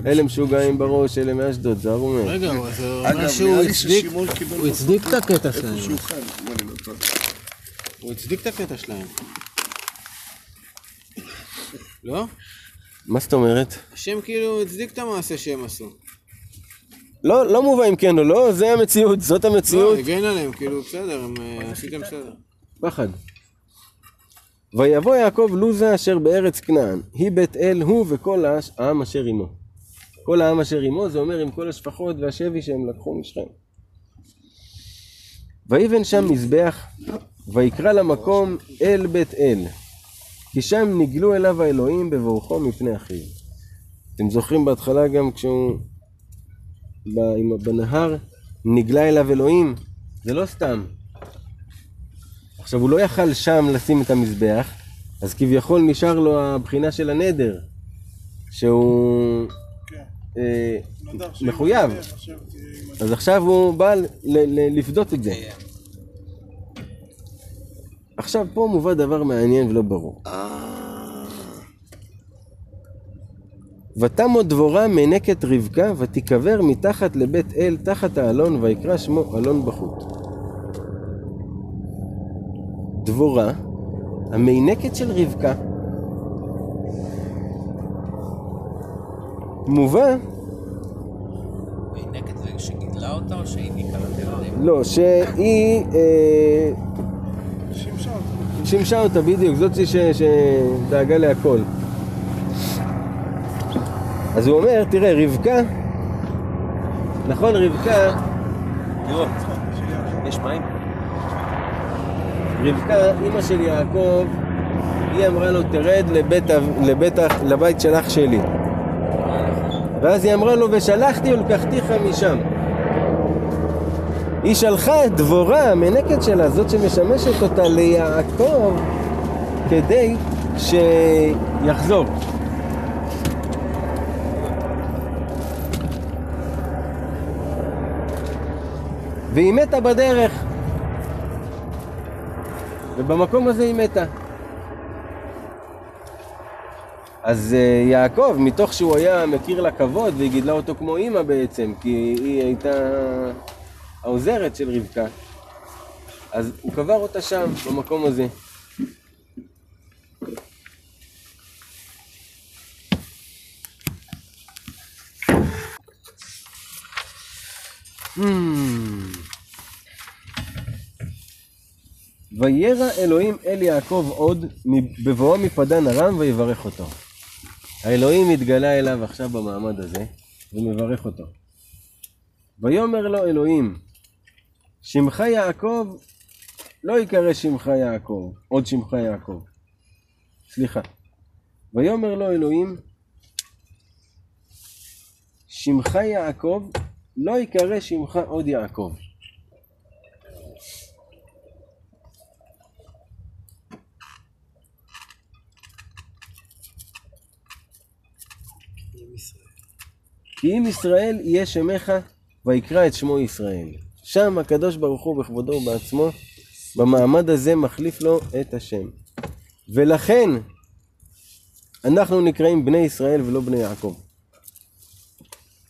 אלה, משוגעים בראש, אלה מאשדוד, זהרו מהם. רגע, זה אומר שהוא הצדיק, הוא הצדיק את הקטע שלהם. לא. הוא הצדיק את הקטע שלהם. לא? מה זאת אומרת? השם כאילו הצדיק את המעשה שהם עשו. לא, לא מובא אם כן או לא, זה המציאות, זאת לא, המציאות. הגן עליהם, כאילו בסדר, הם אה, עשיתם בסדר. פחד. ויבוא יעקב לוזה אשר בארץ כנען, היא בית אל הוא וכל העם אשר עמו. כל העם אשר עמו זה אומר עם כל השפחות והשבי שהם לקחו משכם. ויבן שם מזבח, ויקרא למקום אל בית אל, כי שם נגלו אליו האלוהים בבורכו מפני אחיו. אתם זוכרים בהתחלה גם כשהוא בנהר נגלה אליו אלוהים? זה לא סתם. עכשיו, הוא לא יכל שם לשים את המזבח, אז כביכול נשאר לו הבחינה של הנדר, שהוא כן. אה, נדר מחויב. אז עכשיו הוא בא לפדות את זה. עכשיו, פה מובא דבר מעניין ולא ברור. ותמות דבורה מנקת רבקה, ותיקבר מתחת לבית אל, תחת האלון, ויקרא שמו אלון בחוט. דבורה, המינקת של רבקה, מובא, נקט זה שגידלה אותה או שהיא ילדים? לא, שהיא אה, שימשה אותו. שימשה אותה בדיוק, זאת שדאגה להכל. אז הוא אומר, תראה, רבקה, נכון, רבקה, תראו, יש מים? רבקה, אימא של יעקב, היא אמרה לו, תרד לבית, לבית, לבית של אח שלי. ואז היא אמרה לו, ושלחתי ולקחתיך משם. היא שלחה את דבורה, המנקת שלה, זאת שמשמשת אותה ליעקב, כדי שיחזור. והיא מתה בדרך. ובמקום הזה היא מתה. אז אה, יעקב, מתוך שהוא היה מכיר לה כבוד, והיא גידלה אותו כמו אימא בעצם, כי היא הייתה העוזרת של רבקה, אז הוא קבר אותה שם, במקום הזה. וירא אלוהים אל יעקב עוד בבואו מפדן ארם ויברך אותו. האלוהים התגלה אליו עכשיו במעמד הזה ומברך אותו. ויאמר לו אלוהים, שמך יעקב לא יקרא שמך יעקב, עוד שמך יעקב. סליחה. ויאמר לו אלוהים, שמך יעקב לא יקרא שמך עוד יעקב. כי אם ישראל יהיה שמך, ויקרא את שמו ישראל. שם הקדוש ברוך הוא בכבודו ובעצמו, במעמד הזה מחליף לו את השם. ולכן אנחנו נקראים בני ישראל ולא בני יעקב.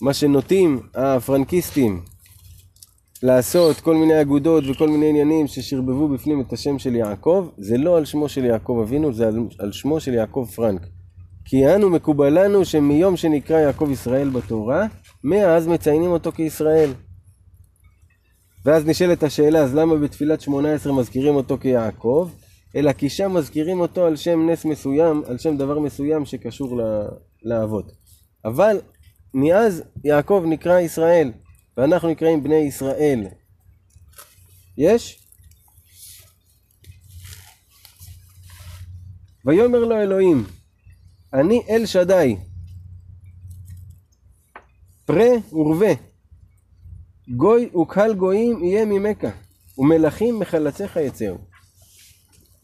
מה שנוטים הפרנקיסטים לעשות כל מיני אגודות וכל מיני עניינים ששרבבו בפנים את השם של יעקב, זה לא על שמו של יעקב אבינו, זה על, על שמו של יעקב פרנק. כי אנו מקובלנו שמיום שנקרא יעקב ישראל בתורה, מאז מציינים אותו כישראל. ואז נשאלת השאלה, אז למה בתפילת שמונה עשרה מזכירים אותו כיעקב? אלא כי שם מזכירים אותו על שם נס מסוים, על שם דבר מסוים שקשור לאבות. אבל מאז יעקב נקרא ישראל, ואנחנו נקראים בני ישראל. יש? ויאמר לו אלוהים, אני אל שדי, פרה ורבה, גוי וקהל גויים יהיה ממכה, ומלכים מחלציך יצאו.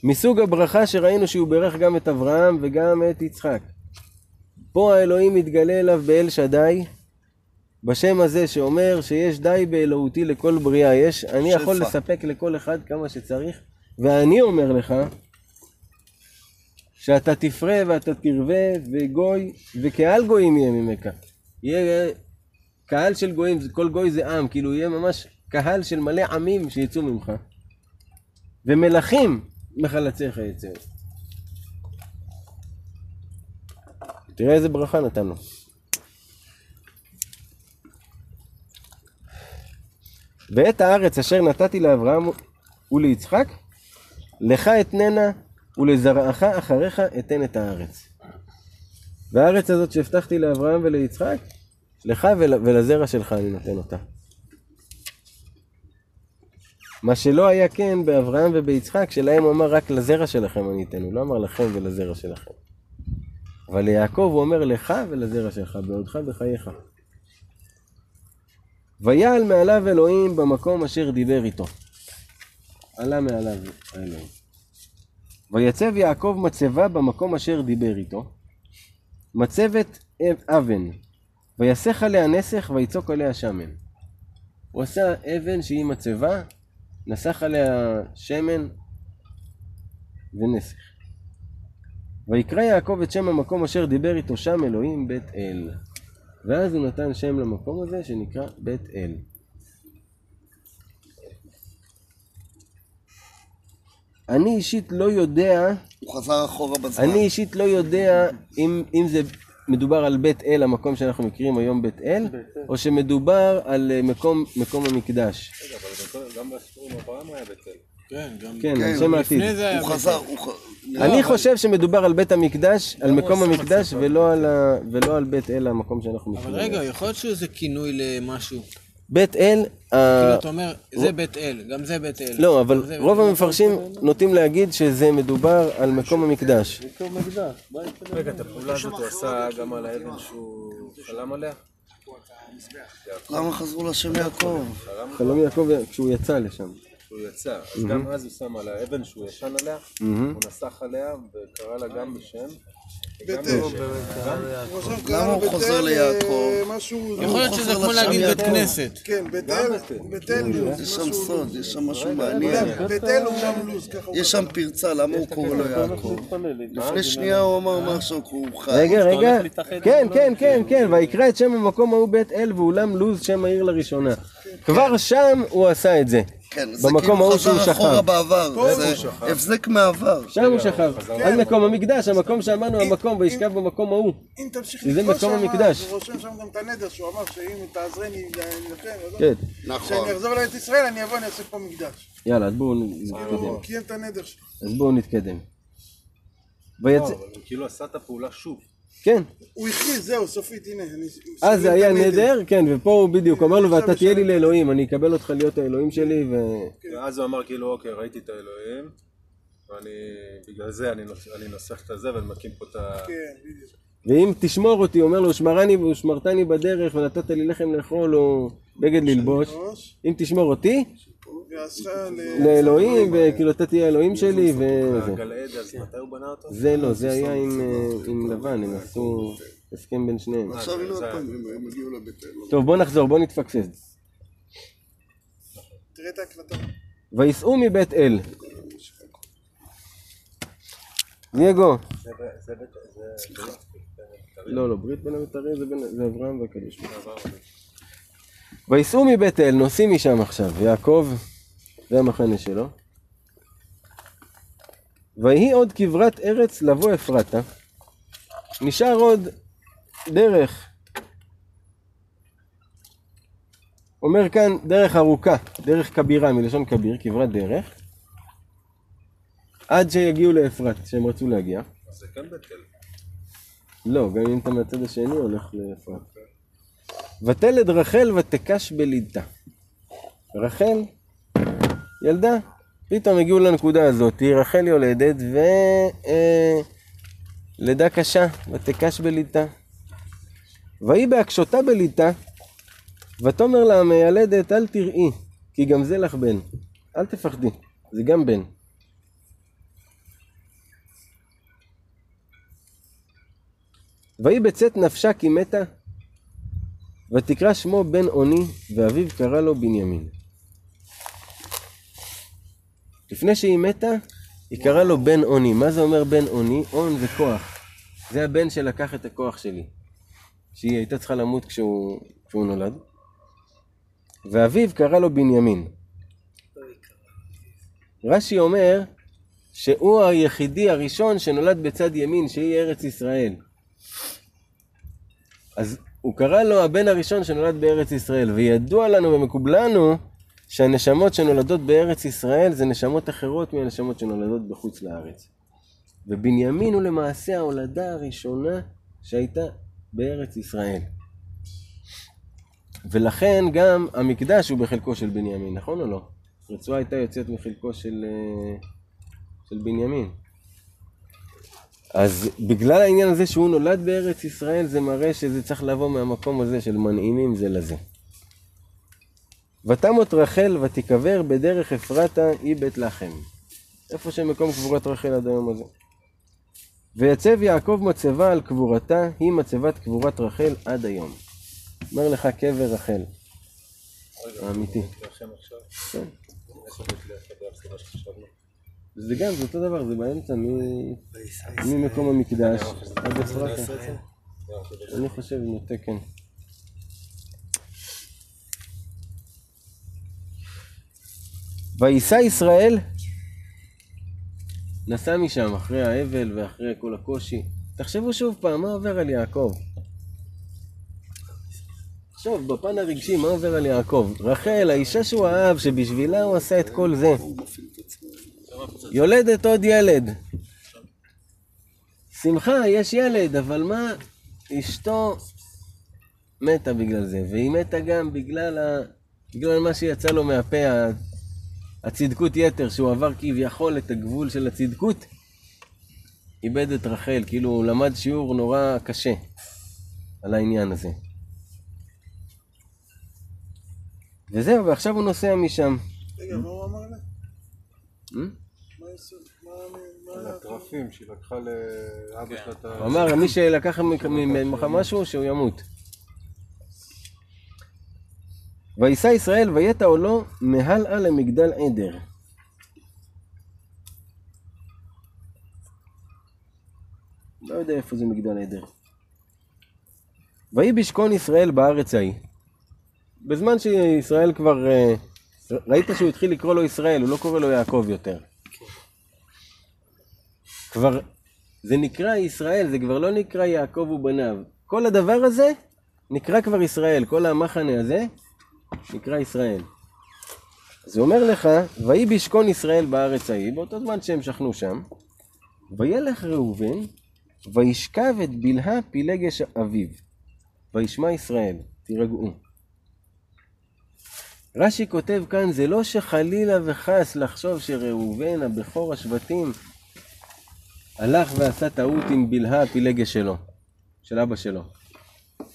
מסוג הברכה שראינו שהוא בירך גם את אברהם וגם את יצחק. פה האלוהים מתגלה אליו באל שדי, בשם הזה שאומר שיש די באלוהותי לכל בריאה, יש, אני שפע. יכול לספק לכל אחד כמה שצריך, ואני אומר לך, שאתה תפרה ואתה תרווה וגוי, וקהל גויים יהיה ממך. יהיה קהל של גויים, כל גוי זה עם, כאילו יהיה ממש קהל של מלא עמים שיצאו ממך. ומלכים מחלציך יצאו. תראה איזה ברכה נתן לו. ואת הארץ אשר נתתי לאברהם וליצחק, לך אתננה ולזרעך אחריך אתן את הארץ. והארץ הזאת שהבטחתי לאברהם וליצחק, לך ול, ולזרע שלך אני נותן אותה. מה שלא היה כן באברהם וביצחק, שלהם הוא אמר רק לזרע שלכם אני אתן, הוא לא אמר לכם ולזרע שלכם. אבל ליעקב הוא אומר לך ולזרע שלך, בעודך בחייך. ויעל מעליו אלוהים במקום אשר דיבר איתו. עלה מעליו האלוהים. ויצב יעקב מצבה במקום אשר דיבר איתו, מצבת אבן, ויסך עליה נסך ויצוק עליה שמן. הוא עשה אבן שהיא מצבה, נסח עליה שמן ונסך. ויקרא יעקב את שם המקום אשר דיבר איתו שם אלוהים בית אל. ואז הוא נתן שם למקום הזה שנקרא בית אל. אני אישית לא יודע... הוא חזר אחורה בזמן. אני אישית לא יודע אם, אם זה מדובר על בית אל, המקום שאנחנו מכירים היום בית אל, או שמדובר על אה, מקום, מקום המקדש. רגע, אבל גם בסיפורים אברהם היה בית אל. כן, גם כן, כן, שם העתיד. לפני זה היה הוא בית חזר, אל. הוא. אני חושב שמדובר על בית המקדש, על מקום המקדש, ולא על בית אל, המקום שאנחנו מכירים. אבל רגע, יכול להיות שזה כינוי למשהו. בית אל, ה- כאילו אתה אומר, זה בית אל, גם זה בית אל. לא, אבל רוב. המפרשים נוטים להגיד שזה מדובר על מקום המקדש. רגע, את הפעולה הזאת הוא עשה גם על האבן שהוא חלם עליה? למה חזרו לשם יעקב? חלום יעקב כשהוא יצא לשם. שהוא יצא, אז גם אז הוא שם על האבן שהוא ישן עליה, הוא נסח עליה וקרא לה גם בשם. וגם בשם. למה הוא חוזר ליעקב? יכול להיות שזה כמו להגיד בית כנסת. כן, בית אל, בית אל לוז. יש שם סוד, יש שם משהו מעניין. בית אל הוא גם לוז, ככה הוא יש שם פרצה, למה הוא קורא לו יעקב? לפני שנייה הוא אמר משהו, הוא חי. רגע, רגע, כן, כן, כן, כן, ויקרא את שם המקום ההוא בית אל ואולם לוז שם העיר לראשונה. כבר שם הוא עשה את זה. כן, זה כאילו חזר אחורה. בעבר, זה הבזק מהעבר. שם הוא שכב. על מקום המקדש, המקום שאמרנו המקום, וישכב במקום ההוא. אם תמשיך לקרוא שם. הוא רושם שם גם את הנדר שהוא אמר שאם תעזרני כן, נכון. כשאני אחזור לארץ ישראל אני אבוא אני אעשה פה מקדש. יאללה, אז בואו נתקדם. הוא קיים את הנדר שלו. אז בואו נתקדם. לא, הוא כאילו עשה את הפעולה שוב. כן, הוא הכריז, זהו, סופית, הנה. אני אז זה היה. נדר, כן, ופה הוא בדיוק אמר לו, ואתה תהיה לי לאלוהים, אני אקבל אותך להיות האלוהים שלי, ו... ואז הוא אמר כאילו, אוקיי, ראיתי את האלוהים, ואני, בגלל זה אני נוס- אני נוסח את הזה ואני מקים פה את ה... כן, בדיוק. ואם תשמור אותי, אומר לו, שמרני ושמרתני בדרך, ונתת לי לחם לאכול או בגד ללבוש, אם תשמור אותי. לאלוהים, וכאילו אתה תהיה האלוהים שלי, וזה. זה לא, זה היה עם, אה, עם לבן, הם עשו הסכם בין שניהם. עכשיו הנה עוד פעם, הם הם הגיעו לבית אל. טוב, בוא נחזור, בוא נתפקסס. תראה את ההקלטה. וייסעו מבית אל. דייגו. לא, לא, ברית בין המתרים זה בין- זה אברהם והקדוש ברוך הוא. וייסעו מבית אל, נוסעים משם עכשיו, יעקב והמחנה שלו. ויהי עוד כברת ארץ לבוא אפרתה. נשאר עוד דרך. אומר כאן דרך ארוכה, דרך כבירה, מלשון כביר, כברת דרך. עד שיגיעו לאפרת, שהם רצו להגיע. אז זה כן בית אל. לא, גם אם אתה מהצד השני הולך לאפרת. ותלד רחל ותקש בלידתה. רחל ילדה, פתאום הגיעו לנקודה הזאת, רחל יולדת ו... אה, קשה, ותקש בלידתה. ויהי בהקשותה בלידתה, ותאמר לה המיילדת אל תראי, כי גם זה לך בן. אל תפחדי, זה גם בן. ויהי בצאת נפשה כי מתה, ותקרא שמו בן אוני, ואביו קרא לו בנימין. לפני שהיא מתה, היא קראה לו בן אוני. מה זה אומר בן אוני? און זה כוח. זה הבן שלקח את הכוח שלי. שהיא הייתה צריכה למות כשהוא, כשהוא נולד. ואביו קרא לו בנימין. רש"י אומר שהוא היחידי הראשון שנולד בצד ימין, שהיא ארץ ישראל. אז הוא קרא לו הבן הראשון שנולד בארץ ישראל, וידוע לנו ומקובל לנו שהנשמות שנולדות בארץ ישראל זה נשמות אחרות מהנשמות שנולדות בחוץ לארץ. ובנימין הוא למעשה ההולדה הראשונה שהייתה בארץ ישראל. ולכן גם המקדש הוא בחלקו של בנימין, נכון או לא? רצועה הייתה יוצאת מחלקו של, אה, של בנימין. אז בגלל העניין הזה שהוא נולד בארץ ישראל, זה מראה שזה צריך לבוא מהמקום הזה של מנעימים זה לזה. ותמות רחל ותיקבר בדרך אפרתה היא בית לחם. איפה שמקום קבורת רחל עד היום הזה. ויצב יעקב מצבה על קבורתה, היא מצבת קבורת רחל עד היום. אומר לך קבר רחל. האמיתי. כן. שחשבנו? זה גם, זה אותו דבר, זה באמצע, ממקום המקדש עד אפרתה. אני חושב, נוטה כן. וייסע ישראל, נסע משם אחרי האבל ואחרי כל הקושי. תחשבו שוב פעם, מה עובר על יעקב? עכשיו, בפן הרגשי, מה עובר על יעקב? רחל, האישה שהוא אהב, שבשבילה הוא עשה את כל זה. יולדת עוד ילד. שמחה, יש ילד, אבל מה, אשתו מתה בגלל זה, והיא מתה גם בגלל, ה... בגלל מה שיצא לו מהפה, הצדקות יתר, שהוא עבר כביכול את הגבול של הצדקות, איבד את רחל, כאילו הוא למד שיעור נורא קשה על העניין הזה. וזהו, ועכשיו הוא נוסע משם. רגע, מה הוא אמר לה? מה יעשו? מה... מה... על הטרפים שהיא לקחה לאבא שלה את ה... הוא אמר, מי שלקח ממך משהו, שהוא ימות. וישא ישראל ויטע עולו מהלאה למגדל עדר. לא יודע איפה זה מגדל עדר. ויהי בשכון ישראל בארץ ההיא. בזמן שישראל כבר... אה, ראית שהוא התחיל לקרוא לו ישראל, הוא לא קורא לו יעקב יותר. כבר זה נקרא ישראל, זה כבר לא נקרא יעקב ובניו. כל הדבר הזה נקרא כבר ישראל, כל המחנה הזה נקרא ישראל. הוא אומר לך, ויהי בישכון ישראל בארץ ההיא, באותו זמן שהם שכנו שם, וילך ראובן, וישכב את בלהה פילגש אביו, וישמע ישראל, תירגעו. רש"י כותב כאן, זה לא שחלילה וחס לחשוב שראובן, הבכור השבטים, הלך ועשה טעות עם בלהה הפילגש שלו, של אבא שלו.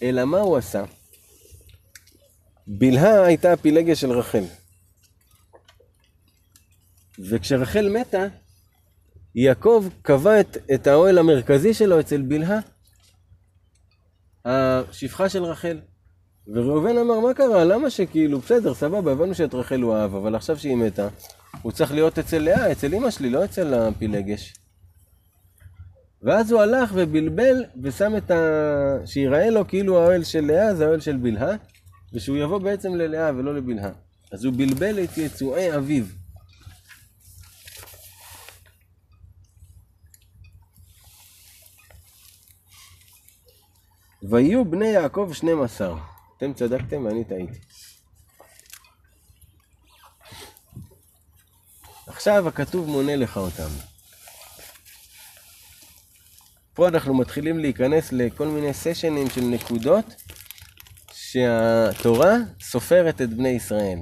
אלא מה הוא עשה? בלהה הייתה הפילגש של רחל. וכשרחל מתה, יעקב קבע את, את האוהל המרכזי שלו אצל בלהה, השפחה של רחל. וראובן אמר, מה קרה? למה שכאילו, בסדר, סבבה, הבנו שאת רחל הוא אהב, אבל עכשיו שהיא מתה, הוא צריך להיות אצל לאה, אצל אמא שלי, לא אצל הפילגש. ואז הוא הלך ובלבל ושם את ה... שיראה לו כאילו האוהל של לאה זה האוהל של בלהה, ושהוא יבוא בעצם ללאה ולא לבלהה. אז הוא בלבל את יצואי אביו. ויהיו בני יעקב 12. אתם צדקתם ואני טעיתי. עכשיו הכתוב מונה לך אותם. פה אנחנו מתחילים להיכנס לכל מיני סשנים של נקודות שהתורה סופרת את בני ישראל.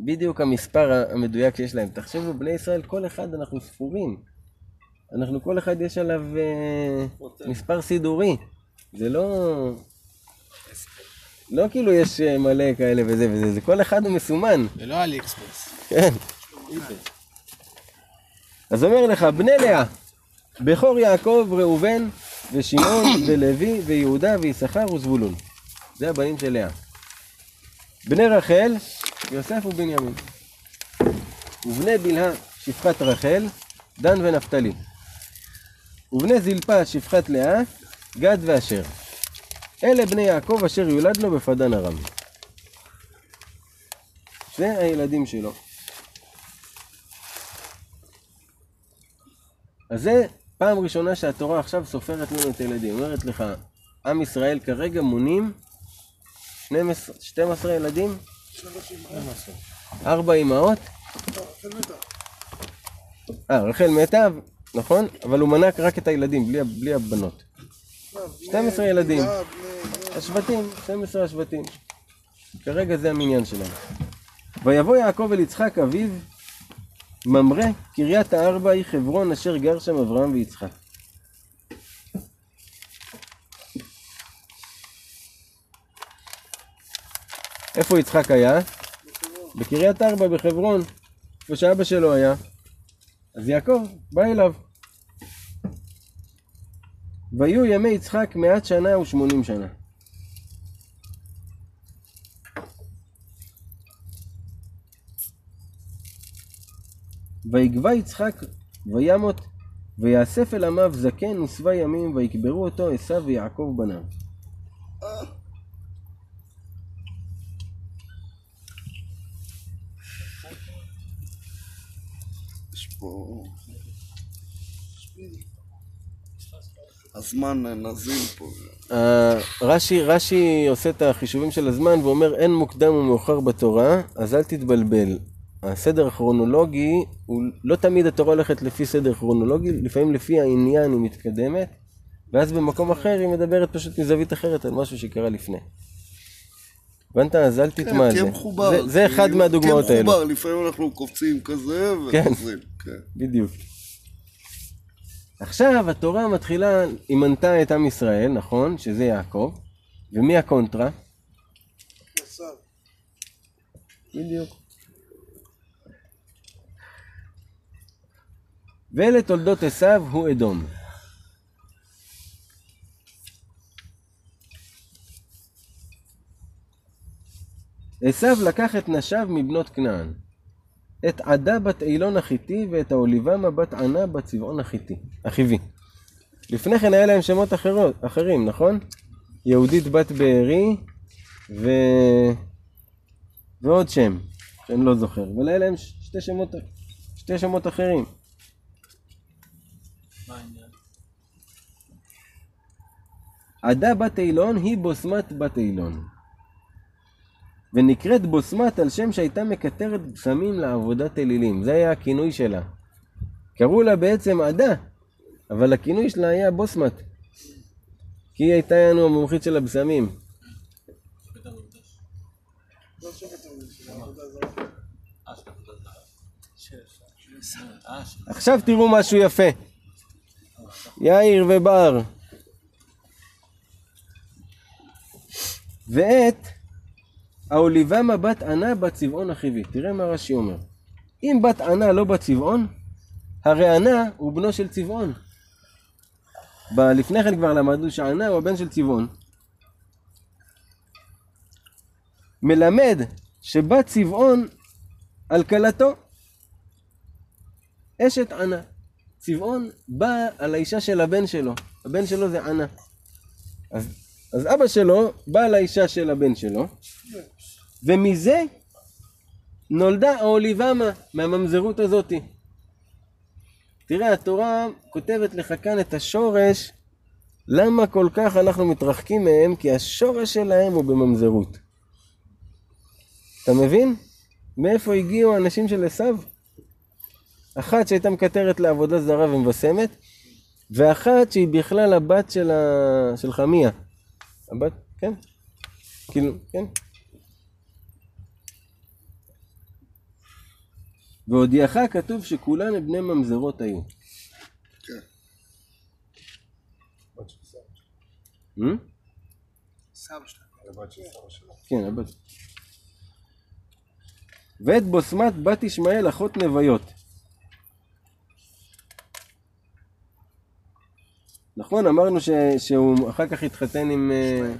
בדיוק המספר המדויק שיש להם. תחשבו, בני ישראל, כל אחד אנחנו ספורים. אנחנו, כל אחד יש עליו אה, מספר סידורי. זה לא... לא כאילו יש אה, מלא כאלה וזה וזה, זה כל אחד הוא מסומן. זה לא עלי אקספרס. כן. אז אומר לך, בני לאה, בכור יעקב, ראובן, ושמעון, *coughs* ולוי, ויהודה, ויששכר, וזבולון. זה הבנים של לאה. בני רחל, יוסף ובנימין. ובני בלהה, שפחת רחל, דן ונפתלי. ובני זלפה, שפחת לאה, גד ואשר. אלה בני יעקב אשר יולד לו בפדן ארם. זה הילדים שלו. אז זה פעם ראשונה שהתורה עכשיו סופרת לנו את הילדים. אומרת לך, עם ישראל כרגע מונים 12, 12 ילדים? ארבע אמהות? אה, רחל מתה, נכון? אבל הוא מנה רק את הילדים, בלי, בלי הבנות. 12 ילדים. השבטים, 12 השבטים. כרגע זה המניין שלהם. ויבוא יעקב אל יצחק אביו, ממרא, קריית הארבע היא חברון אשר גר שם אברהם ויצחק. איפה יצחק היה? בקריית ארבע בחברון, איפה שאבא שלו היה. אז יעקב בא אליו. ויהיו ימי יצחק מעט שנה ושמונים שנה. ויגבה יצחק וימות ויאסף אל עמיו זקן ושבע ימים ויקברו אותו עשיו ויעקב בניו. הזמן נזיל פה. אה, רש"י, רש"י עושה את החישובים של הזמן ואומר אין מוקדם ומאוחר בתורה, אז אל תתבלבל. הסדר הכרונולוגי, הוא לא תמיד התורה הולכת לפי סדר כרונולוגי, לפעמים לפי העניין היא מתקדמת, ואז במקום אחר היא מדברת פשוט מזווית אחרת על משהו שקרה לפני. הבנת? אז אל תתמעלה. תטמע את זה. זה אחד כאילו, מהדוגמאות האלו. כן מחובר, לפעמים אנחנו קופצים כזה וחוזרים. כן. כן, בדיוק. עכשיו התורה מתחילה, היא מנתה את עם ישראל, נכון? שזה יעקב. ומי הקונטרה? בדיוק. ואלה תולדות עשיו הוא אדום. עשיו לקח את נשיו מבנות כנען, את עדה בת אילון החיתי ואת האוליבמה בת ענה בת צבעון החיתי, החיבי. לפני כן היה להם שמות אחרות, אחרים, נכון? יהודית בת בארי ו... ועוד שם, שאני לא זוכר, אבל היה להם שתי שמות, שתי שמות אחרים. עדה בת אילון היא בוסמת בת אילון. ונקראת בוסמת על שם שהייתה מקטרת בשמים לעבודת אלילים. זה היה הכינוי שלה. קראו לה בעצם עדה, אבל הכינוי שלה היה בוסמת. כי היא הייתה לנו המומחית של הבשמים. עכשיו תראו משהו יפה. יאיר ובר. ואת האוליבמה בת ענה בצבעון החיבי. תראה מה רש"י אומר. אם בת ענה לא בצבעון, הרי ענה הוא בנו של צבעון. ב- לפני כן כבר למדנו שענה הוא הבן של צבעון. מלמד שבת צבעון על כלתו. אשת ענה. צבעון בא על האישה של הבן שלו. הבן שלו זה ענה. אז, אז אבא שלו בא על האישה של הבן שלו, ומזה נולדה האוליבמה, מהממזרות הזאתי. תראה, התורה כותבת לך כאן את השורש, למה כל כך אנחנו מתרחקים מהם? כי השורש שלהם הוא בממזרות. אתה מבין? מאיפה הגיעו האנשים של עשיו? אחת שהייתה מקטרת לעבודה זרה ומבשמת, ואחת שהיא בכלל הבת של, ה... של חמיה. הבת, כן? כאילו, כן? והודיעך כתוב שכולן בני ממזרות היו. שלו. כן, הבת. ואת בוסמת בת ישמעאל אחות נוויות. נכון, אמרנו ש, שהוא אחר כך התחתן עם, אה,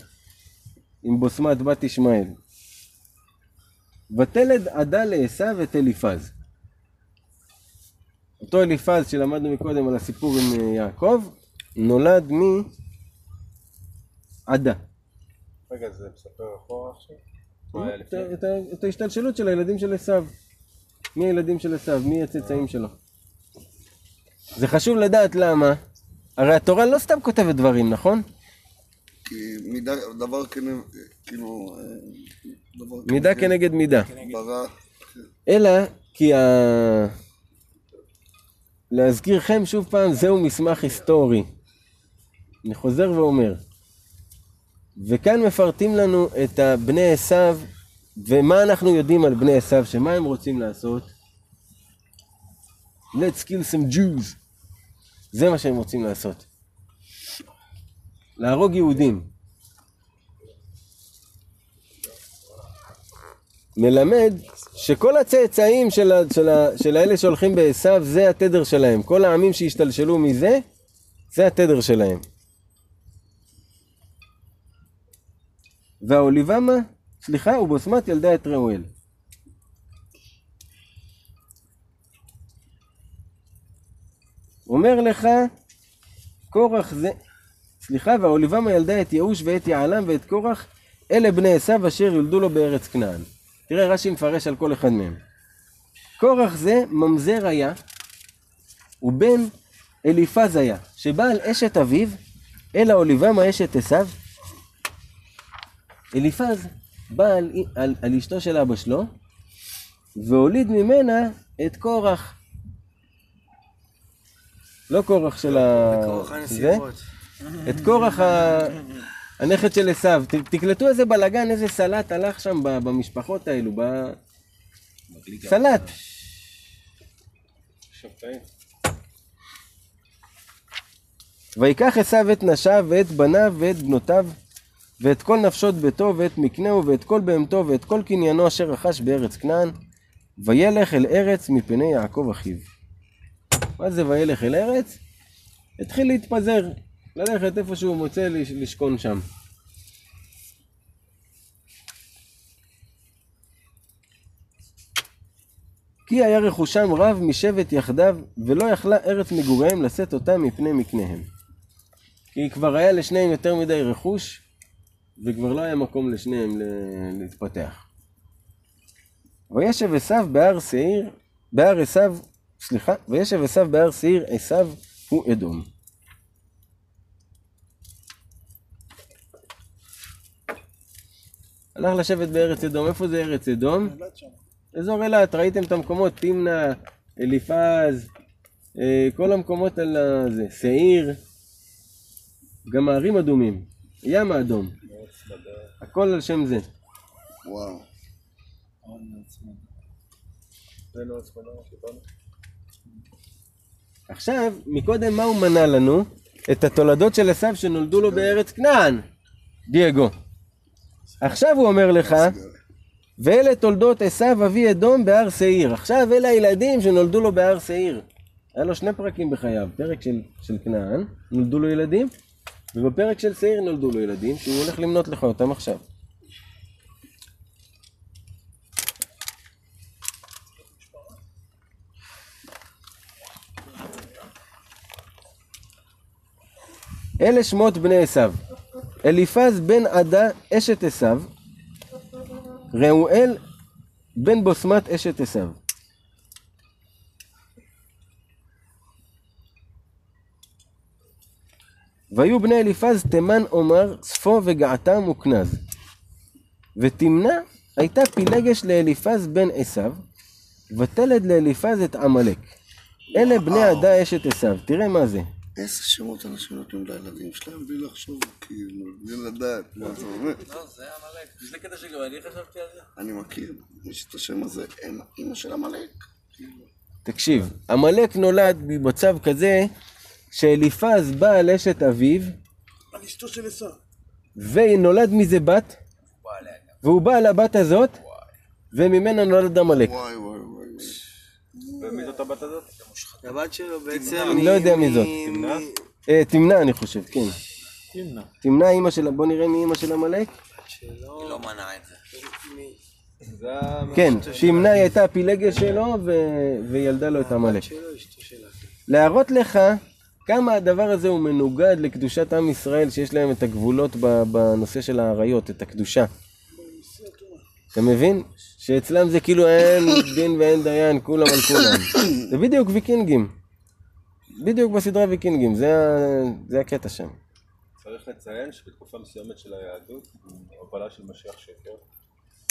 עם בוסמת בת ישמעאל. ותלד עדה לעשו את אליפז. אותו אליפז שלמדנו מקודם על הסיפור עם אה, יעקב, נולד מעדה. רגע, זה מספר אחורה עכשיו? היה את, ההשתלשלות של הילדים של עשיו. מי הילדים של עשיו? מי הצאצאים שלו? זה חשוב לדעת למה. הרי התורה לא סתם כותבת דברים, נכון? כי מידה, דבר כנגד, כאילו, אה, דבר מידה כנגד מידה. אלא כי ה... להזכירכם שוב פעם, זהו מסמך היסטורי. אני חוזר ואומר. וכאן מפרטים לנו את בני עשיו, ומה אנחנו יודעים על בני עשיו, שמה הם רוצים לעשות? Let's kill some Jews. זה מה שהם רוצים לעשות. להרוג יהודים. מלמד שכל הצאצאים של, ה, של, ה, של האלה שהולכים בעשיו זה התדר שלהם. כל העמים שהשתלשלו מזה, זה התדר שלהם. והאוליבמה, סליחה, ובוסמת ילדה את ראואל. אומר לך, קורח זה, סליחה, והאוליבמה ילדה את יאוש ואת יעלם ואת קורח, אלה בני עשיו אשר יולדו לו בארץ כנען. תראה, רש"י מפרש על כל אחד מהם. קורח זה ממזר היה, ובן אליפז היה, שבא על אשת אביו, אל האוליבמה אשת עשיו. אליפז בא על, על, על אשתו של אבא שלו, והוליד ממנה את קורח. לא קורח של ה... זה. את קורח ה... הנכד של עשיו. ת- תקלטו איזה בלאגן, איזה סלט הלך שם במשפחות האלו, ב... סלט. ויקח עשיו את נשיו ואת בניו ואת בנותיו ואת כל נפשות ביתו ואת מקנהו ואת כל בהמתו ואת כל קניינו אשר רכש בארץ כנען וילך אל ארץ מפני יעקב אחיו. מה זה וילך אל ארץ? התחיל להתפזר, ללכת איפה שהוא מוצא לש- לשכון שם. כי היה רכושם רב משבט יחדיו, ולא יכלה ארץ מגוריהם לשאת אותם מפני מקניהם. כי כבר היה לשניהם יותר מדי רכוש, וכבר לא היה מקום לשניהם להתפתח. וישב עשיו בהר שעיר, בהר עשיו, סליחה, וישב עשיו בהר שעיר, עשיו הוא אדום. הלך לשבת בארץ אדום, איפה זה ארץ אדום? אזור אילת, ראיתם את המקומות, תמנע, אליפז, אה, כל המקומות על הזה, שעיר, גם הערים אדומים, ים האדום, הכל על שם זה. וואו. עכשיו, מקודם מה הוא מנה לנו? את התולדות של עשיו שנולדו לו בארץ כנען, דייגו. עכשיו הוא אומר לך, ואלה תולדות עשיו אבי אדום בהר שעיר. עכשיו אלה הילדים שנולדו לו בהר שעיר. היה לו שני פרקים בחייו, פרק של, של כנען, נולדו לו ילדים, ובפרק של שעיר נולדו לו ילדים, שהוא הולך למנות לך אותם עכשיו. אלה שמות בני עשיו. אליפז בן עדה אשת עשיו, ראואל בן בוסמת אשת עשיו. והיו בני אליפז תימן עומר, צפו וגעתם וכנז. ותמנע הייתה פילגש לאליפז בן עשיו, ותלד לאליפז את עמלק. אלה בני עדה אשת עשיו. תראה מה זה. איזה שמות אנשים נותנים לילדים שלהם בלי לחשוב, כאילו, בלי לדעת מה זה אומר. לא, זה עמלק. זה קטע שגם אני חשבתי על זה. אני מכיר, יש את השם הזה, הם אימא של עמלק. תקשיב, עמלק נולד במצב כזה שאליפז בא על אשת אביו על אשתו של עשו. ונולד מזה בת והוא בא על הבת הזאת וממנה נולד עמלק. וואי וואי וואי. ומי זאת הבת הזאת? הבת שלו בעצם... אני לא יודע מי זאת. תמנע? אה, תמנע אני חושב, כן. תמנע. תמנע אימא של... בוא נראה מי אימא של עמלק. היא לא מנעה את זה. כן, תמנע היא הייתה הפילגש שלו ו- וילדה לו את עמלק. להראות לך כמה הדבר הזה הוא מנוגד לקדושת עם ישראל, שיש להם את הגבולות בנושא של האריות, את הקדושה. אתה מבין? שאצלם זה כאילו אין *coughs* דין ואין דיין, כולם על כולם. *coughs* זה בדיוק ויקינגים. בדיוק בסדרה ויקינגים, זה, זה הקטע שם. צריך לציין שבתקופה מסוימת של היהדות, הובלה של משיח שקר,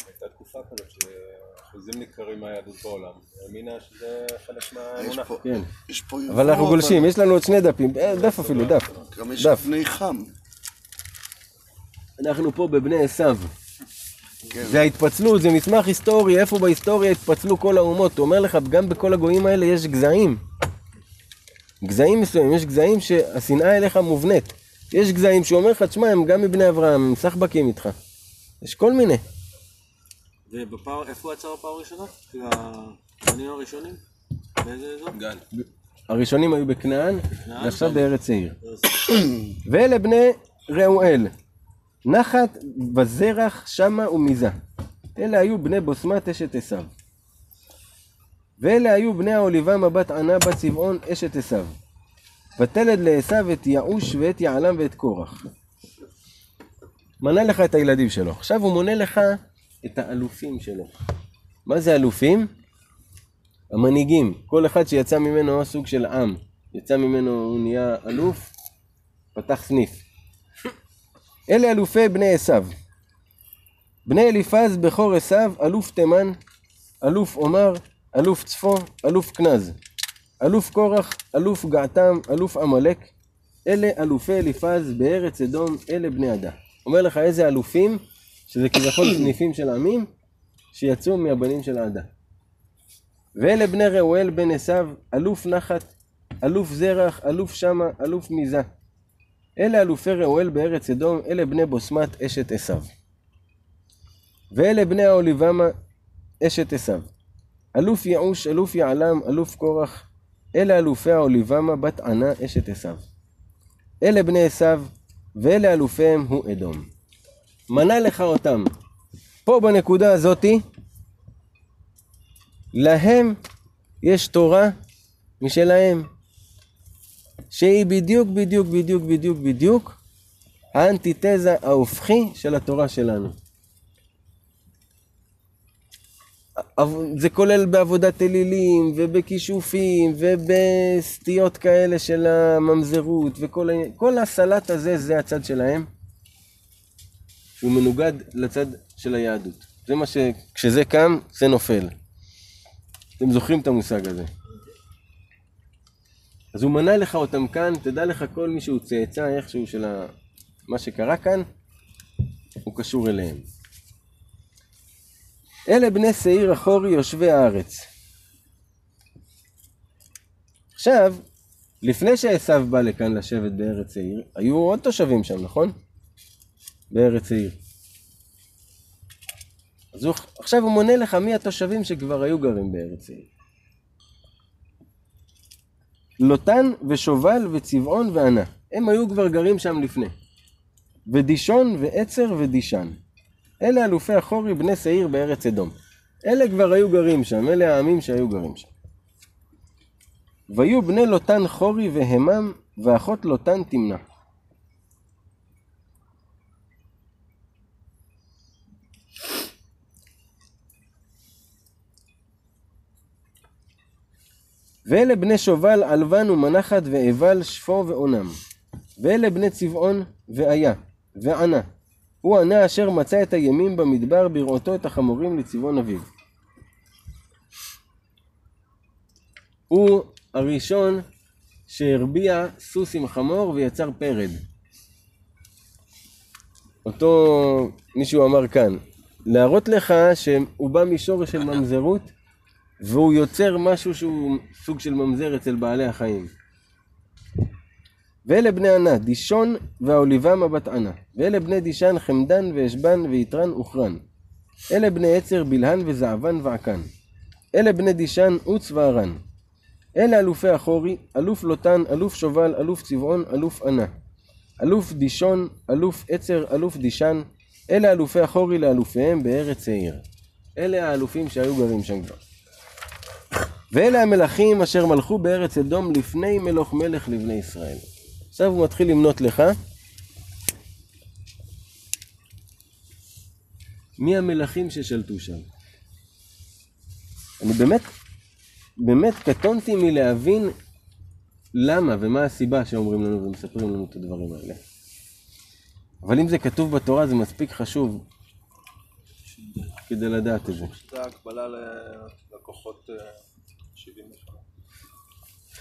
הייתה תקופה כזאת שאחוזים ניכרים מהיהדות בעולם, האמינה שזה חלק מהאמונה. כן. יש פה יבוא, אבל אנחנו גולשים, יש לנו עוד שני דפים, אה, דף אפילו, דף. גם יש. בני חם. אנחנו פה בבני עשיו. כן. זה ההתפצלות, זה מסמך היסטורי, איפה בהיסטוריה התפצלו כל האומות. הוא אומר לך, גם בכל הגויים האלה יש גזעים. גזעים מסוימים, יש גזעים שהשנאה אליך מובנית. יש גזעים שהוא אומר לך, תשמע, הם גם מבני אברהם, הם סחבקים איתך. יש כל מיני. ובפעם, איפה הוא עצר בפעם הראשונה? כאילו, הבנים הראשונים? באיזה אזור? גל. הראשונים היו בכנען, ועכשיו בארץ העיר. *clears throat* ואלה בני ראואל, נחת וזרח שמה ומיזה. אלה היו בני בוסמת אשת עשיו. ואלה היו בני האוליבמה בת ענה בת צבעון אשת עשיו. ותלד לעשיו את יעוש ואת יעלם ואת קורח. מנה לך את הילדים שלו. עכשיו הוא מונה לך את האלופים שלו. מה זה אלופים? המנהיגים, כל אחד שיצא ממנו סוג של עם, יצא ממנו, הוא נהיה אלוף, פתח סניף. אלה אלופי בני עשיו. בני אליפז בכור עשיו, אלוף תימן, אלוף עומר, אלוף צפו, אלוף כנז. אלוף קורח, אלוף געתם, אלוף עמלק. אלה אלופי אליפז בארץ אדום, אלה בני עדה. אומר לך איזה אלופים, שזה כביכול *clears throat* סניפים של עמים, שיצאו מהבנים של העדה. ואלה בני ראואל בן עשיו, אלוף נחת, אלוף זרח, אלוף שמה, אלוף מיזה. אלה אלופי ראואל בארץ אדום, אלה בני בוסמת אשת עשיו. ואלה בני האוליבמה אשת עשיו. אלוף יעוש, אלוף יעלם, אלוף קורח, אלה אלופי האוליבמה בת ענה אשת עשיו. אלה בני עשיו, ואלה אלופיהם הוא אדום. מנה לך אותם. פה בנקודה הזאתי, להם יש תורה משלהם, שהיא בדיוק בדיוק בדיוק בדיוק בדיוק האנטיתזה ההופכי של התורה שלנו. זה כולל בעבודת אלילים ובכישופים ובסטיות כאלה של הממזרות וכל הסלט הזה זה הצד שלהם הוא מנוגד לצד של היהדות. זה מה ש... כשזה קם זה נופל. אתם זוכרים את המושג הזה. אז הוא מנה לך אותם כאן, תדע לך כל מי שהוא צאצא איכשהו של ה... מה שקרה כאן, הוא קשור אליהם. אלה בני שעיר אחורי יושבי הארץ. עכשיו, לפני שעשו בא לכאן לשבת בארץ שעיר, היו עוד תושבים שם, נכון? בארץ שעיר. אז הוא, עכשיו הוא מונה לך מי התושבים שכבר היו גרים בארץ שעיר. לוטן ושובל וצבעון וענה. הם היו כבר גרים שם לפני. ודישון ועצר ודישן. אלה אלופי החורי בני שעיר בארץ אדום. אלה כבר היו גרים שם, אלה העמים שהיו גרים שם. ויהיו בני לוטן חורי והמם, ואחות לוטן תמנע. ואלה בני שובל עלבן ומנחת ואבל שפו ואונם. ואלה בני צבעון ואיה וענה. הוא ענה אשר מצא את הימים במדבר בראותו את החמורים לצבעון אביו. הוא הראשון שהרביע סוס עם חמור ויצר פרד. אותו מישהו אמר כאן, להראות לך שהוא בא משורש של ממזרות והוא יוצר משהו שהוא סוג של ממזר אצל בעלי החיים. ואלה בני ענה, דישון והאוליבמה בת ענה. ואלה בני דישן, חמדן ואשבן ויתרן וכרן. אלה בני עצר, בלהן וזעבן ועקן. אלה בני דישן, עוץ והרן. אלה אלופי החורי, אלוף לוטן, אלוף שובל, אלוף צבעון, אלוף ענה. אלוף דישון, אלוף עצר, אלוף דישן. אלה אלופי החורי לאלופיהם בארץ העיר. אלה האלופים שהיו גרים שם כבר. ואלה המלכים אשר מלכו בארץ אדום לפני מלוך מלך לבני ישראל. עכשיו הוא מתחיל למנות לך מי המלכים ששלטו שם. אני באמת, באמת קטונתי מלהבין למה ומה הסיבה שאומרים לנו ומספרים לנו את הדברים האלה. אבל אם זה כתוב בתורה זה מספיק חשוב כדי לדעת את זה. זה הקבלה לכוחות 70 לשנה.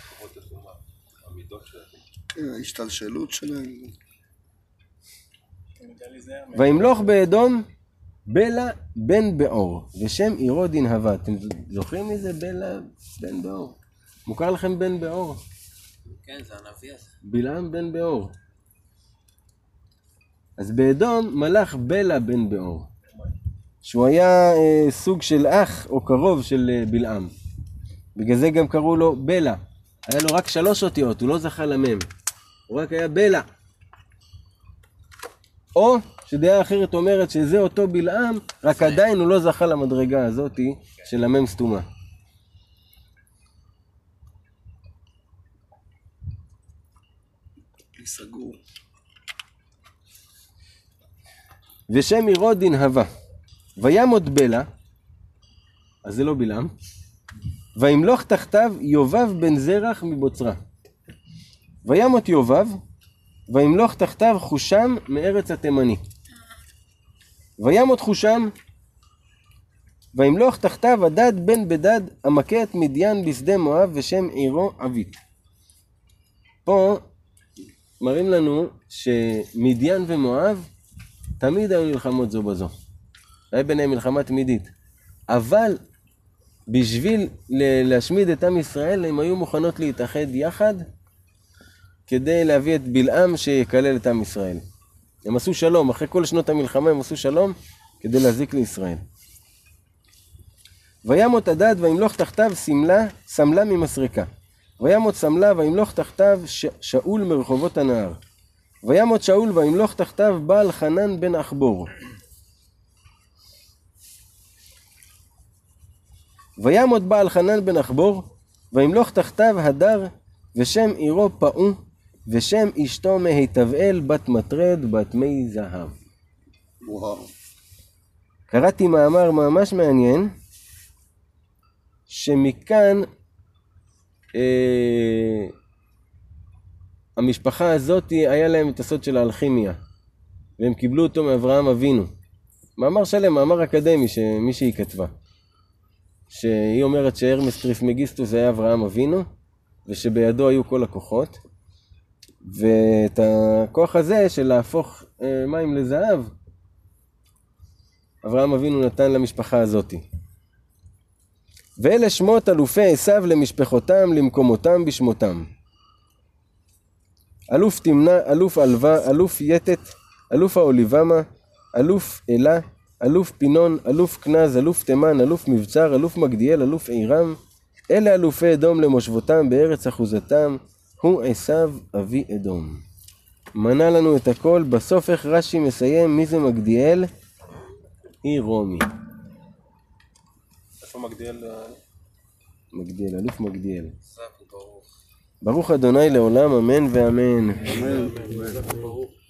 כוחות התאומה, המידות שלהם. כן, ההשתלשלות שלהם. וימלוך באדום בלה בן באור, ושם עירו דנהבה. אתם זוכרים מי זה בלה בן באור? מוכר לכם בן באור? כן, זה הנביא הזה. בלעם בן באור. אז באדום מלך בלה בן באור, שהוא היה אה, סוג של אח או קרוב של אה, בלעם. בגלל זה גם קראו לו בלה. היה לו רק שלוש אותיות, הוא לא זכה למם. הוא רק היה בלה. או שדעה אחרת אומרת שזה אותו בלעם, רק עדיין הוא לא זכה למדרגה הזאתי של המם סתומה. סגור. ושם עירו דנהבה. וימות בלה, אז זה לא בלעם, וימלוך תחתיו יובב בן זרח מבוצרה. וימות יובב, וימלוך תחתיו חושם מארץ התימני. וימות חושם, וימלוך תחתיו הדד בן בדד המכה את מדיין בשדה מואב ושם עירו עבית. פה מראים לנו שמדיין ומואב תמיד היו נלחמות זו בזו. היה ביניהם מלחמה תמידית. אבל בשביל להשמיד את עם ישראל, הם היו מוכנות להתאחד יחד כדי להביא את בלעם שיקלל את עם ישראל. הם עשו שלום, אחרי כל שנות המלחמה הם עשו שלום כדי להזיק לישראל. וימות הדד וימלוך תחתיו שמלה, שמלה ממסרקה. וימות סמלה וימלוך תחתיו ש- שאול מרחובות הנהר. וימות שאול וימלוך תחתיו בעל חנן בן עכבור. וימות בעל חנן בן עכבור, וימלוך תחתיו הדר, ושם עירו פאו, ושם אשתו מהיטבאל בת מטרד בת מי זהב. וואו. קראתי מאמר ממש מעניין, שמכאן אה, המשפחה הזאת היה להם את הסוד של האלכימיה, והם קיבלו אותו מאברהם אבינו. מאמר שלם, מאמר אקדמי שמישהי כתבה. שהיא אומרת שהרמס טריסמגיסטוס היה אברהם אבינו, ושבידו היו כל הכוחות. ואת הכוח הזה של להפוך אה, מים לזהב, אברהם אבינו נתן למשפחה הזאתי. ואלה שמות אלופי עשיו למשפחותם, למקומותם בשמותם. אלוף תמנע, אלוף עלווה, אלוף יתת, אלוף האוליבמה, אלוף אלה, אלוף פינון, אלוף כנז, אלוף תימן, אלוף מבצר, אלוף מגדיאל, אלוף עירם. אלה אלופי אדום למושבותם בארץ אחוזתם, הוא עשיו אבי אדום. מנה לנו את הכל, בסוף איך רש"י מסיים, מי זה מגדיאל? היא רומי. איפה מגדיל... אה, מגדיאל, אלוף מגדיאל. ברוך אדוני לעולם, אמן ואמן. אמן. ברוך.